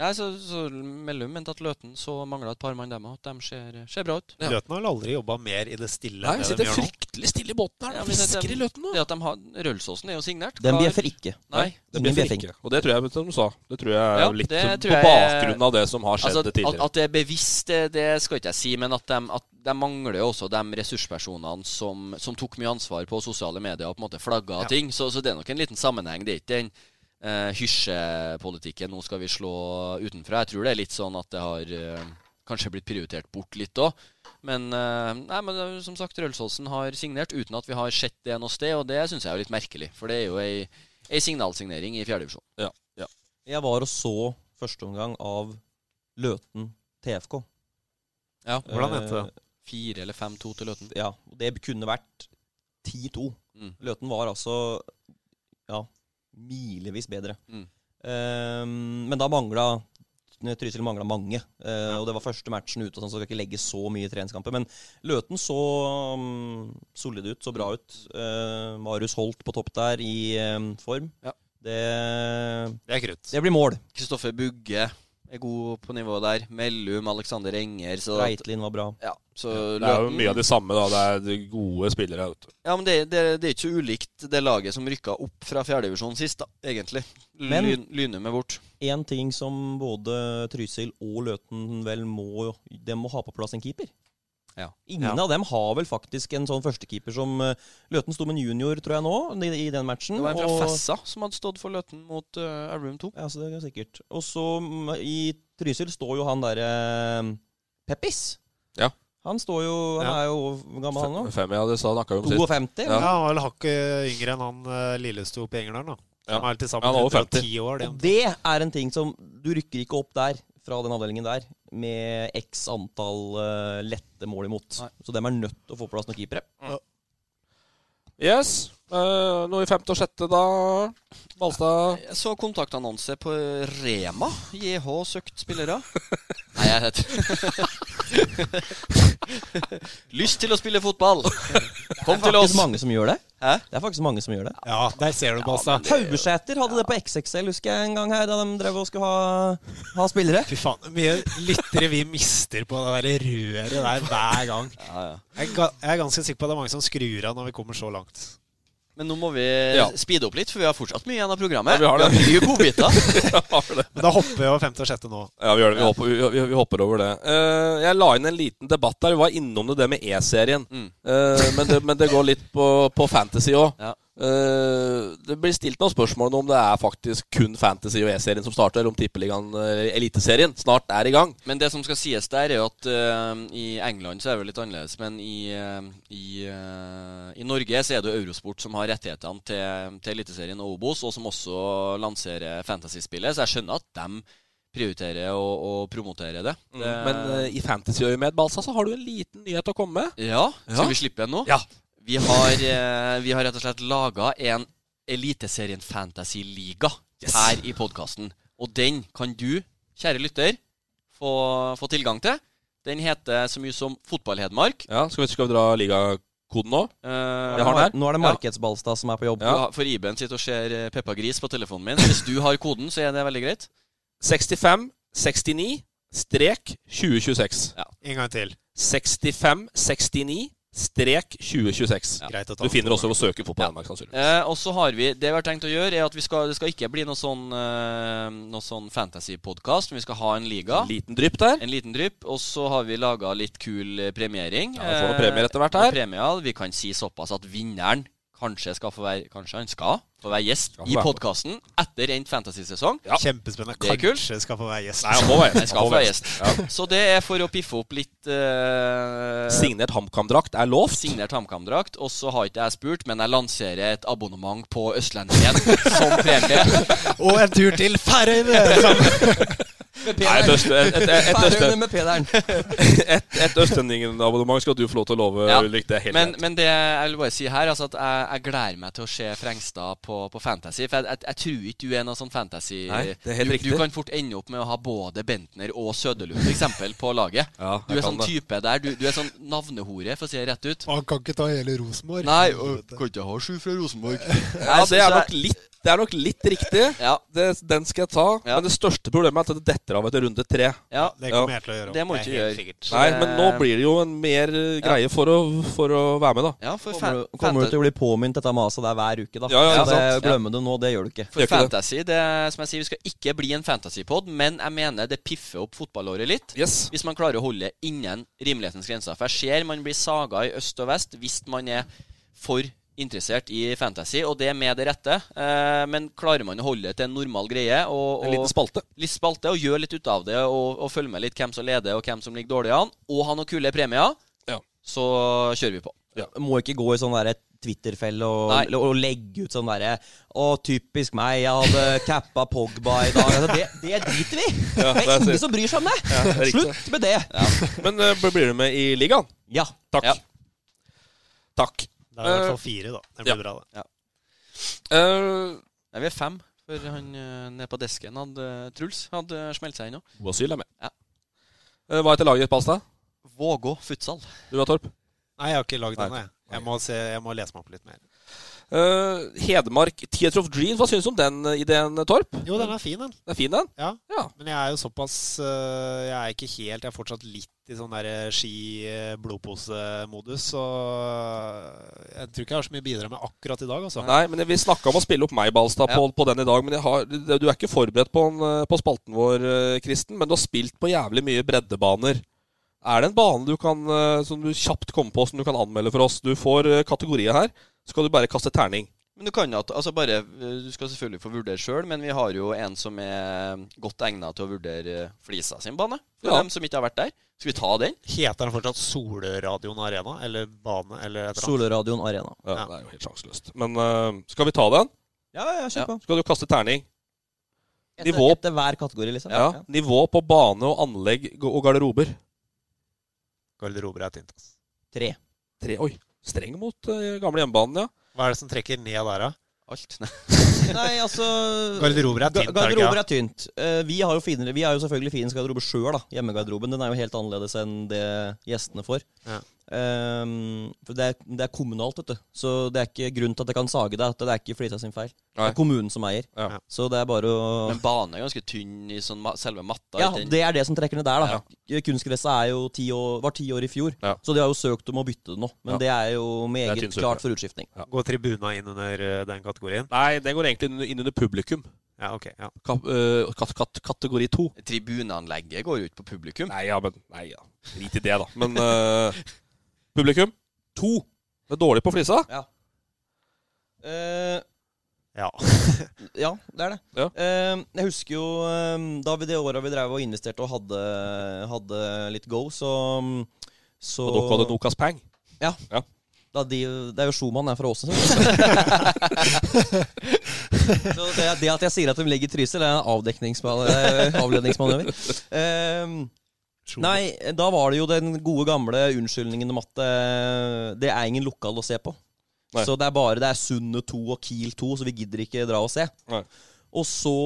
[SPEAKER 4] Nei, så, så Mellum mente at Løten så mangla et par mann dem òg. At de ser, ser bra ut.
[SPEAKER 3] Ja.
[SPEAKER 5] Løten har vel aldri jobba mer i det stille
[SPEAKER 3] Nei,
[SPEAKER 5] de
[SPEAKER 3] sitter fryktelig stille i båten her.
[SPEAKER 4] Ja,
[SPEAKER 3] Ja, Fisker i Løten nå.
[SPEAKER 4] Det at de har Rølsåsen er jo signert.
[SPEAKER 6] Den bjeffer ikke.
[SPEAKER 4] Nei.
[SPEAKER 3] Blir
[SPEAKER 6] bjeffing.
[SPEAKER 3] ikke. Og det tror jeg, som du sa, det tror jeg er
[SPEAKER 4] Ja,
[SPEAKER 3] litt
[SPEAKER 4] tror
[SPEAKER 3] på
[SPEAKER 4] jeg-
[SPEAKER 3] bakgrunn av det som har skjedd
[SPEAKER 4] Altså, at,
[SPEAKER 3] tidligere.
[SPEAKER 4] at det er bevisst, det, det skal ikke jeg si, men at de, at de mangler jo også de ressurspersonene som, som tok mye ansvar på sosiale medier og på en måte flagga
[SPEAKER 5] Ja.
[SPEAKER 4] ting. Så, så det er nok en liten sammenheng. Det er ikke den eh, hysjepolitikken 'nå skal vi slå utenfra'. Jeg tror det er litt sånn at det har eh, kanskje blitt prioritert bort litt òg. Men, eh, nei, men er som sagt, Rølsåsen har signert uten at vi har sett det noe sted, og det syns jeg er litt merkelig. For det er jo ei, ei signalsignering i fjerdedivisjon.
[SPEAKER 3] Ja, ja.
[SPEAKER 6] Jeg var og så første omgang av Løten TFK.
[SPEAKER 4] Ja,
[SPEAKER 5] Hvordan endte det?
[SPEAKER 6] Eh,
[SPEAKER 4] Fire eller fem-to til Løten.
[SPEAKER 6] Ja, det kunne vært 10-2.
[SPEAKER 4] Mm.
[SPEAKER 6] Løten var altså ja, milevis bedre.
[SPEAKER 4] Mm.
[SPEAKER 6] Um, men da mangla Trysil mangla mange. Eh, Og det var første matchen ute, sånn, så skal ikke legge så mye i treningskamper. Men Løten så um, solid ut, så bra ut. Uh, Marius Holt på topp der i um, form.
[SPEAKER 4] Ja.
[SPEAKER 6] Det,
[SPEAKER 5] Det er krutt.
[SPEAKER 6] det blir mål.
[SPEAKER 4] Kristoffer Bugge er god på nivået der. Mellum, Alexander Enger. Så
[SPEAKER 6] Reitlin var bra.
[SPEAKER 4] ja, så
[SPEAKER 3] Det er jo mye av det samme, da. Det er de gode spillere. Vet du.
[SPEAKER 4] Ja, men det, det, det er ikke så ulikt det laget som rykka opp fra fjerdedivisjon sist, da, egentlig.
[SPEAKER 6] Men-
[SPEAKER 4] Lyn, Lynum er bort.
[SPEAKER 6] En ting som både Trysil og Løten vel må De må ha på plass en keeper.
[SPEAKER 4] Ja.
[SPEAKER 6] Ingen
[SPEAKER 5] Ja.
[SPEAKER 6] av dem har vel faktisk en sånn førstekeeper som uh, Løten sto med en junior, tror jeg nå, i, i den matchen.
[SPEAKER 4] Det var en fra
[SPEAKER 6] og-
[SPEAKER 4] Fessa som hadde stått for Løten mot uh, Elverum 2.
[SPEAKER 6] Ja, så det er sikkert. Og så mm, i Trysil står jo han derre Peppis.
[SPEAKER 3] Ja.
[SPEAKER 6] Han står jo Han
[SPEAKER 5] Ja.
[SPEAKER 6] er jo gammel han?
[SPEAKER 3] Fem, ja, det sa snakka vi om sist.
[SPEAKER 6] 52?
[SPEAKER 5] Ja, han vel hakket yngre enn han uh, Lillesto på Engerdal, da.
[SPEAKER 3] Ja.
[SPEAKER 5] Han er til
[SPEAKER 3] Han
[SPEAKER 5] sammen
[SPEAKER 3] er over 50.
[SPEAKER 5] 10 år.
[SPEAKER 6] Og
[SPEAKER 5] Det.
[SPEAKER 6] det er en ting som Du rykker ikke opp der, fra den avdelingen der, med x antall uh, lette mål imot.
[SPEAKER 4] Nei.
[SPEAKER 6] Så dem er nødt til å få på plass noen keepere.
[SPEAKER 3] Yes. Eh, noe i femte og sjette, da? Balstad?
[SPEAKER 4] Jeg så kontaktannonse på Rema. JH søkt spillere. Nei, jeg vet Lyst til å spille fotball. Kom
[SPEAKER 6] Det
[SPEAKER 4] til
[SPEAKER 6] er
[SPEAKER 4] oss.
[SPEAKER 6] faktisk mange som gjør det.
[SPEAKER 4] Hæ?
[SPEAKER 6] Det er faktisk mange som gjør det.
[SPEAKER 5] Ja, der ser du, Balstad.
[SPEAKER 6] Haubesæter hadde det på XXL husker jeg en gang her, da de drev og skulle ha, ha spillere.
[SPEAKER 5] Fy faen, hvor mye lyttere vi mister på det der røret der hver gang.
[SPEAKER 4] Ja, ja.
[SPEAKER 5] Jeg er, jeg er ganske sikker på at det er mange som skrur av når vi kommer så langt.
[SPEAKER 4] Men nå må vi
[SPEAKER 3] Ja.
[SPEAKER 4] speede opp litt, for vi har fortsatt mye igjen av programmet.
[SPEAKER 3] Ja, vi har det.
[SPEAKER 4] Vi har mye godbiter.
[SPEAKER 3] Ja.
[SPEAKER 5] Men da hopper vi over femte og sjette nå.
[SPEAKER 3] Ja, vi gjør det. Vi hopper, vi, vi, hopper over det. Uh, jeg la inn en liten debatt der. Vi var innom det, det med E-serien.
[SPEAKER 4] Mm.
[SPEAKER 3] Uh, men, det, men det går litt på, på fantasy òg.
[SPEAKER 4] Ja.
[SPEAKER 3] Eh, det blir stilt noen spørsmål om det er faktisk kun Fantasy og E-serien som starter, eller om Tippeligaen, uh, Eliteserien, snart er i gang.
[SPEAKER 4] Men det som skal sies der, er jo at uh, i England så er det litt annerledes. Men i, i, i Norge så er det Eurosport som har rettighetene til, til Eliteserien og Obos, og som også lanserer fantasyspillet. Så jeg skjønner at de prioriterer og, og promotere det.
[SPEAKER 3] Mm.
[SPEAKER 4] det
[SPEAKER 3] Men uh, i fantasyøyemed, Balsa, så har du en liten nyhet å komme med.
[SPEAKER 4] ja, skal
[SPEAKER 3] Ja.
[SPEAKER 4] vi slippe en nå?
[SPEAKER 3] Ja.
[SPEAKER 4] Vi har, eh, vi har rett og slett laga en Eliteserien Fantasy-liga
[SPEAKER 3] Yes.
[SPEAKER 4] her i podkasten. Og den kan du, kjære lytter, få, få tilgang til. Den heter så mye som Fotball-Hedmark.
[SPEAKER 3] Ja, skal vi, skal vi dra ligakoden nå?
[SPEAKER 4] Eh,
[SPEAKER 3] har den.
[SPEAKER 6] Nå er det
[SPEAKER 4] Ja.
[SPEAKER 6] Som er på jobb.
[SPEAKER 4] Ja. For Iben sitter og ser eh, Peppa Gris på telefonen min. Hvis du har koden, så er det veldig greit.
[SPEAKER 3] 65 69 strek 2026.
[SPEAKER 5] En gang til.
[SPEAKER 3] 65 69 strek 2026.
[SPEAKER 5] Ja.
[SPEAKER 3] Du finner også å søke på på ja. Danmark, sannsynligvis.
[SPEAKER 4] Eh, og så har vi Det vi har tenkt å gjøre, er at vi skal, det skal ikke bli noe sånn, eh, noe sånn fantasy-podkast. Men vi skal ha en liga.
[SPEAKER 3] En liten drypp der.
[SPEAKER 4] En liten drypp. Og så har vi laga litt kul eh, premiering.
[SPEAKER 3] Ja, vi får noen premier etter hvert
[SPEAKER 4] noen
[SPEAKER 3] Eh,
[SPEAKER 4] Premier. Vi kan si såpass at vinneren kanskje skal få være Kanskje han skal få være gjest
[SPEAKER 3] få
[SPEAKER 4] i
[SPEAKER 3] være
[SPEAKER 4] podkasten etter endt fantasy-sesong.
[SPEAKER 3] Ja.
[SPEAKER 5] Kjempespennende.
[SPEAKER 4] Det er.
[SPEAKER 5] Kanskje skal få være gjest.
[SPEAKER 3] Nei, han må være
[SPEAKER 4] Jeg
[SPEAKER 3] gjest.
[SPEAKER 4] skal få være gjest. Ja. Så det er for å piffe opp litt uh...
[SPEAKER 3] Signert HamKam-drakt er lovt.
[SPEAKER 4] Signert HamKam-drakt. Og så har ikke jeg spurt, men jeg lanserer et abonnement på Østlendingen som premie.
[SPEAKER 5] Og en tur til Færøyene!
[SPEAKER 3] Et, øst, et, et, et, Østlendingen-abonnement skal du få lov til å love,
[SPEAKER 4] Ja.
[SPEAKER 3] Ulrik. Det er helt
[SPEAKER 4] Men, men det jeg vil bare si her, altså at jeg, jeg gleder meg til å se Frengstad på, på Fantasy. For jeg, jeg, jeg tror ikke du er noe sånn fantasy
[SPEAKER 3] Nei, det er helt
[SPEAKER 4] du,
[SPEAKER 3] riktig.
[SPEAKER 4] du kan fort ende opp med å ha både Bentner og Søderlund eksempel, på laget.
[SPEAKER 3] Ja,
[SPEAKER 4] Du er sånn
[SPEAKER 3] det.
[SPEAKER 4] type der. Du, du er sånn navnehore, for å si det rett ut.
[SPEAKER 5] Han kan ikke ta hele Rosenborg.
[SPEAKER 4] Nei, og, kan ikke ha sju fra Rosenborg.
[SPEAKER 3] Ja, det er nok litt, det er nok litt riktig.
[SPEAKER 4] Ja,
[SPEAKER 3] Det, den skal jeg ta.
[SPEAKER 4] Ja.
[SPEAKER 3] Men det største problemet er at det detter av etter runde tre.
[SPEAKER 4] ja.
[SPEAKER 5] Det kommer jeg til å gjøre.
[SPEAKER 4] Det må ikke gjøre.
[SPEAKER 3] Nei, men nå blir det jo en mer eh, greie for å, for å være med, da.
[SPEAKER 4] Ja, for,
[SPEAKER 6] Kommer,
[SPEAKER 4] fan,
[SPEAKER 6] du- kommer du til å bli påminnet dette maset der hver uke, da?
[SPEAKER 3] Ja, ja,
[SPEAKER 6] det. Glemmer du nå, det gjør du ikke.
[SPEAKER 4] For fantasy, det, som jeg sier, vi skal ikke bli en fantasypod, men jeg mener det piffer opp fotballåret litt.
[SPEAKER 3] Yes.
[SPEAKER 4] Hvis man klarer å holde innen rimelighetens grenser. For jeg ser man blir saga i øst og vest hvis man er for interessert i fantasy, og det med det rette. Eh, men klarer man å holde det til en normal greie og,
[SPEAKER 3] En liten spalte.
[SPEAKER 4] litt spalte, og gjøre litt ut av det, og, og følge med litt hvem som leder, og hvem som ligger dårlig an, og ha noen kule premier,
[SPEAKER 3] Ja.
[SPEAKER 4] så kjører vi på.
[SPEAKER 6] Må ikke gå i sånn derre Twitter-felle og, og legge ut sånn derre Å, typisk meg, jeg hadde cappa Pogba i dag. Altså, det, det driter vi!
[SPEAKER 3] Ja,
[SPEAKER 6] det
[SPEAKER 3] det er
[SPEAKER 6] ingen som bryr seg om det!
[SPEAKER 3] det er.
[SPEAKER 6] Slutt med det!
[SPEAKER 3] Men uh, blir du med i ligaen?
[SPEAKER 6] Ja.
[SPEAKER 3] Takk.
[SPEAKER 4] Ja.
[SPEAKER 3] Takk.
[SPEAKER 5] Det er i hvert
[SPEAKER 3] Eh,
[SPEAKER 5] fall fire, da. Det blir
[SPEAKER 3] ja.
[SPEAKER 5] bra, det.
[SPEAKER 3] Uh,
[SPEAKER 4] Nei, vi er fem. For han eh, nede på desken hadde Truls hadde smelt seg inn òg.
[SPEAKER 3] Asyl er med.
[SPEAKER 4] Ja.
[SPEAKER 3] Eh, hva heter laget, Balstad?
[SPEAKER 4] Vågå futsal.
[SPEAKER 3] Du da, Torp?
[SPEAKER 5] Nei, jeg har ikke lagd den, jeg. Jeg må, se, jeg må lese meg opp litt mer.
[SPEAKER 3] Eh, Hedmark Theater of Dreams. Hva syns du om den eh, ideen, Torp?
[SPEAKER 5] Jo, den er fin, den.
[SPEAKER 3] Den er fin, den?
[SPEAKER 5] Ja.
[SPEAKER 3] Ja.
[SPEAKER 5] Men jeg er jo såpass øh, Jeg er ikke helt Jeg er fortsatt litt i sånn der ski-blodpose-modus. Så jeg tror ikke jeg har så mye å bidra med akkurat i dag, altså.
[SPEAKER 3] Nei, men Vi snakka om å spille opp meg, Balstad, på, på den i dag. Men har, du er ikke forberedt på, eh, på spalten vår, eh, Kristen. Men du har spilt på jævlig mye breddebaner. Er det en bane du kan, eh, som du kjapt kommer på, som du kan anmelde for oss? Du får eh, kategorier her. Så skal du bare kaste terning.
[SPEAKER 4] Men du kan at, altså bare, eh, du skal selvfølgelig få vurdere sjøl, men vi har jo en som er godt egna til å vurdere Flisa sin bane. For
[SPEAKER 3] Ja.
[SPEAKER 4] dem som ikke har vært der. Skal vi ta den?
[SPEAKER 5] Heter den fortsatt Solradioen Arena? Eller bane? Eller et?
[SPEAKER 6] Solradioen Arena.
[SPEAKER 3] Ja,
[SPEAKER 5] Ja.
[SPEAKER 3] Det er jo helt sjanseløst. Men uh, skal vi ta den?
[SPEAKER 6] Ja, ja, kjør på.
[SPEAKER 3] Skal du kaste terning?
[SPEAKER 6] Etter,
[SPEAKER 3] Nivå-
[SPEAKER 6] etter hver kategori, liksom.
[SPEAKER 3] Ja. Nivå på bane og anlegg og garderober.
[SPEAKER 5] Garderober er tynt. ass.
[SPEAKER 6] Tre.
[SPEAKER 3] Tre, oi, streng mot eh, gamle hjemmebanen, ja.
[SPEAKER 5] Hva er det som trekker ned der, da?
[SPEAKER 4] Alt. Nei.
[SPEAKER 6] Nei, altså
[SPEAKER 5] Garderober er tynt, er det ikke?
[SPEAKER 6] Garderober er tynt. Eh, vi, har jo finere, vi har jo selvfølgelig finest garderobe sjøl, da. Hjemmegarderoben. Den er jo helt annerledes enn det gjestene får.
[SPEAKER 5] Ja.
[SPEAKER 6] Ehm, for det er, det er kommunalt, vet du. Så det er ikke grunn til at jeg kan sage deg. Det er ikke Flisa sin feil. Det er kommunen som eier.
[SPEAKER 3] Ja.
[SPEAKER 6] Så det er bare å
[SPEAKER 4] Men banen er ganske tynn i sånn ma selve matta.
[SPEAKER 6] Ja, det er det som trekker ned der, da. Kunstgresset jo ti år, var ti år i fjor,
[SPEAKER 3] Ja.
[SPEAKER 6] så de har jo søkt om å bytte det nå. Men
[SPEAKER 3] Ja.
[SPEAKER 6] det er jo meget
[SPEAKER 3] er
[SPEAKER 6] klart for utskiftning.
[SPEAKER 5] Går tribuna inn under øh, den kategorien?
[SPEAKER 3] Nei, den går egentlig inn- under publikum.
[SPEAKER 5] Ja, ok. Ja.
[SPEAKER 3] Ka uh, kat kat kategori to.
[SPEAKER 4] Tribuneanlegget går jo ut på publikum.
[SPEAKER 3] Nei, ja, men Nei, ja. Drit i det, da. Men eh, publikum to. Det er dårlig på flisa.
[SPEAKER 6] Eh,
[SPEAKER 5] Ja.
[SPEAKER 6] ja, det er det.
[SPEAKER 3] Ja.
[SPEAKER 6] Eh, jeg husker jo eh, da vi det året vi drev og investerte og hadde, hadde litt go, så, så
[SPEAKER 3] Og dere hadde Nokas Pang.
[SPEAKER 6] Ja.
[SPEAKER 3] Ja.
[SPEAKER 6] Da de, det er jo Schumann her fra Åsen. så det, det at jeg sier at de ligger i Trysil, er en eh, avledningsmanøver. Eh, nei, da var det jo den gode gamle unnskyldningen om at eh, det er ingen lokal å se på.
[SPEAKER 3] Nei.
[SPEAKER 6] Så det er bare det er Sunne 2 og Kiel 2, så vi gidder ikke dra og se.
[SPEAKER 3] Nei.
[SPEAKER 6] Og så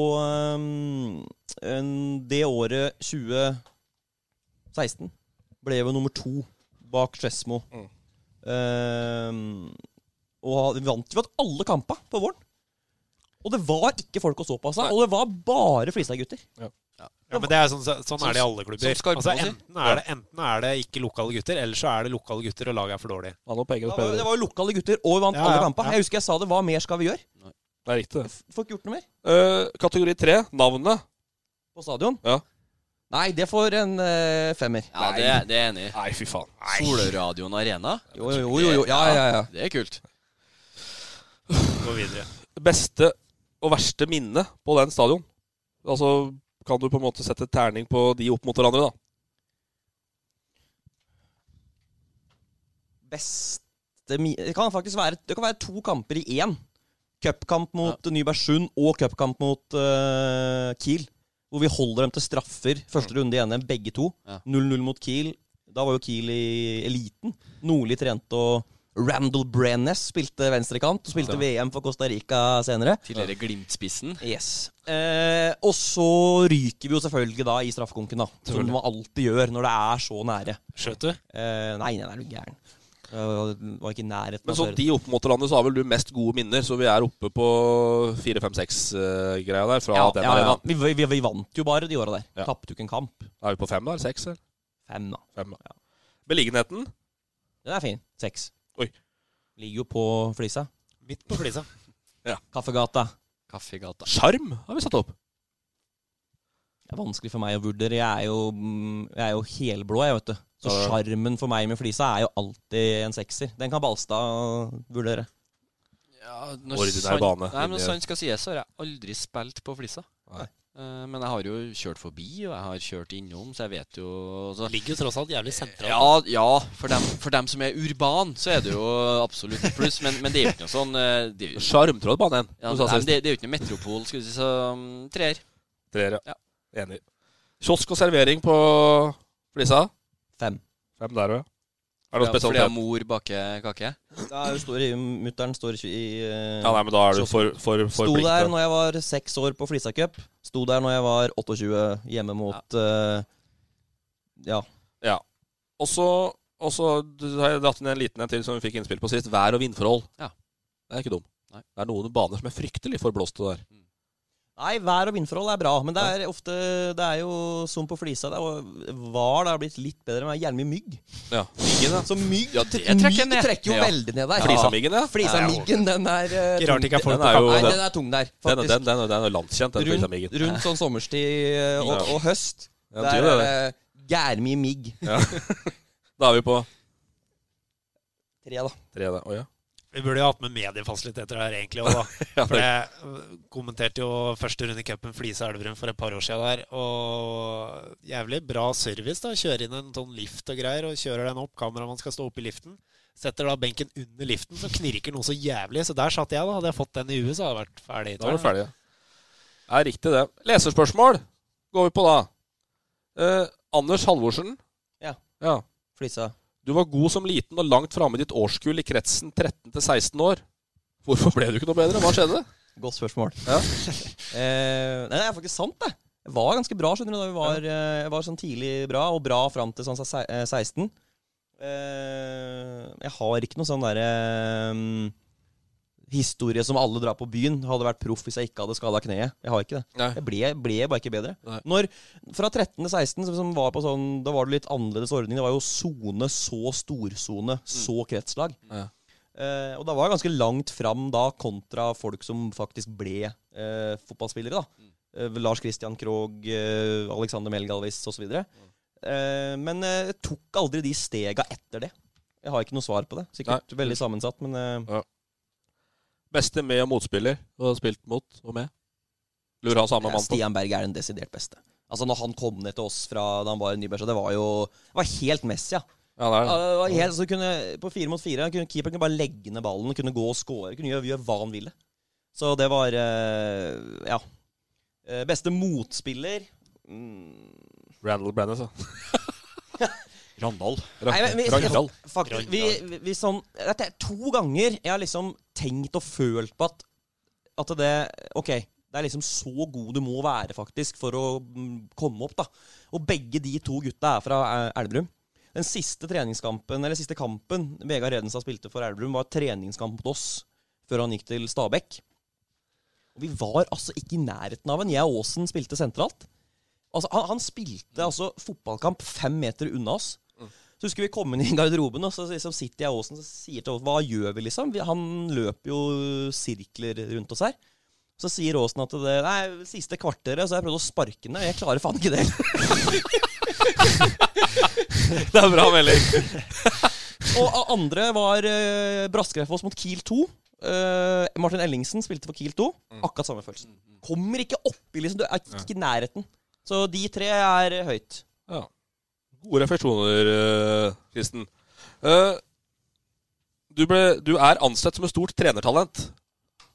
[SPEAKER 6] um, Det året 2016 ble vi nummer to bak Skedsmo.
[SPEAKER 3] Mm.
[SPEAKER 6] Um, og vi vant jo alle kampa på våren. Og det var ikke folk å stå på, altså. Og det var bare Flisa-gutter.
[SPEAKER 5] Ja, men det er sånn, sånn er det i alle klubber.
[SPEAKER 4] Skarpe
[SPEAKER 5] Altså, enten, er det, enten er det ikke lokale gutter, eller så er det lokale gutter, og laget er for dårlig.
[SPEAKER 3] Ja,
[SPEAKER 6] Det var, det var jo lokale gutter, og vi vant
[SPEAKER 5] Ja,
[SPEAKER 6] alle
[SPEAKER 5] ja, ja.
[SPEAKER 6] Jeg husker jeg sa det. Hva mer skal vi gjøre?
[SPEAKER 3] Det er riktig, det.
[SPEAKER 6] Får ikke gjort noe mer
[SPEAKER 3] Uh, kategori tre, navnet.
[SPEAKER 6] på stadion.
[SPEAKER 3] Ja.
[SPEAKER 6] Nei, det får en uh, femmer.
[SPEAKER 4] Ja, det, det er jeg enig i.
[SPEAKER 3] Nei, fy faen.
[SPEAKER 4] Solradioen Arena.
[SPEAKER 6] Jo, jo, jo. jo. Ja, ja, ja.
[SPEAKER 4] Det er kult.
[SPEAKER 5] Gå videre.
[SPEAKER 3] Beste og verste minne på den stadion? Altså, kan du på en måte sette terning på de opp mot hverandre, da?
[SPEAKER 6] beste Det kan faktisk være, det kan være to kamper i én. Cupkamp mot Nybergsund og cupkamp mot uh, Kiel. Hvor vi holder dem til straffer første runde i NM, begge to.
[SPEAKER 4] Ja.
[SPEAKER 6] 0-0 mot Kiel. Da var jo Kiel i eliten. Nordli trente og Randall Brennes spilte venstrekant og spilte VM for Costa Rica senere.
[SPEAKER 4] Tidligere Glimt-spissen.
[SPEAKER 6] Yes. Eh, og så ryker vi jo selvfølgelig da i straffekonken, da. Som man alltid gjør når det er så nære.
[SPEAKER 5] Skjøt du?
[SPEAKER 6] Eh, nei, nei, er du gæren. Det var ikke i nærheten.
[SPEAKER 3] Men
[SPEAKER 6] så
[SPEAKER 3] sånn de opp mot hverandre, så har vel du mest gode minner, så vi er oppe på 4-5-6-greia der. Fra
[SPEAKER 6] ja,
[SPEAKER 3] den
[SPEAKER 6] ja, vant, vi, vi, vi vant jo bare de åra der.
[SPEAKER 3] Ja.
[SPEAKER 6] Tapte jo ikke en kamp.
[SPEAKER 3] Er vi på fem, da? Seks? Eller?
[SPEAKER 6] Fem, da.
[SPEAKER 3] Fem, da. Beliggenheten?
[SPEAKER 6] Den er fin. Seks.
[SPEAKER 3] Oi.
[SPEAKER 6] Ligger jo på flisa.
[SPEAKER 5] Midt på flisa. ja.
[SPEAKER 6] Kaffegata.
[SPEAKER 4] Kaffegata.
[SPEAKER 3] Sjarm har vi satt opp.
[SPEAKER 6] Det er vanskelig for meg å vurdere. Jeg er jo, mm, jeg er jo helblå, jeg, vet du. Så
[SPEAKER 3] Ja,
[SPEAKER 6] sjarmen for meg med flisa er jo alltid en sekser. Den kan Balstad vurdere.
[SPEAKER 4] Ja, når
[SPEAKER 3] Ordinær
[SPEAKER 4] sant-
[SPEAKER 3] bane.
[SPEAKER 4] Nei, men sant skal sies, så har jeg aldri spilt på Flisa.
[SPEAKER 3] Nei.
[SPEAKER 4] Eh, men jeg har jo kjørt forbi, og jeg har kjørt innom, så jeg vet jo altså,
[SPEAKER 5] ligger jo tross alt jævlig sentralt.
[SPEAKER 4] ja, ja for, dem, for dem som er urban, så er det jo absolutt et pluss. Men, men det er jo ikke noe sånn Sjarmtrådbanen. det ja, det, det er jo ikke noe metropol, skal vi si, så um, treer.
[SPEAKER 3] Treer,
[SPEAKER 4] Ja.
[SPEAKER 3] ja. Enig. Kiosk og servering på Flisa?
[SPEAKER 6] Fem.
[SPEAKER 3] Fem der òg, ja. Er det noe
[SPEAKER 4] Ja, fordi
[SPEAKER 3] spesialitet?
[SPEAKER 4] mor baker kake.
[SPEAKER 6] Er i, Mutter'n står i eh,
[SPEAKER 3] Ja, nei, men da er du for, for, for
[SPEAKER 6] Sto der når jeg var seks år på Flisacup. Sto der når jeg var 28 hjemme mot eh, Ja.
[SPEAKER 3] Ja. Og så har jeg dratt inn en liten en til som vi fikk innspill på sist. Vær- og vindforhold.
[SPEAKER 4] Ja.
[SPEAKER 3] Det er ikke dum.
[SPEAKER 4] Nei.
[SPEAKER 3] Det er noen baner som er fryktelig forblåste der.
[SPEAKER 6] Nei, vær- og vindforhold er bra, men det er ofte Det er jo som på Flisa. Det er, jo- var det har blitt litt bedre, men det er gjerne mye mygg.
[SPEAKER 3] Ja. Myggen, da.
[SPEAKER 6] Så mygg,
[SPEAKER 4] Ja, det
[SPEAKER 6] mygg
[SPEAKER 4] trekker ned.
[SPEAKER 6] trekker jo
[SPEAKER 3] Ja.
[SPEAKER 6] veldig ned der.
[SPEAKER 3] Flisamyggen, ja.
[SPEAKER 6] Flisamyggen, den er
[SPEAKER 5] Ikke rart ikke er folk
[SPEAKER 3] Den
[SPEAKER 5] på
[SPEAKER 3] er jo-
[SPEAKER 6] Nei,
[SPEAKER 3] den-
[SPEAKER 6] er tung der,
[SPEAKER 3] Den,
[SPEAKER 6] faktisk.
[SPEAKER 3] den, den, den er landskjent, den
[SPEAKER 6] rundt,
[SPEAKER 3] flisamyggen.
[SPEAKER 6] rundt sånn sommerstid eh, og,
[SPEAKER 3] Ja.
[SPEAKER 6] og høst.
[SPEAKER 3] Ja, det
[SPEAKER 6] er
[SPEAKER 3] det.
[SPEAKER 6] det gærmye mygg.
[SPEAKER 3] Ja. Da er vi på
[SPEAKER 6] Tre, da.
[SPEAKER 3] tre der. Å ja.
[SPEAKER 5] Vi burde jo hatt med mediefasiliteter her egentlig Også, da. For jeg kommenterte jo første runde i cupen Flisa Elverum for et par år siden der. Og jævlig bra service. da Kjører inn en sånn lift og greier, og kjører den opp. Kameramann skal stå oppe i liften. Setter da benken under liften, så knirker noe så jævlig. Så der satt jeg, da. Hadde jeg fått den i huet, så hadde jeg vært ferdig.
[SPEAKER 3] Da var du ferdig. Ja, er riktig det. Leserspørsmål går vi på da. Eh, Anders Halvorsen.
[SPEAKER 6] Ja.
[SPEAKER 3] ja.
[SPEAKER 6] Flisa.
[SPEAKER 3] Du var god som liten og langt framme i ditt årskull i kretsen 13-16 år. Hvorfor ble du ikke noe bedre? Hva skjedde?
[SPEAKER 6] Godt spørsmål.
[SPEAKER 3] Ja.
[SPEAKER 6] eh, nei, det er faktisk sant, det. Jeg var ganske bra skjønner du, da vi var, eh, jeg var sånn tidlig bra, og bra fram til sånn eh, 16. Eh, jeg har ikke noe sånn derre mm, historie som alle drar på byen. Hadde vært proff hvis jeg ikke hadde skada kneet. Jeg har ikke det.
[SPEAKER 3] Nei.
[SPEAKER 6] Jeg ble, ble bare ikke bedre.
[SPEAKER 3] Nei.
[SPEAKER 6] Når, fra 13. til 16, som- var på sånn, da var det litt annerledes ordning. Det var jo sone, så storsone, så kretslag.
[SPEAKER 3] Ja.
[SPEAKER 6] Eh, og da var jeg ganske langt fram da kontra folk som faktisk ble eh, fotballspillere. da. Eh, Lars Christian Krogh, eh, Alexander Melgalvis osv. Eh, men eh, jeg tok aldri de stega etter det. Jeg har ikke noe svar på det. Sikkert veldig sammensatt, men eh,
[SPEAKER 3] Beste med- og motspiller du har spilt mot og med? Lurer han samme mann på.
[SPEAKER 6] Stian Berg er den desidert beste. Altså Når han kom ned til oss fra da han var i Nyberg, så det var jo Det var helt Messi, ja.
[SPEAKER 3] Ja, det er det.
[SPEAKER 6] det var helt, så kunne, på fire mot fire kunne keeperen kunne bare legge ned ballen, kunne gå og score, kunne gjøre, gjøre hva han ville. Så det var eh, Ja. Eh, Beste motspiller mm,
[SPEAKER 3] Randall Brennes, ja.
[SPEAKER 4] Randal.
[SPEAKER 6] Randal. Dette er to ganger jeg har liksom tenkt og følt på at, at det Ok, det er liksom så god du må være faktisk for å mm, komme opp. da. Og begge de to gutta er fra eh, Elverum. Den siste treningskampen, eller siste kampen Vegard Redenstad spilte for Elverum, var treningskamp mot oss før han gikk til Stabekk. Og vi var altså ikke i nærheten av en. Jeg og Aasen spilte sentralt. Altså, han, han spilte altså fotballkamp fem meter unna oss. Så husker vi kom inn i garderoben, og så liksom sitter jeg og Aasen og sier til oss Hva gjør vi, liksom? Vi, han løper jo sirkler rundt oss her. Så sier Aasen at det Nei, siste kvarteret så har jeg prøvd å sparke den, og jeg klarer faen ikke det.
[SPEAKER 3] Det er bra melding.
[SPEAKER 6] og andre var uh, Braskereidfoss mot Kiel 2. Uh, Martin Ellingsen spilte for Kiel 2. Akkurat samme følelsen. Kommer ikke oppi, liksom. Du er ikke i nærheten. Så de tre er høyt.
[SPEAKER 3] Ja. Gode refleksjoner, eh, Kristen. Eh, du, ble, du er ansett som et stort trenertalent.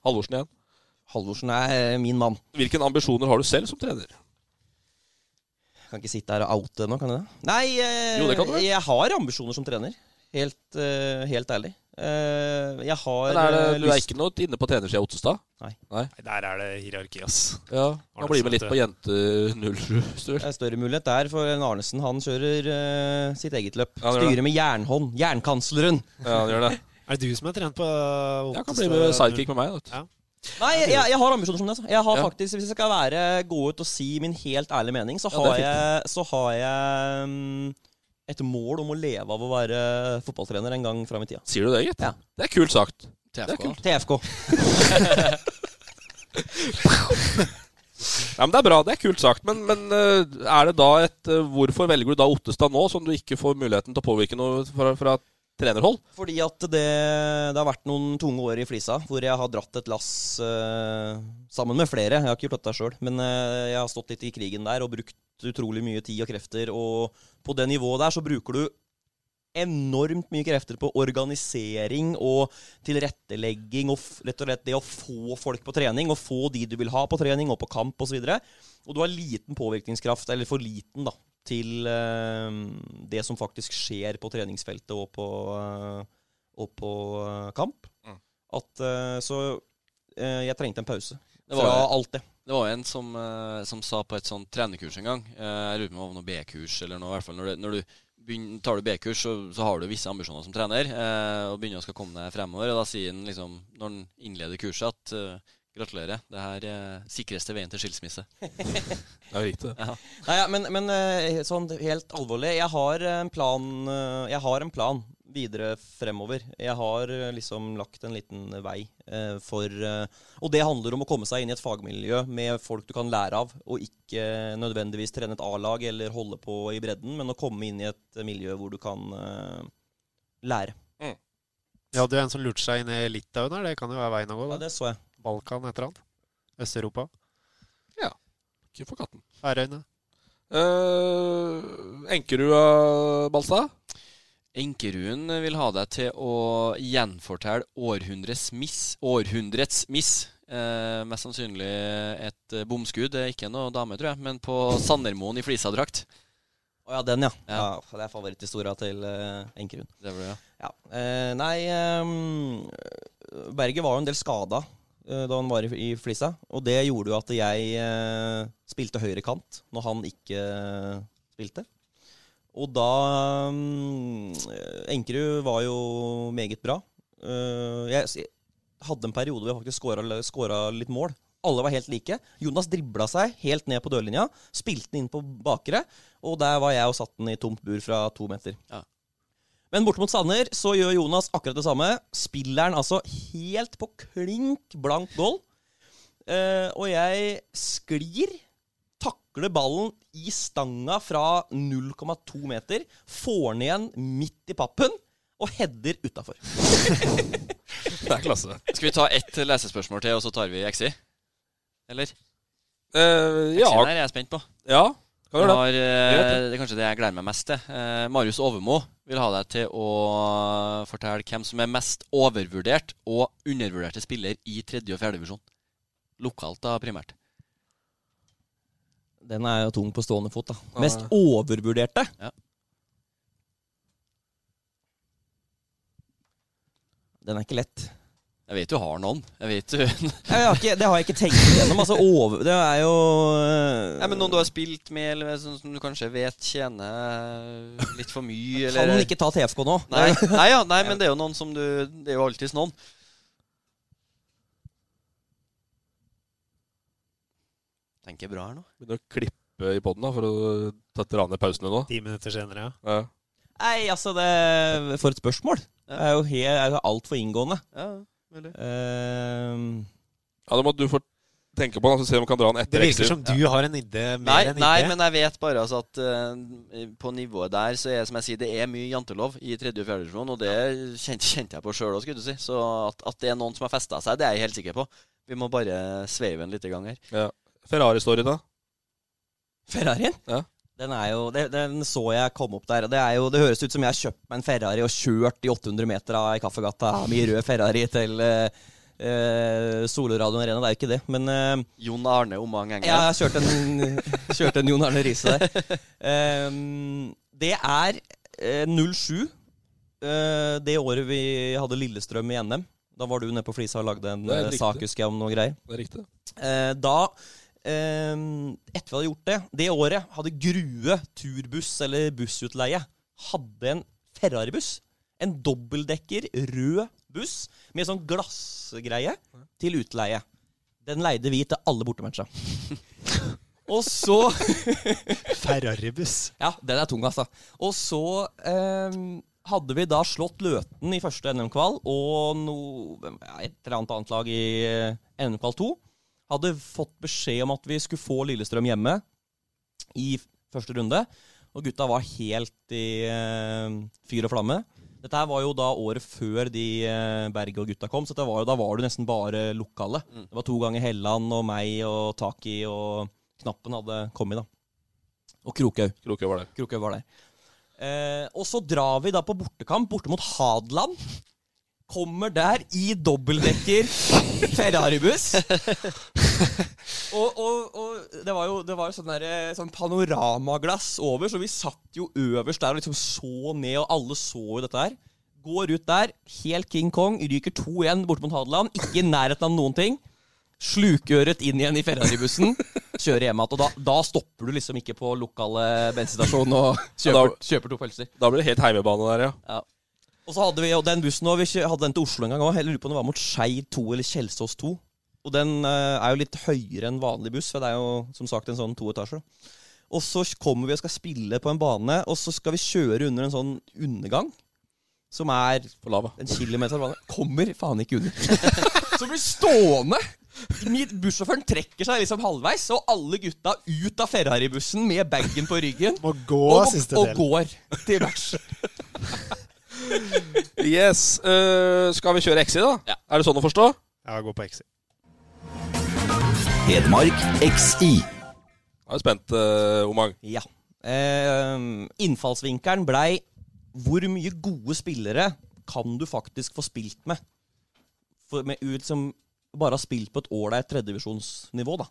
[SPEAKER 3] Halvorsen igjen.
[SPEAKER 6] Halvorsen er min mann.
[SPEAKER 3] Hvilke ambisjoner har du selv som trener?
[SPEAKER 6] Jeg kan ikke sitte her og oute ennå, kan jeg det? Nei, eh,
[SPEAKER 3] Jo, det kan du
[SPEAKER 6] jeg har ambisjoner som trener. Helt, eh, helt ærlig. Eh, jeg har
[SPEAKER 3] Men er det,
[SPEAKER 6] eh,
[SPEAKER 3] du er ikke noe inne på trenersida i Ottestad?
[SPEAKER 6] Nei.
[SPEAKER 3] Nei.
[SPEAKER 5] Nei, Der er det hierarki, ass.
[SPEAKER 3] Ja, Han blir med litt på. Jente 07, hvis.
[SPEAKER 6] Det er større mulighet der, for Arnesen han kjører uh, sitt eget løp.
[SPEAKER 3] Ja.
[SPEAKER 6] Styrer med jernhånd. Jernkansleren.
[SPEAKER 3] Ja, han gjør det.
[SPEAKER 5] Er det du som er trent på
[SPEAKER 3] Jeg kan bli med sidekick med meg. Vet.
[SPEAKER 5] Ja.
[SPEAKER 6] Nei, jeg, jeg, har ambisjoner som det. altså. Jeg har
[SPEAKER 3] Ja.
[SPEAKER 6] faktisk, Hvis jeg skal være, gå ut og si min helt ærlige mening, så har, jeg, så har jeg mm, et mål om å leve av å være fotballtrener en gang fram i tida.
[SPEAKER 3] Sier du det, gitt?
[SPEAKER 6] Ja.
[SPEAKER 3] Det er kult sagt.
[SPEAKER 4] TFK.
[SPEAKER 3] Det er kult.
[SPEAKER 6] TFK.
[SPEAKER 3] Ja, men Det er bra, det er kult sagt. Men, men eh, er det da et eh, Hvorfor velger du da Ottestad nå, som du ikke får muligheten til å påvirke noe fra, fra trenerhold?
[SPEAKER 6] Fordi at det, det har vært noen tunge år i Flisa hvor jeg har dratt et lass uh, sammen med flere. Jeg har ikke gjort dette sjøl, men uh, jeg har stått litt i krigen der og brukt utrolig mye tid og krefter. Og på det nivået der så bruker du enormt mye krefter på organisering og tilrettelegging og rett og slett det å få folk på trening og få de du vil ha på trening og på kamp osv. Og, så og du har liten påvirkningskraft, eller for liten, da, til eh, det som faktisk skjer på treningsfeltet og på, eh, og på eh, kamp.
[SPEAKER 3] Mm.
[SPEAKER 6] At, så jeg trengte en pause
[SPEAKER 4] Det var-
[SPEAKER 6] fra alt det.
[SPEAKER 4] Det var en som, som sa på et sånt trenerkurs en gang Jeg lurer på om det var noe B-kurs eller noe. i hvert fall Når du, når du begynner, tar du B-kurs, så, så har du visse ambisjoner som trener. Eh, og begynner å skal komme deg fremover. Og da sier han liksom, når han innleder kurset, at eh, gratulerer, det er er sikreste veien til skilsmisse.
[SPEAKER 3] Det er riktig.
[SPEAKER 4] Ja.
[SPEAKER 6] Nei, ja, men, men eh, sånn helt alvorlig, jeg har en plan eh, Jeg har en plan videre fremover. Jeg har eh, liksom lagt en liten vei eh, for eh, Og det handler om å komme seg inn i et fagmiljø med folk du kan lære av, og ikke nødvendigvis trene et A-lag eller holde på i bredden, men å komme inn i et miljø hvor du kan eh, lære.
[SPEAKER 5] Ja, du jo en som lurte seg inn i Litauen her. Det kan jo være veien å gå.
[SPEAKER 6] Ja,
[SPEAKER 5] Da.
[SPEAKER 6] det så jeg.
[SPEAKER 5] Balkan, et eller annet. Øst-Europa.
[SPEAKER 3] Ikke for katten.
[SPEAKER 5] Færøyene.
[SPEAKER 3] Uh, Enkerua, Balstad?
[SPEAKER 4] Enkeruen vil ha deg til å gjenfortelle århundrets miss. Århundrets miss. Eh, mest sannsynlig et eh, bomskudd. Det er ikke noe dame, tror jeg, men på Sandermoen i flisadrakt.
[SPEAKER 6] Å oh, ja, den, ja.
[SPEAKER 4] Ja.
[SPEAKER 6] ja. det er favoritthistoria til eh, Enkerud.
[SPEAKER 4] Det det, ja.
[SPEAKER 6] Ja. Eh, nei ehm, Berget var jo en del skada da han var i, Flisa. Og det gjorde jo at jeg eh, spilte høyre kant når han ikke eh, spilte. Og da um, Enkerud var jo meget bra. Eh, jeg, hadde en periode hvor jeg faktisk scora litt mål. Alle var helt like. Jonas dribla seg helt ned på dørlinja, spilte den inn på bakre, og der var jeg og satt den i tomt bur fra to meter.
[SPEAKER 4] Ja.
[SPEAKER 6] Men borte mot Sanner så gjør Jonas akkurat det samme. Spiller han altså helt på klink blank gold. Eh, og jeg sklir, takler ballen i stanga fra 0,2 meter, får den igjen midt i pappen og header utafor.
[SPEAKER 3] Det er klasse.
[SPEAKER 4] Skal vi ta ett lesespørsmål til, og så tar vi XI? Eller?
[SPEAKER 3] Uh, ja.
[SPEAKER 4] XI er jeg spent på.
[SPEAKER 3] Ja,
[SPEAKER 4] har,
[SPEAKER 3] det.
[SPEAKER 4] eh,
[SPEAKER 3] det.
[SPEAKER 4] er kanskje det jeg gleder meg mest til. Eh, Marius Overmo vil ha deg til å fortelle hvem som er mest overvurdert og undervurderte spiller i tredje og fjerde divisjon. Lokalt, da, primært.
[SPEAKER 6] Den er jo tung på stående fot, da.
[SPEAKER 3] Ja.
[SPEAKER 6] Mest overvurderte?
[SPEAKER 4] Ja.
[SPEAKER 6] Den er ikke lett.
[SPEAKER 4] Jeg vet du har noen. Jeg vet du
[SPEAKER 6] Jeg har ikke, det har jeg ikke tenkt igjennom. Altså, over, det er jo uh...
[SPEAKER 4] Nei, men Noen du har spilt med, eller sånn som du kanskje vet tjener litt for mye? Eller...
[SPEAKER 6] Kan ikke ta TFK nå.
[SPEAKER 4] Nei, nei, ja, nei, men det er jo noen som du Det er jo alltids noen. Tenker bra her nå.
[SPEAKER 3] Begynner å klippe i poden for å ta dra ned pausene nå.
[SPEAKER 5] Ti minutter senere, ja.
[SPEAKER 3] Ja.
[SPEAKER 6] Nei, altså det For et spørsmål. Det er jo, helt- jo altfor inngående.
[SPEAKER 4] Ja, veldig.
[SPEAKER 6] Uh,
[SPEAKER 3] ja, det må du få tenke på den, så se om vi kan dra den
[SPEAKER 5] Det virker som du har en idé mer
[SPEAKER 4] Nei,
[SPEAKER 5] enn
[SPEAKER 4] nei, men jeg vet bare altså at uh, på nivået der så er som jeg sier, det er mye jantelov i tredje og fjerde divisjon, og det kjente, kjente jeg på sjøl òg, skulle du si. Så at, at det er noen som har festa seg, det er jeg helt sikker på. Vi må bare sveive den litt i gang her.
[SPEAKER 3] Ja. Ferrari-story, da?
[SPEAKER 6] Ferrarien?
[SPEAKER 3] Ja.
[SPEAKER 6] Den, er jo, det, den så jeg komme opp der. Det, er jo, det høres ut som jeg har kjøpt meg en Ferrari og kjørt i 800 meter av i Kaffegata med rød Ferrari til uh, Solradioen Arena. Det er jo ikke det, men uh,
[SPEAKER 4] Jon Arne Omang Enger.
[SPEAKER 6] Ja, jeg har kjørt en, kjørt en Jon Arne Riise der. Um, det er eh, 07. eh, det året vi hadde Lillestrøm i NM. Da var du nede på Flisa og lagde en eh, sak, husker jeg, om noe greier.
[SPEAKER 3] Det er riktig.
[SPEAKER 6] Eh, da eh, Etter vi hadde gjort det, det året hadde Grue turbuss, eller bussutleie, hadde en Ferrari-buss. En dobbeltdekker, rød buss med sånn glassgreie til utleie. Den leide vi til alle bortematcha. Og så
[SPEAKER 5] Ferrari-buss.
[SPEAKER 6] Ja, den er tung, altså. Og så eh, hadde vi da slått Løten i første NM-kval, og no, et eller annet annet lag i eh, NM-kval 2. Hadde fått beskjed om at vi skulle få Lillestrøm hjemme i første runde. Og gutta var helt i eh, fyr og flamme. Dette her var jo da året før de eh, Berge og gutta kom, så det var jo, da var det nesten bare lokale. Det var to ganger Helland og meg og Taki og Knappen hadde kommet, da. Og Krokhaug.
[SPEAKER 3] Krokhaug var der.
[SPEAKER 6] Var der. Eh, og så drar vi da på bortekamp borte mot Hadeland. Kommer der i dobbeltdekker Ferrari-buss. og, og, og det var jo, det var jo sånn, der, sånn panoramaglass over, så vi satt jo øverst der og liksom så ned, og alle så jo dette her. Går ut der, helt King Kong, ryker 2-1 borte mot Hadeland. Ikke i nærheten av noen ting. Slukøret inn igjen i Ferrari-bussen. Kjører hjem igjen. Og da, da stopper du liksom ikke på lokale bensinstasjon og kjøper, kjøper to pølser.
[SPEAKER 3] Da blir det helt heimebane der, ja.
[SPEAKER 6] Ja. Og så hadde vi jo den bussen også, vi hadde den til Oslo en gang òg. Jeg lurer på om det var mot Skeid 2 eller Kjelsås 2. Og den eh, er jo litt høyere enn vanlig buss, for det er jo som sagt en sånn to etasjer. Og så kommer vi og skal spille på en bane, og så skal vi kjøre under en sånn undergang. Som er en kilometer bane. Kommer faen ikke under. så blir stående! Mitt- Bussjåføren trekker seg liksom halvveis, og alle gutta ut av Ferrari-bussen med bagen på ryggen.
[SPEAKER 5] Må gå
[SPEAKER 6] og,
[SPEAKER 5] siste
[SPEAKER 6] og
[SPEAKER 5] del.
[SPEAKER 6] går til match.
[SPEAKER 3] Yes. Uh, skal vi kjøre XI, da? Ja. Er det sånn å forstå?
[SPEAKER 5] Ja, gå på XI.
[SPEAKER 2] Hedmark XI.
[SPEAKER 3] Da er spent, uh, Omang.
[SPEAKER 6] Ja. Uh, innfallsvinkelen blei hvor mye gode spillere kan du faktisk få spilt med? For med ut som bare har spilt på et ålreit tredjevisjonsnivå, da.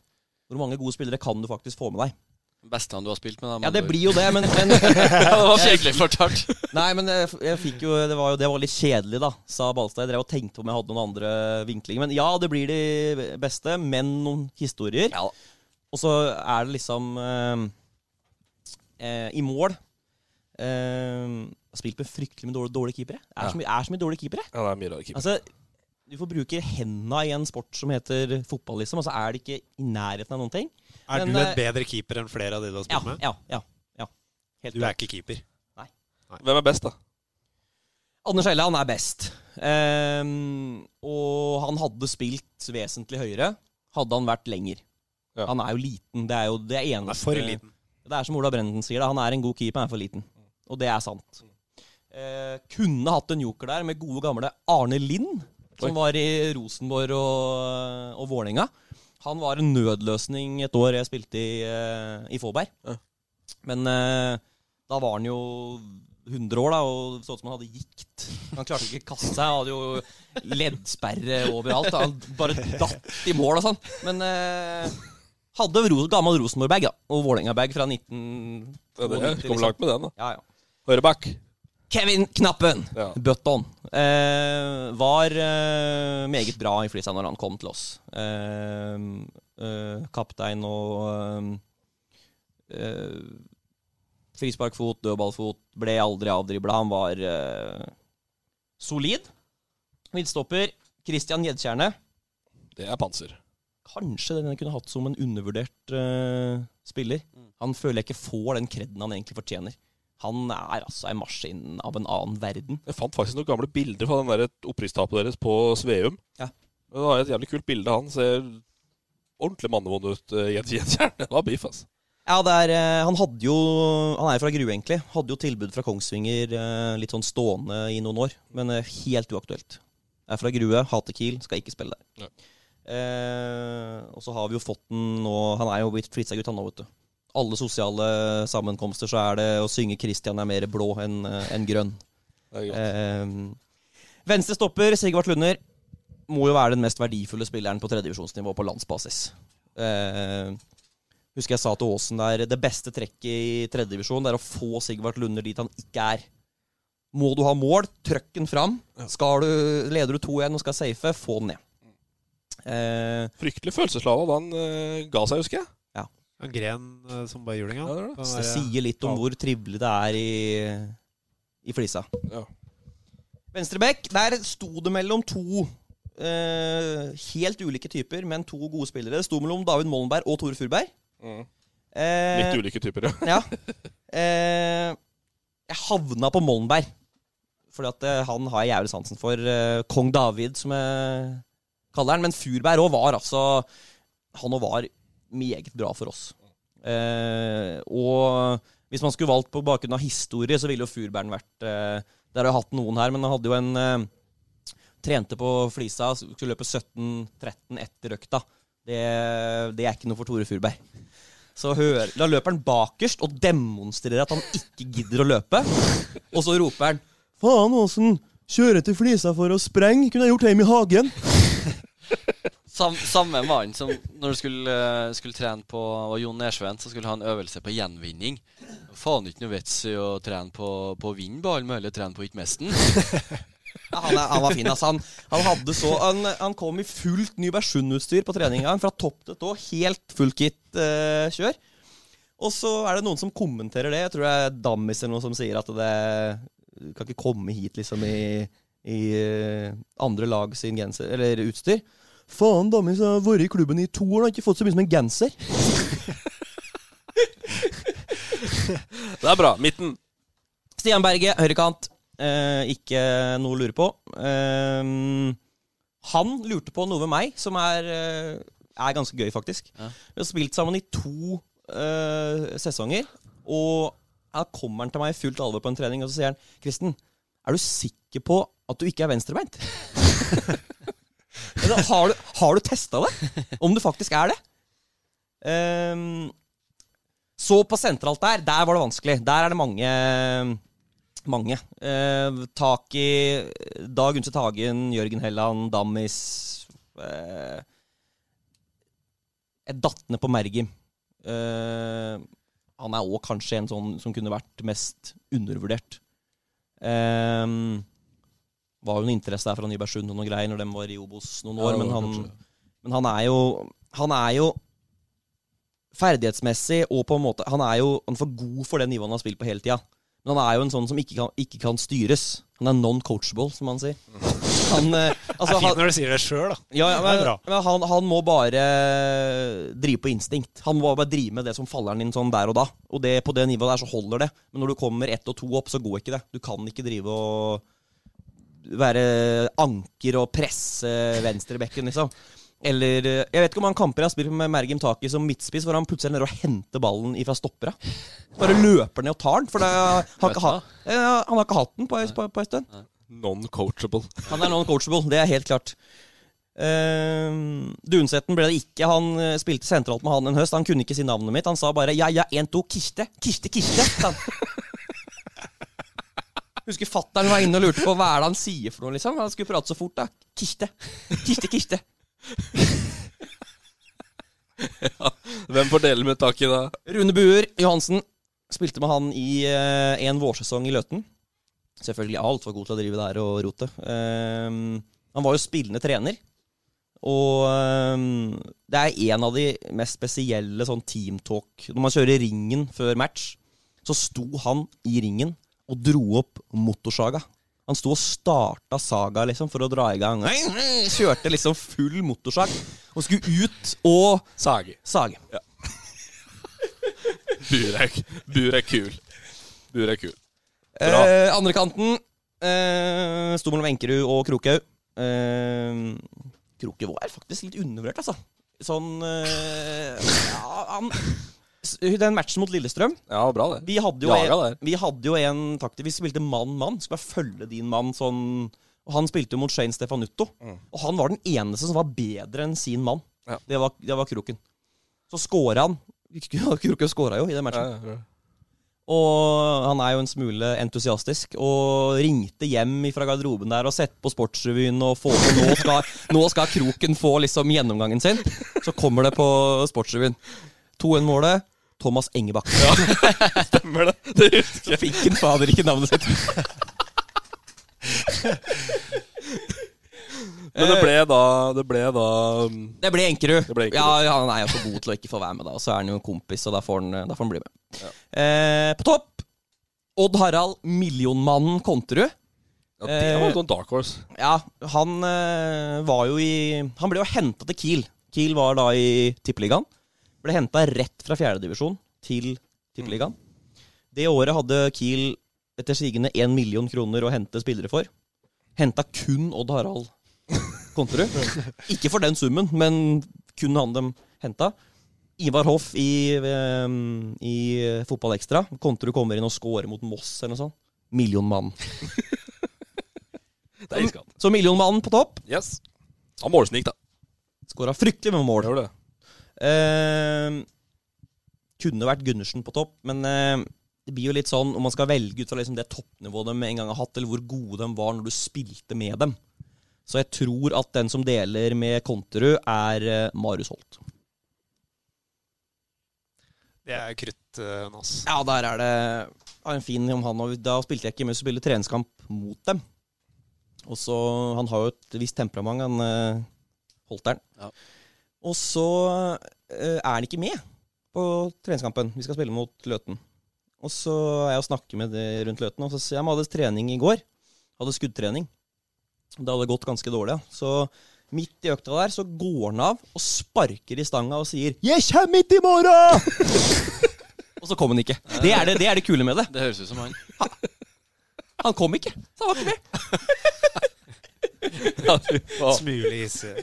[SPEAKER 6] Hvor mange gode spillere kan du faktisk få med deg?
[SPEAKER 4] Beste han du har spilt med, da.
[SPEAKER 6] Ja, det blir jo det, men, men
[SPEAKER 4] Ja, det var kjedelig fortalt.
[SPEAKER 6] Nei, men jeg, jeg fikk jo det, var jo det var litt kjedelig, da, sa Balstad. Jeg drev og tenkte om jeg hadde noen andre vinklinger. Men ja, det blir de beste, men noen historier. Og så er det liksom eh, eh, I mål eh, Spilt med fryktelig mye dårlige, dårlige keepere. Er,
[SPEAKER 3] Ja.
[SPEAKER 6] så mye, er så mye dårlige keepere.
[SPEAKER 3] Ja, det er mye dårlige keeper.
[SPEAKER 6] Altså, du får bruke henda i en sport som heter fotball, liksom. Altså er det ikke i nærheten av noen ting.
[SPEAKER 5] Er
[SPEAKER 6] Men,
[SPEAKER 5] du en
[SPEAKER 6] eh,
[SPEAKER 5] bedre keeper enn flere av de du har spilt
[SPEAKER 6] ja,
[SPEAKER 5] med?
[SPEAKER 6] Ja, ja, ja. Helt
[SPEAKER 5] Du er ikke keeper.
[SPEAKER 6] Nei.
[SPEAKER 3] Hvem er best, da?
[SPEAKER 6] Anders Helle, han er best. Um, og han hadde spilt vesentlig høyere, hadde han vært lenger. Han er jo liten. Det er jo det eneste
[SPEAKER 5] Han er for liten.
[SPEAKER 6] Det er som Ola Brenden sier, da. han er en god keeper, han er for liten. Og det er sant. Eh, kunne hatt en joker der med gode, gamle Arne Lind. som var i Rosenborg og, og Vålerenga. Han var en nødløsning et år jeg spilte i, eh, i Fåberg. Men eh, da var han jo 100 år da, og så ut som han hadde gikt. Han klarte ikke å kaste seg. Han hadde jo leddsperre overalt. da. Han bare datt i mål og sånn. Men eh, hadde ro, gammel Rosenborg-bag og Vålerenga-bag fra 19...
[SPEAKER 3] Ja, det kom langt med den, da.
[SPEAKER 6] Ja, ja.
[SPEAKER 3] Høyreback.
[SPEAKER 6] Kevin Knappen,
[SPEAKER 3] Ja.
[SPEAKER 6] Button, eh, var eh, meget bra i Flisa når han kom til oss. Eh, eh, kaptein og eh, eh, frisparkfot, dødballfot, ble aldri avdribla. Han var solid. Midtstopper Christian Gjedtjerne.
[SPEAKER 3] Det er panser.
[SPEAKER 6] Kanskje den jeg kunne hatt som en undervurdert spiller.
[SPEAKER 3] Mm.
[SPEAKER 6] Han føler jeg ikke får den kreden han egentlig fortjener. Han er altså en maskin av en annen verden.
[SPEAKER 3] Jeg fant faktisk noen gamle bilder fra den der opprykkstapet deres på Sveum.
[SPEAKER 6] Ja.
[SPEAKER 3] Det var et jævlig kult bilde. Han ser ordentlig mannevond ut. i Jens Jensjern. Det var beef, altså.
[SPEAKER 6] Ja, er, eh, han hadde jo Han er fra Grue, egentlig. Hadde jo tilbud fra Kongsvinger eh, litt sånn stående i noen år, men eh, helt uaktuelt. Er fra Grue, hater Kiel, skal ikke spille der. Eh, og så har vi jo fått den nå Han er jo blitt Fritzegutt, han nå, vet du. Alle sosiale sammenkomster så er det å synge 'Christian er mer blå enn en grønn'. Eh, venstre stopper, Sigvart Lunder, må jo være den mest verdifulle spilleren på tredjevisjonsnivå på landsbasis. Eh, husker jeg sa til Aasen der det beste trekket i tredjedivisjon er å få Sigvart Lunder dit han ikke er. Må du ha mål, trøkk den fram. Skal du, leder du 2-1 og skal safe, få den ned. Eh,
[SPEAKER 3] Fryktelig følelseslava da han eh, ga seg, husker jeg.
[SPEAKER 5] En gren eh, som bare juling, ja.
[SPEAKER 3] Det det.
[SPEAKER 6] Så det sier litt om
[SPEAKER 5] Ja.
[SPEAKER 6] hvor trivelig det er i, i flisa.
[SPEAKER 3] Ja.
[SPEAKER 6] Venstrebekk, der sto det mellom to eh, helt ulike typer, men to gode spillere. Det sto mellom David Mollenberg og Tore Furberg.
[SPEAKER 3] Mm.
[SPEAKER 6] Eh,
[SPEAKER 3] Litt ulike typer, ja.
[SPEAKER 6] Ja. Eh, jeg havna på Mollenberg. Fordi at eh, han har jeg jævlig sansen for. Eh, Kong David, som jeg kaller han. Men Furberg òg var altså Han òg var meget bra for oss. Eh, og hvis man skulle valgt på bakgrunn av historie, så ville jo Furbern vært eh, Der har jeg hatt noen her, men han hadde jo en eh, Trente på Flisa, skulle løpe 17-13 etter økta. Det, det er ikke noe for Tore Furberg. Så hør, da løper han bakerst og demonstrerer at han ikke gidder å løpe. Og så roper han Faen, Åsen! Kjøre til Flisa for å sprenge? Kunne jeg gjort hjemme i hagen.
[SPEAKER 4] Sam, samme mann som når du skulle, eh, skulle trene på og Jon Nersveen, så skulle ha en øvelse på gjenvinning. Faen ikke noe vits i å trene på, på å vinne ballen, men trene på å ikke miste.
[SPEAKER 6] Ja, han, er, han var fin, altså. Han, han, så, han, kom i fullt Nybergsund-utstyr på treninga. Fra topp til tå. Helt full kit-kjør. og så er det noen som kommenterer det. Jeg tror det er Dammis eller noen som sier at det du kan ikke komme hit liksom i, i eh, andre lag sin genser, eller utstyr. Faen, Dammis har vært i klubben i to år og har ikke fått så mye som en genser.
[SPEAKER 3] Det er bra. Midten.
[SPEAKER 6] Stian Berge, høyrekant. Eh, ikke noe å lure på. Eh, han lurte på noe ved meg som er, eh, er ganske gøy, faktisk.
[SPEAKER 4] Ja.
[SPEAKER 6] Vi har spilt sammen i to eh, sesonger, og her kommer han til meg i fullt alvor på en trening, og så sier han Kristen, er du sikker på at du ikke er venstrebeint? Har du, har du testa det? Om du faktisk er det? Um, så på sentralt der, der var det vanskelig. Der er det mange mange. Tak i, Dag Undset Hagen, Jørgen Helland, Dammis uh, Jeg datt ned på Mergim. Uh, han er òg kanskje en sånn som kunne vært mest undervurdert. Eh, var jo noe interesse der fra Nybergsund og noen greier når de var i Obos noen år,
[SPEAKER 3] ja,
[SPEAKER 6] men han, men han er jo Han er jo ferdighetsmessig og på en måte Han er jo han er for god for det nivået han har spilt på hele tida. Men han er jo en sånn som ikke kan, ikke kan styres. Han er non-coachable, som han sier. Han, altså,
[SPEAKER 5] Det er fint når du sier det sjøl, da.
[SPEAKER 6] ja, ja, men, men han, han må bare drive på instinkt. Han må bare drive med det som faller han inn sånn der og da. Og det, på det nivået der så holder det. Men når du kommer ett og to opp, så går ikke det. Du kan ikke drive og være anker og presse venstrebekken, liksom. Eller eh, Jeg vet ikke om han kamper jeg har spilt med Mergim Taki som midtspiss, hvor han plutselig er nede og henter ballen ifra stoppera. Bare løper ned og tar den, for det, han, ikke ha, han har ikke hatt den på, en stund.
[SPEAKER 3] Non-coachable.
[SPEAKER 6] Han er non-coachable, det er helt klart. Uh, Dunsetten ble det ikke. Han eh, spilte sentralt med han en høst. Han kunne ikke si navnet mitt. Han sa bare 'ja, ja, en, to, Kirste Kirste, Kirste sa han. Husker fattern var inne og lurte på hva er det han sier for noe. liksom Han skulle prate så fort. da Kiste. Kiste, kiste.
[SPEAKER 3] Hvem får dele med taket da?
[SPEAKER 6] Rune Buer Johansen. Spilte med han i uh, en vårsesong i Løten. Selvfølgelig altfor god til å drive der og rote. Ehm, han var jo spillende trener. Og um, det er en av de mest spesielle sånn teamtalk Når man kjører ringen før match, så sto han i ringen og dro opp motorsaga. Han sto og starta saga liksom for å dra i gang. Kjørte liksom full motorsag og skulle ut og
[SPEAKER 3] Sage.
[SPEAKER 6] sage.
[SPEAKER 3] Bur er, bur er kul. Bur er kul. Bra.
[SPEAKER 6] Eh, andre kanten eh, sto mellom Enkerud og Krokhaug. Eh, Krokhaug er faktisk litt undervurdert, altså. Sånn eh, ja, han, Den matchen mot Lillestrøm
[SPEAKER 3] Ja, bra det.
[SPEAKER 6] Vi hadde jo en,
[SPEAKER 3] der.
[SPEAKER 6] vi hadde jo en taktisk Vi spilte mann-mann. Skulle bare følge din mann sånn Og han spilte jo mot Shane Stefanutto. Og han var den eneste som var bedre enn sin mann.
[SPEAKER 3] Ja.
[SPEAKER 6] Det, var, det var Kroken. Så scora han. Kroken scora jo i den matchen.
[SPEAKER 3] ja, ja,
[SPEAKER 6] Og han er jo en smule entusiastisk. Og ringte hjem fra garderoben der og sett på Sportsrevyen og få på nå skal, nå skal Kroken få liksom gjennomgangen sin. Så kommer det på Sportsrevyen. 2-1-målet. Thomas Engebakk.
[SPEAKER 3] Stemmer det. Det husker
[SPEAKER 6] jeg. fikk han fader ikke navnet sitt.
[SPEAKER 3] Men det ble da Det ble da um,
[SPEAKER 6] Det ble Enkerud.
[SPEAKER 3] Det ble Enkerud.
[SPEAKER 6] Ja, ja, han er jo for god til å ikke få være med, da. Og så er han jo en kompis, og da får han, da får han bli med. Eh, på topp Odd Harald Millionmannen Konterud.
[SPEAKER 3] Ja, det var jo en dark horse.
[SPEAKER 6] Ja, han eh, var jo i Han ble jo henta til Kiel. Kiel var da i Tippeligaen. Ble henta rett fra fjerdedivisjon til Tippeligaen. Det året hadde Kiel etter sigende én million kroner å hente spillere for. Henta kun Odd Harald Konterud. Ikke for den summen, men kun han dem henta. Ivar Hoff i, eh, i Fotball Ekstra. Konterud kommer inn og scorer mot Moss eller noe sånt. Millionmann.
[SPEAKER 3] Det.
[SPEAKER 6] Så millionmannen på topp.
[SPEAKER 3] Yes. Han målsnik, da.
[SPEAKER 6] Skåra fryktelig med mål.
[SPEAKER 3] Gjør det.
[SPEAKER 6] Eh, kunne vært Gundersen på topp, men eh, det blir jo litt sånn om man skal velge ut fra liksom det toppnivået de en gang har hatt, eller hvor gode de var når du spilte med dem. Så jeg tror at den som deler med Konterud, er eh, Marius Holt.
[SPEAKER 5] Det er krutt, uh,
[SPEAKER 6] Ja, der er det en fin om han. Og da spilte jeg ikke med så spilte treningskamp mot dem. Og så, Han har jo et visst temperament, han eh, Holteren.
[SPEAKER 4] Ja.
[SPEAKER 6] Og så eh, er han ikke med på treningskampen. Vi skal spille mot Løten. Og så er jeg og snakker med det rundt Løten, og så sier jeg vi hadde trening i går. Hadde skuddtrening. Det hadde gått ganske dårlig. Ja. Så midt i økta der så går han av og sparker i stanga og sier 'Jeg kommer ikke i morgen!' og så kom han ikke. Det er det, det er det kule med det.
[SPEAKER 4] Det høres ut som han.
[SPEAKER 6] Han kom ikke, så han var ikke med.
[SPEAKER 5] Smule hissig.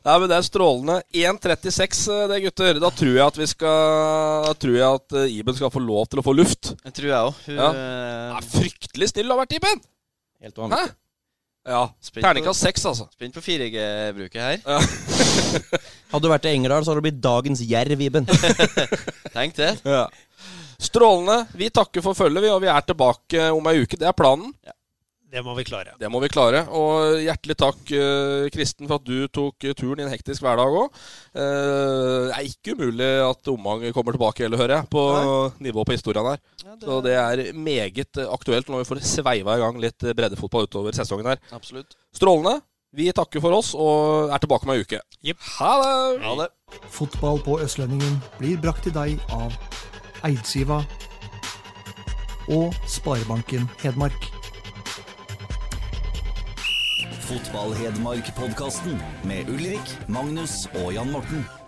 [SPEAKER 3] Nei, men Det er strålende. 1.36, eh, det, gutter. Da tror jeg at vi skal Da tror jeg at eh, Iben skal få lov til å få luft.
[SPEAKER 4] Det tror jeg òg.
[SPEAKER 3] Ja. Det er fryktelig stille har vært, Iben!
[SPEAKER 6] Helt
[SPEAKER 3] Hæ?
[SPEAKER 6] vanvittig.
[SPEAKER 3] Ja. Terningkast seks, altså.
[SPEAKER 4] Spent på 4G-bruket her.
[SPEAKER 6] Hadde du vært i Engerdal, så hadde du blitt dagens jerv, Iben.
[SPEAKER 4] Tenk det.
[SPEAKER 3] Ja. Strålende. Vi takker for følget, vi, og vi er tilbake om ei uke. Det er planen.
[SPEAKER 5] Det må vi klare.
[SPEAKER 3] Det må vi klare. Og hjertelig takk, eh, Kristen, for at du tok eh, turen i en hektisk hverdag òg. det er ikke umulig at Omang kommer tilbake heller, hører jeg, på nivået på historien her. Så det er meget eh, aktuelt når vi får sveiva i gang litt eh, breddefotball utover sesongen her.
[SPEAKER 4] Absolutt.
[SPEAKER 3] Strålende. Vi takker for oss og er tilbake om ei uke. Ha det!
[SPEAKER 4] Ha det.
[SPEAKER 1] Fotball på Østlendingen blir brakt til deg av Eidsiva og Sparebanken Hedmark.
[SPEAKER 2] Fotball-Hedmark-podkasten med Ulrik, Magnus og Jan Morten.